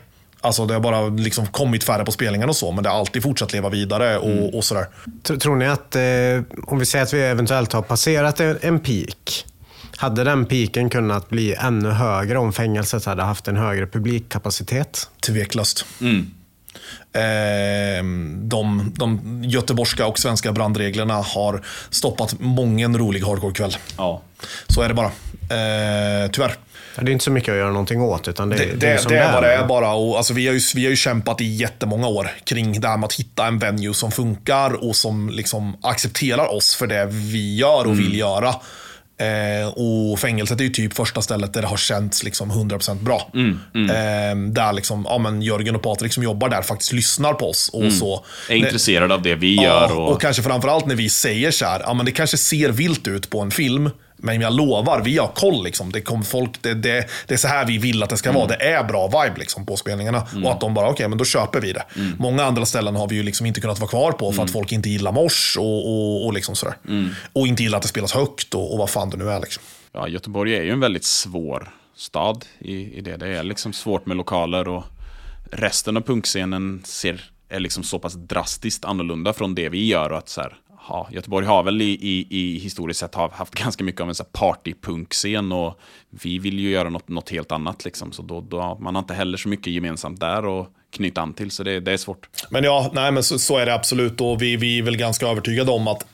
[SPEAKER 4] Alltså det har bara liksom kommit färre på spelningarna och så, men det har alltid fortsatt leva vidare och,
[SPEAKER 5] Mm.
[SPEAKER 4] och sådär.
[SPEAKER 1] Tr- Tror ni att, eh, om vi säger att vi eventuellt har passerat en, en peak, hade den peaken kunnat bli ännu högre om fängelset hade haft en högre publikkapacitet?
[SPEAKER 4] Tveklöst.
[SPEAKER 5] Mm.
[SPEAKER 4] Eh, de, de göteborgska och svenska brandreglerna har stoppat många en rolig hardcore-kväll.
[SPEAKER 5] Ja.
[SPEAKER 4] Så är det bara. Eh, tyvärr.
[SPEAKER 1] Det är inte så mycket att göra någonting åt, utan det,
[SPEAKER 4] Det,
[SPEAKER 1] det,
[SPEAKER 4] det,
[SPEAKER 1] är
[SPEAKER 4] det,
[SPEAKER 1] som
[SPEAKER 4] är vad det är bara. Och, alltså, vi, har ju, vi har ju kämpat i jättemånga år kring det här med att hitta en venue som funkar och som liksom accepterar oss för det vi gör och vill göra. Eh, och fängelset är ju typ första stället där det har känts liksom 100% bra. Eh, där liksom, ja, men Jörgen och Patrik som jobbar där faktiskt lyssnar på oss. Och så.
[SPEAKER 5] Är intresserade av det vi gör.
[SPEAKER 4] Ja,
[SPEAKER 5] Och,
[SPEAKER 4] och kanske framförallt när vi säger så här, ja men det kanske ser vilt ut på en film, men jag lovar, vi har koll. Liksom. Det, kommer folk, det, det, det är så här vi vill att det ska
[SPEAKER 5] Mm.
[SPEAKER 4] vara. Det är bra vibe liksom, på spelningarna. Och att de bara, okej, men då köper vi det.
[SPEAKER 5] Mm.
[SPEAKER 4] Många andra ställen har vi ju liksom inte kunnat vara kvar på för att folk inte gillar mors och, och, och liksom sådär.
[SPEAKER 5] Mm.
[SPEAKER 4] Och inte gillar att det spelas högt och, och vad fan det nu är. Liksom.
[SPEAKER 5] ja, Göteborg är ju en väldigt svår stad i, i det. Det är liksom svårt med lokaler och resten av punkscenen ser, är liksom så pass drastiskt annorlunda från det vi gör. Och att så här, ja, Göteborg har väl i, i, i historiskt sett haft ganska mycket av en så här partypunkscen och vi vill ju göra något, något helt annat. Liksom. Så då, då, man har inte heller så mycket gemensamt där och knyta an till, så det, det är svårt.
[SPEAKER 4] Men ja, nej, men så, så är det absolut. Och vi, vi är väl ganska övertygade om att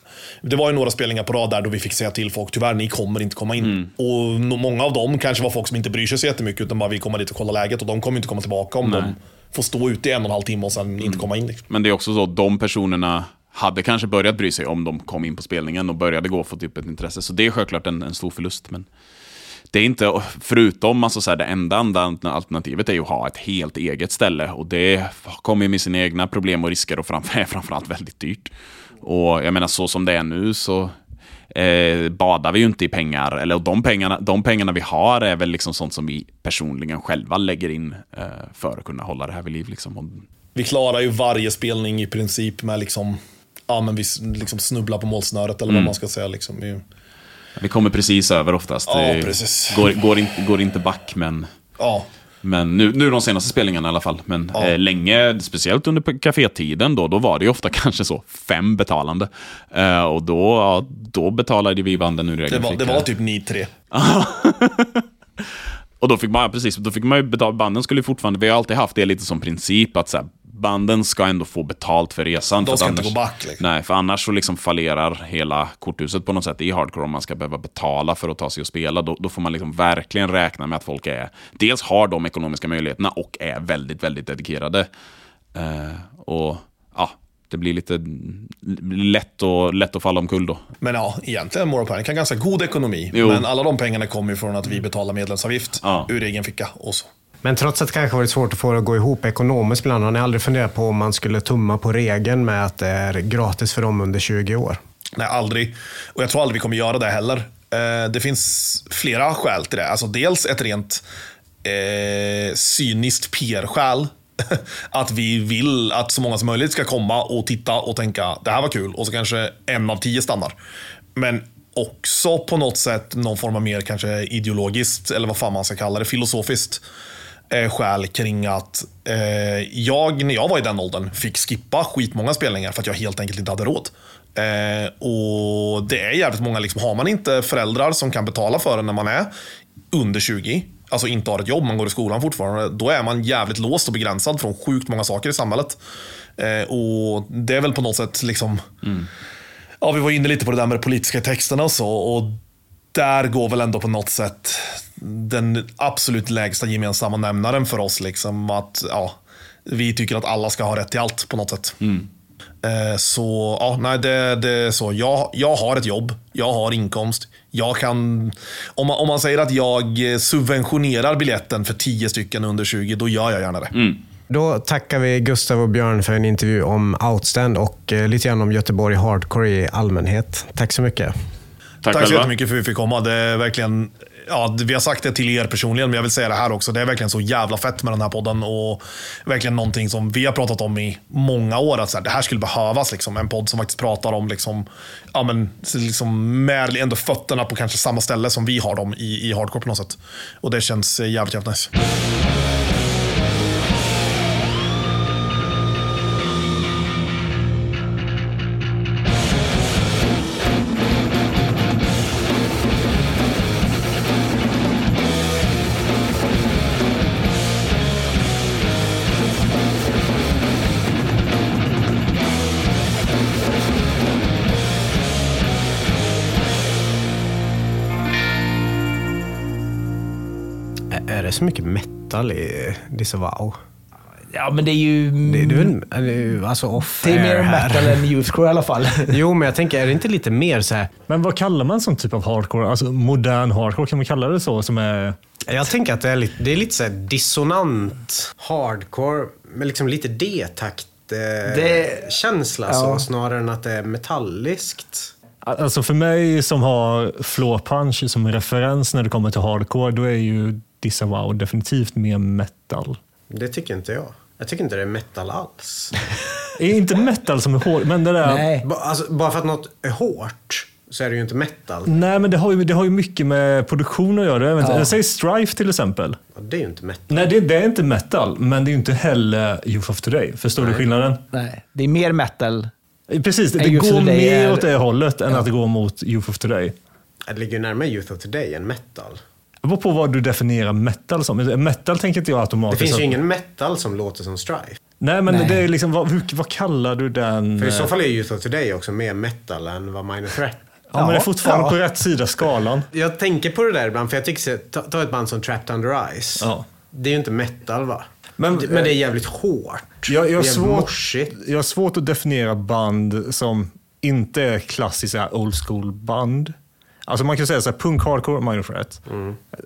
[SPEAKER 4] det var ju några spelningar på rad där då vi fick säga till folk, tyvärr, ni kommer inte komma in. Och no, många av dem kanske var folk som inte bryr sig så jättemycket, utan bara vi kommer dit och kollar läget. Och de kommer inte komma tillbaka om de får stå ute i en och en halv timme och sen inte komma in. Liksom.
[SPEAKER 5] Men det är också så de personerna hade kanske börjat bry sig om de kom in på spelningen och började gå för typ ett intresse. Så det är självklart en, en stor förlust. Men det är inte, förutom alltså så här, det enda andra alternativet är ju att ha ett helt eget ställe. Och det kommer med sina egna problem och risker och framför, framförallt väldigt dyrt. Och jag menar så som det är nu så eh, badar vi ju inte i pengar. Eller de pengarna, de pengarna vi har är väl liksom sånt som vi personligen själva lägger in eh, för att kunna hålla det här vid liv. Liksom.
[SPEAKER 4] Vi klarar ju varje spelning i princip med liksom, ja men vi liksom snubblar på målsnöret eller vad man ska säga. Liksom. Vi,
[SPEAKER 5] vi kommer precis över oftast.
[SPEAKER 4] Ja, precis.
[SPEAKER 5] Går, går, inte, går inte back, men
[SPEAKER 4] ja,
[SPEAKER 5] Men nu, nu de senaste spelningarna i alla fall. Men
[SPEAKER 4] Ja.
[SPEAKER 5] eh, länge, speciellt under kafétiden då, då var det ju ofta kanske så fem betalande. Eh, och då, ja, då betalade vi banden ur
[SPEAKER 4] det
[SPEAKER 5] egen
[SPEAKER 4] var, det var typ ni tre.
[SPEAKER 5] Och då fick man, precis, då fick man ju betala, banden skulle ju fortfarande, vi har alltid haft det lite som princip att så här, banden ska ändå få betalt för resan.
[SPEAKER 4] De ska inte gå back, liksom.
[SPEAKER 5] Nej, för annars så liksom fallerar hela korthuset på något sätt i hardcore om man ska behöva betala för att ta sig och spela. Då, då får man liksom verkligen räkna med att folk är, dels har de ekonomiska möjligheterna och är väldigt, väldigt dedikerade. Eh, och ja, det blir lite lätt, och, lätt att falla omkull då.
[SPEAKER 4] Men ja, egentligen Moral Panic har ganska god ekonomi.
[SPEAKER 5] Jo.
[SPEAKER 4] Men alla de pengarna kommer ju från att vi betalar medlemsavgift
[SPEAKER 5] Ja.
[SPEAKER 4] ur egen ficka. Och så.
[SPEAKER 1] Men trots att det kanske varit svårt att få det att gå ihop ekonomiskt ibland, har ni aldrig funderat på om man skulle tumma på regeln med att det är gratis för dem under 20 år?
[SPEAKER 4] Nej, aldrig. Och jag tror aldrig vi kommer göra det heller. Eh, det finns flera skäl till det. Alltså dels ett rent eh, cyniskt PR-skäl. att vi vill att så många som möjligt ska komma och titta och tänka det här var kul och så kanske en av tio stannar. Men också på något sätt någon form av mer kanske ideologiskt, eller vad fan man ska kalla det, filosofiskt eh, skäl kring att eh, jag, när jag var i den åldern, fick skippa skitmånga spelningar för att jag helt enkelt inte hade råd. Eh, och det är jävligt många, liksom, har man inte föräldrar som kan betala för en när man är under 20, alltså inte har ett jobb, man går i skolan fortfarande, då är man jävligt låst och begränsad från sjukt många saker i samhället. Eh, och det är väl på något sätt liksom, ja vi var inne lite på det där med de politiska texterna och så. Och där går väl ändå på något sätt den absolut lägsta gemensamma nämnaren för oss. Liksom, att ja, Vi tycker att alla ska ha rätt till allt på något sätt. Eh, Så ja, nej, det, det är så. Jag, jag har ett jobb, jag har inkomst. Jag kan, om, man, om man säger att jag subventionerar biljetten för 10 stycken under 20, då gör jag gärna det.
[SPEAKER 1] Då tackar vi Gustav och Björn för en intervju om Outstand och eh, lite grann om Göteborg Hardcore i allmänhet. Tack så mycket.
[SPEAKER 5] Tack,
[SPEAKER 4] Tack så jättemycket för att vi fick komma. Det är verkligen, ja, vi har sagt det till er personligen, men jag vill säga det här också. Det är verkligen så jävla fett med den här podden och verkligen någonting som vi har pratat om i många år. Att så här, det här skulle behövas. Liksom, en podd som faktiskt pratar om, liksom, ja, men, liksom, med ändå fötterna på kanske samma ställe som vi har dem i, i hardcore på något sätt. Och det känns jävligt, jävligt nice.
[SPEAKER 1] Så mycket metal i Disavow?
[SPEAKER 3] Ja, men det är ju...
[SPEAKER 1] Det, det är väl det är ju- alltså off
[SPEAKER 3] det är mer metal än youthcore i alla fall.
[SPEAKER 1] Jo, men jag tänker, är det inte lite mer så här?
[SPEAKER 2] Men vad kallar man sån typ av hardcore? Alltså modern hardcore, kan man kalla det så? Som är...
[SPEAKER 1] Jag tänker att det är lite, det är lite så här dissonant hardcore med liksom lite D-takt eh,
[SPEAKER 3] Ja.
[SPEAKER 1] så, snarare än att det är metalliskt.
[SPEAKER 2] Alltså för mig som har Floor Punch som referens när det kommer till hardcore, då är ju Disavow definitivt mer metal.
[SPEAKER 1] Det tycker inte jag. Jag tycker inte det är metal alls.
[SPEAKER 2] Är inte metal som är hård, men det där...
[SPEAKER 3] Nej.
[SPEAKER 1] Alltså, bara för att något är hårt så är det ju inte metal.
[SPEAKER 2] Nej, men det har, ju, det har ju mycket med produktion att göra. Jag
[SPEAKER 3] Ja.
[SPEAKER 2] Säg Strife till exempel.
[SPEAKER 1] Ja, det är ju inte metal.
[SPEAKER 2] Nej, det, det är inte metal, men det är ju inte heller Youth of Today. Förstår du skillnaden?
[SPEAKER 3] Nej, det är mer metal.
[SPEAKER 2] Precis, det,
[SPEAKER 3] Nej, Youth
[SPEAKER 2] går mer
[SPEAKER 3] är-
[SPEAKER 2] åt det hållet än att det går mot Youth of Today.
[SPEAKER 1] Det ligger ju närmare Youth of Today än metal.
[SPEAKER 2] Det beror på vad du definierar metal som. Metal tänker inte jag
[SPEAKER 1] Det
[SPEAKER 2] automatiskt.
[SPEAKER 1] finns ju ingen metal som låter som Strife.
[SPEAKER 2] Nej, men
[SPEAKER 3] Nej.
[SPEAKER 2] det är liksom, vad, hur, vad kallar du den?
[SPEAKER 1] För i så fall är Youth of Today också mer metal än vad Minor Threat
[SPEAKER 2] Ja, men det är
[SPEAKER 3] Ja,
[SPEAKER 2] fortfarande
[SPEAKER 3] ja.
[SPEAKER 2] på rätt sida skalan.
[SPEAKER 1] Jag tänker på det där ibland, för jag tycker ta, ta ett band som Trapped Under Ice.
[SPEAKER 2] Ja.
[SPEAKER 1] Det är ju inte metal va?
[SPEAKER 2] Men-
[SPEAKER 1] Men, det är jävligt hårt.
[SPEAKER 2] Jag, jag,
[SPEAKER 1] det är
[SPEAKER 2] svårt,
[SPEAKER 1] morsigt.
[SPEAKER 2] jag har svårt att definiera band som inte är klassiska old school band. Alltså man kan säga så här, punk hardcore, minor threat.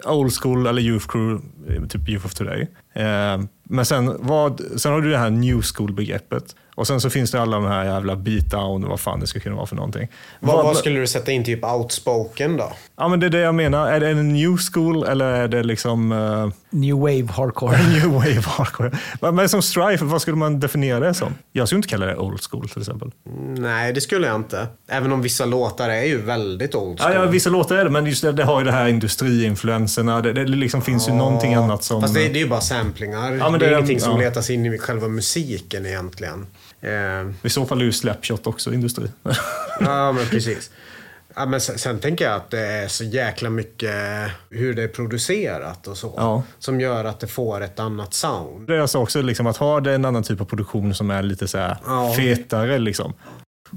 [SPEAKER 2] Old school eller youth crew, eh, typ youth of today. Eh, men sen, vad, sen har du det här new school begreppet. Och sen så finns det alla de här jävla beatdown, vad fan det ska kunna vara för någonting.
[SPEAKER 1] Vad, vad skulle du sätta in typ outspoken då?
[SPEAKER 2] Ja men det är det jag menar. Är det en new school eller är det liksom eh,
[SPEAKER 3] New wave hardcore.
[SPEAKER 2] new wave hardcore? Men- Men som strife, vad skulle man definiera det som? Jag skulle inte kalla det old school till exempel.
[SPEAKER 1] Nej, det skulle jag inte. Även om vissa låtar är ju väldigt old
[SPEAKER 2] Ja,
[SPEAKER 1] school.
[SPEAKER 2] ja, vissa låtar är det, men just det, det har ju det här industriinfluenserna. Det, det liksom finns ju någonting annat som...
[SPEAKER 1] Fast det, det är ju bara samplingar.
[SPEAKER 2] Ja, men
[SPEAKER 1] det är
[SPEAKER 2] det-
[SPEAKER 1] ingenting som
[SPEAKER 2] ja.
[SPEAKER 1] letas in i själva musiken egentligen. Eh,
[SPEAKER 2] I så fall är ju Slapshot också industri.
[SPEAKER 1] ja, men precis. Ja, men sen, sen tänker jag att det är så jäkla mycket hur det är producerat och så.
[SPEAKER 2] Ja.
[SPEAKER 1] Som gör att det får ett annat sound.
[SPEAKER 2] det jag sa också, liksom, att ha det en annan typ av produktion som är lite så här
[SPEAKER 1] Ja.
[SPEAKER 2] fetare. Liksom.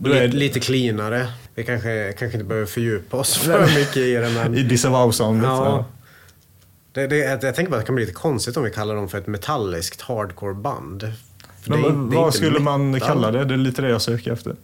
[SPEAKER 1] Lite,
[SPEAKER 2] är,
[SPEAKER 1] lite cleanare. Vi kanske, kanske inte behöver fördjupa oss för mycket i det. Men...
[SPEAKER 2] I Disavow-soundet.
[SPEAKER 1] Ja.
[SPEAKER 2] Ja.
[SPEAKER 1] Det, det, jag tänker bara att det kan bli lite konstigt om vi kallar dem för ett metalliskt hardcore-band.
[SPEAKER 2] Men
[SPEAKER 1] det är-
[SPEAKER 2] vad-
[SPEAKER 1] är
[SPEAKER 2] skulle man
[SPEAKER 1] metal.
[SPEAKER 2] kalla det? Det är lite det jag söker efter.